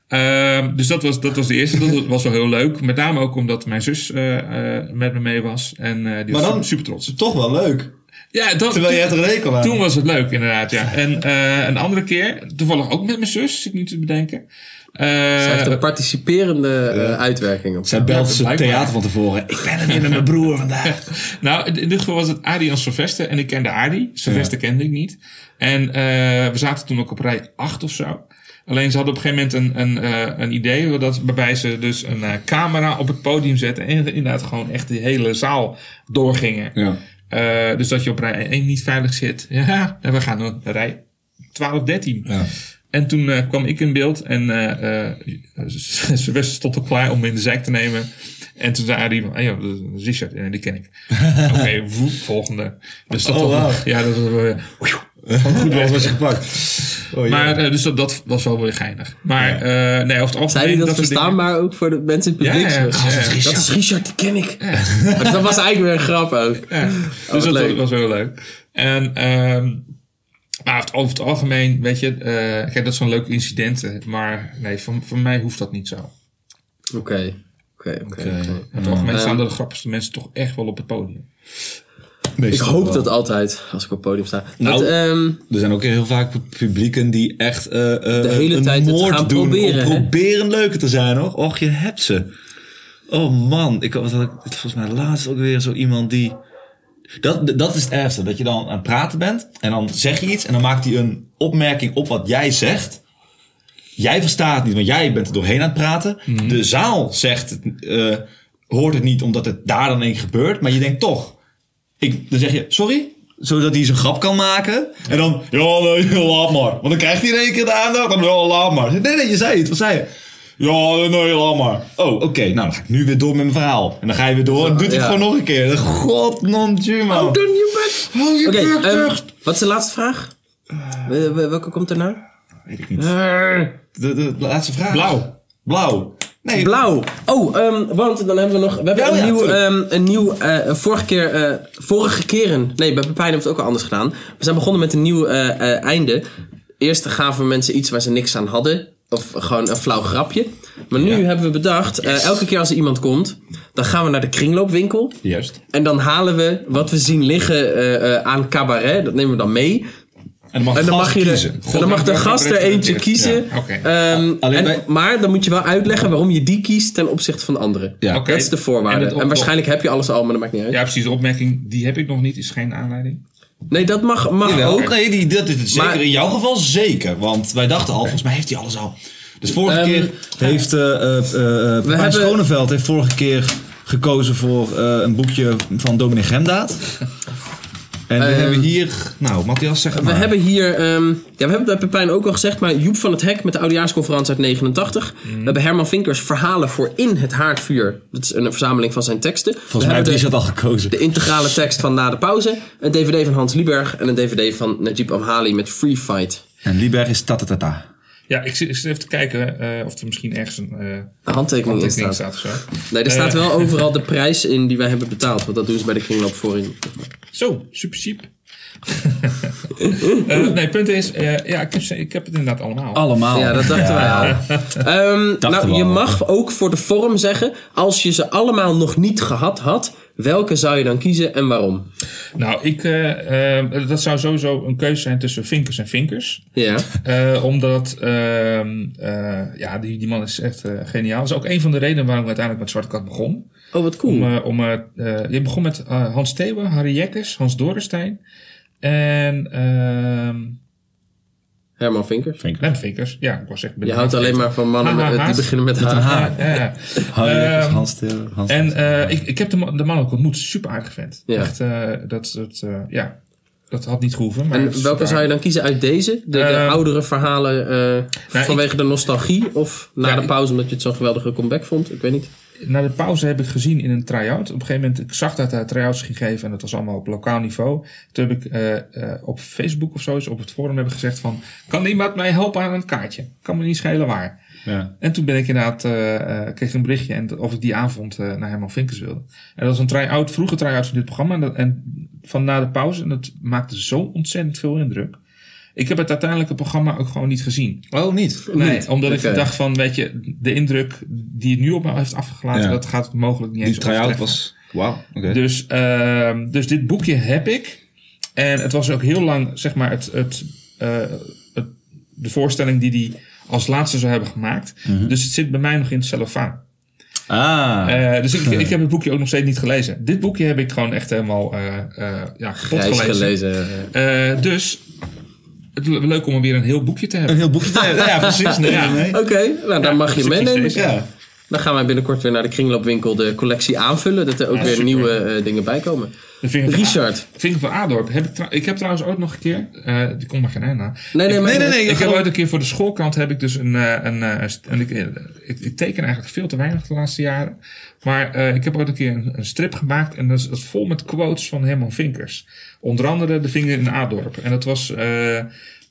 Ehm, dus dat was, dat was de eerste. Dat was wel heel leuk. Met name ook omdat mijn zus eh, eh, met me mee was. En eh, die Maar was dan- super trots. Toch wel leuk. Ja, dat, Terwijl jij het er een aan toen was het leuk, inderdaad, ja. En eh, een andere keer, toevallig ook met mijn zus, ik nu te bedenken. Eh, Zij heeft een participerende eh, uitwerking op. Zij belt blijkbaar. theater van tevoren. Ik ben er weer met mijn broer vandaag. nou, in dit geval was het Adi en Sylvester. En ik kende Adi. Sylvester kende ik niet. En eh, we zaten toen ook op rij 8 of zo. Alleen ze hadden op een gegeven moment een, een, eh, een idee. Dat, waarbij ze dus een eh, camera op het podium zetten. En inderdaad gewoon echt die hele zaal doorgingen. Ja. Eh, dus dat je op rij 1 niet veilig zit. Ja, en we gaan naar rij 12, 13. Ja. En toen eh, kwam ik in beeld en ze wist stond al klaar om me in de zijk te nemen. En toen zei hij van, ah, joh, dat is Richard, ja, die ken ik. Oké, woep, volgende. Dus dat Oh, was, wauw. ja, dat Goed was was je gepakt. Oh, ja. Maar eh, dus dat, dat was wel weer geinig. Maar eh, nee, over het algemeen... Zei hij dat, dingen- verstaanbaar ook voor de mensen in het publiek? ja, ja. Gast, Ja, ja. Dat is Richard, die ken ik. Maar dat was eigenlijk weer een grap ook. Ja, dus wat dat leuk. was wel leuk. En ehm maar over het- over algemeen, weet je, eh, kijk, dat is zo'n leuk incident. eh, Maar nee, voor, voor mij hoeft dat niet zo. Oké, oké, oké. In het algemeen Ehm. staan de grappigste mensen toch echt wel op het podium. Ik hoop wel. dat altijd, als ik op het podium sta. Nou, dat, ehm, Er zijn ook heel vaak publieken die echt eh, eh, De hele een tijd het moord gaan doen proberen, om hè? proberen leuker te zijn hoor. Och, je hebt ze. Oh man, ik had ik volgens mij laatst ook weer zo iemand die. Dat, dat is het ergste, dat je dan aan het praten bent en dan zeg je iets en dan maakt hij een opmerking op wat jij zegt. Jij verstaat het niet, want jij bent er doorheen aan het praten. Mhm. De zaal zegt eh, hoort het niet omdat het daar dan één gebeurt, maar je denkt toch. Ik, dan zeg je, sorry? Zodat hij zijn grap kan maken. En dan, ja, nee, laat maar. Want dan krijgt hij in één keer de aandacht. Dan, ja, laat maar. Nee, nee, je zei het. Wat zei je? Ja, nee, laat maar. Oh, oké. Nou, dan ga ik nu weer door met mijn verhaal. En dan ga je weer door. En doet hij het Ja. gewoon nog een keer. God, non je best. Hou je Oké, bek ehm, wat is de laatste vraag? Wel- wel- Welke komt erna? Weet ik niet. De, de, laatste vraag. Blauw. Blauw. Nee, Blauw. Oh, ehm, want dan hebben we nog. We hebben Ja, een, ja, nieuw, ehm, een nieuw. eh, vorige keer. eh, vorige keren. Nee, bij Pepijn hebben we het ook al anders gedaan. We zijn begonnen met een nieuw eh, eh, einde. Eerst gaven we mensen iets waar ze niks aan hadden. Of gewoon een flauw grapje. Maar nu Ja. hebben we bedacht. eh, elke keer als er iemand komt. Dan gaan we naar de kringloopwinkel. Juist. En dan halen we wat we zien liggen eh, eh, aan cabaret. Dat nemen we dan mee. En dan mag, En dan mag, je de, dan mag de gast er eentje kiezen. Ja, oké. Ehm, Alleen en- bij- Maar dan moet je wel uitleggen waarom je die kiest ten opzichte van de andere. Ja. Oké. Dat is de voorwaarde. En En, het op- waarschijnlijk heb je alles al, maar dat maakt niet uit. Ja, precies. De opmerking, die heb ik nog niet, is geen aanleiding. Nee, dat mag, mag Jawel, ook. nee, die, dat is het zeker. Maar- in jouw geval zeker. Want wij dachten al, volgens mij heeft hij alles al. Dus vorige Ehm, keer heeft eh eh eh Pepijn hebben- Schoneveld heeft vorige keer gekozen voor eh, een boekje van Dominic Gemdaad. En we Ehm, hebben hier, nou, Matthias, zeg het We maar. hebben hier, ehm, ja, we hebben het bij Pepijn ook al gezegd, maar Joep van het Hek met de oudejaarsconferentie uit 89. Mhm. We hebben Herman Vinkers verhalen voor In het Haardvuur. Dat is een verzameling van zijn teksten. Volgens mij heeft hebben Richard al gekozen. de, de integrale tekst van Na de Pauze. Een dvd van Hans Lieberg en een dvd van Najib Amhali met Free Fight. En Lieberg is tatatata. Ja, ik zit, ik zit even te kijken eh, of er misschien ergens een eh Een handtekening in handtekening staat. staat of zo. Nee, er staat Eh, wel overal de prijs in die wij hebben betaald. Want dat doen ze bij de kringloop voorin. Zo, super cheap. Eh, nee, het punt is, eh, ja, ik heb, ik heb het inderdaad allemaal. Allemaal. Ja, dat dachten wij al. Ehm, nou, we je al. mag ook voor de vorm zeggen, als je ze allemaal nog niet gehad had, welke zou je dan kiezen en waarom? Nou, ik, eh, eh, dat zou sowieso een keuze zijn tussen Vinkers en Vinkers. Ja. Eh, omdat, ehm, eh, ja, die, die man is echt geniaal. Dat is ook een van de redenen waarom ik uiteindelijk met Zwarte Kat begon. Oh, wat cool. Om, om, je begon met Hans Theeuwen, Harry Jekkers, Hans Dorenstein. En, ehm Herman Vinkers. en Vinkers. Ja, ik was echt... ben Je houdt alleen maar van mannen met- die beginnen met een H. Ja, ja. Hans Hans En eh, ik, ik heb de, man- de man ook ontmoet. Super aardig vent. Ja. Echt, eh, dat, dat, eh, ja, dat had niet gehoeven. Maar En welke zou je dan kiezen uit deze? De, de Ehm, oudere verhalen eh, nou, vanwege de nostalgie? Of na Ja, de pauze omdat je het zo'n geweldige comeback vond? Ik weet niet. Na de pauze heb ik gezien in een try-out. Op een gegeven moment, ik zag dat hij try-outs ging geven en dat was allemaal op lokaal niveau. Toen heb ik eh, eh, op Facebook of zo, eens op het forum hebben gezegd van, kan iemand mij helpen aan een kaartje? Kan me niet schelen waar. Ja. En toen ben ik inderdaad, eh kreeg ik een berichtje en of ik die avond naar Herman Vinkers wilde. En dat was een try-out, vroege try-out van dit programma. En, dat, en van na de pauze, en dat maakte zo ontzettend veel indruk. Ik heb het uiteindelijk het programma ook gewoon niet gezien. Oh, niet. Nee, Niet? omdat ik dacht van, weet je, de indruk die het nu op me heeft afgelaten, Ja. dat gaat mogelijk niet Die eens overtreffen. was... Wauw. Dus, ehm, dus dit boekje heb ik. En het was ook heel lang, zeg maar, het, het, eh, het, de voorstelling die hij als laatste zou hebben gemaakt. Mhm. Dus het zit bij mij nog in het cellofaan. Ah. Eh, dus ik, ik heb het boekje ook nog steeds niet gelezen. Dit boekje heb ik gewoon echt helemaal eh eh ja, gelezen. gelezen. Dus het is leuk om weer een heel boekje te hebben. Een heel boekje te hebben. Ja, precies. Nee, Ja. nee. Oké, nou dan mag je meenemen. Ja. Dan gaan wij binnenkort weer naar de kringloopwinkel de collectie aanvullen. Dat er ook Ja, weer super. nieuwe eh, dingen bij komen. De vinger van, Richard. Vinger van Adorp. Heb ik, ik heb trouwens ooit nog een keer, eh, die komt maar geen einde aan. Nee, nee, maar... Nee, nee, nee. Ik heb ooit een keer voor de schoolkrant heb ik dus een. eh, een, eh, st- en ik, ik, ik teken eigenlijk veel te weinig de laatste jaren. Maar ik heb ooit een keer een, een strip gemaakt. En dat is, dat is vol met quotes van Herman Vinkers. Onder andere de vinger in Adorp. En dat was.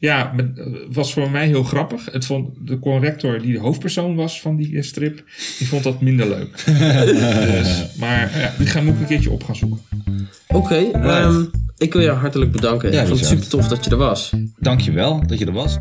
Eh, ja, met- eh, was voor mij heel grappig. Het vond, de corrector die de hoofdpersoon was van die eh, strip, die vond dat minder leuk. dus, maar ja, die gaan moet ik een keertje op gaan zoeken. Oké, ehm, ik wil je hartelijk bedanken. Ja, ik vond het super tof dat je er was. Dankjewel dat je er was.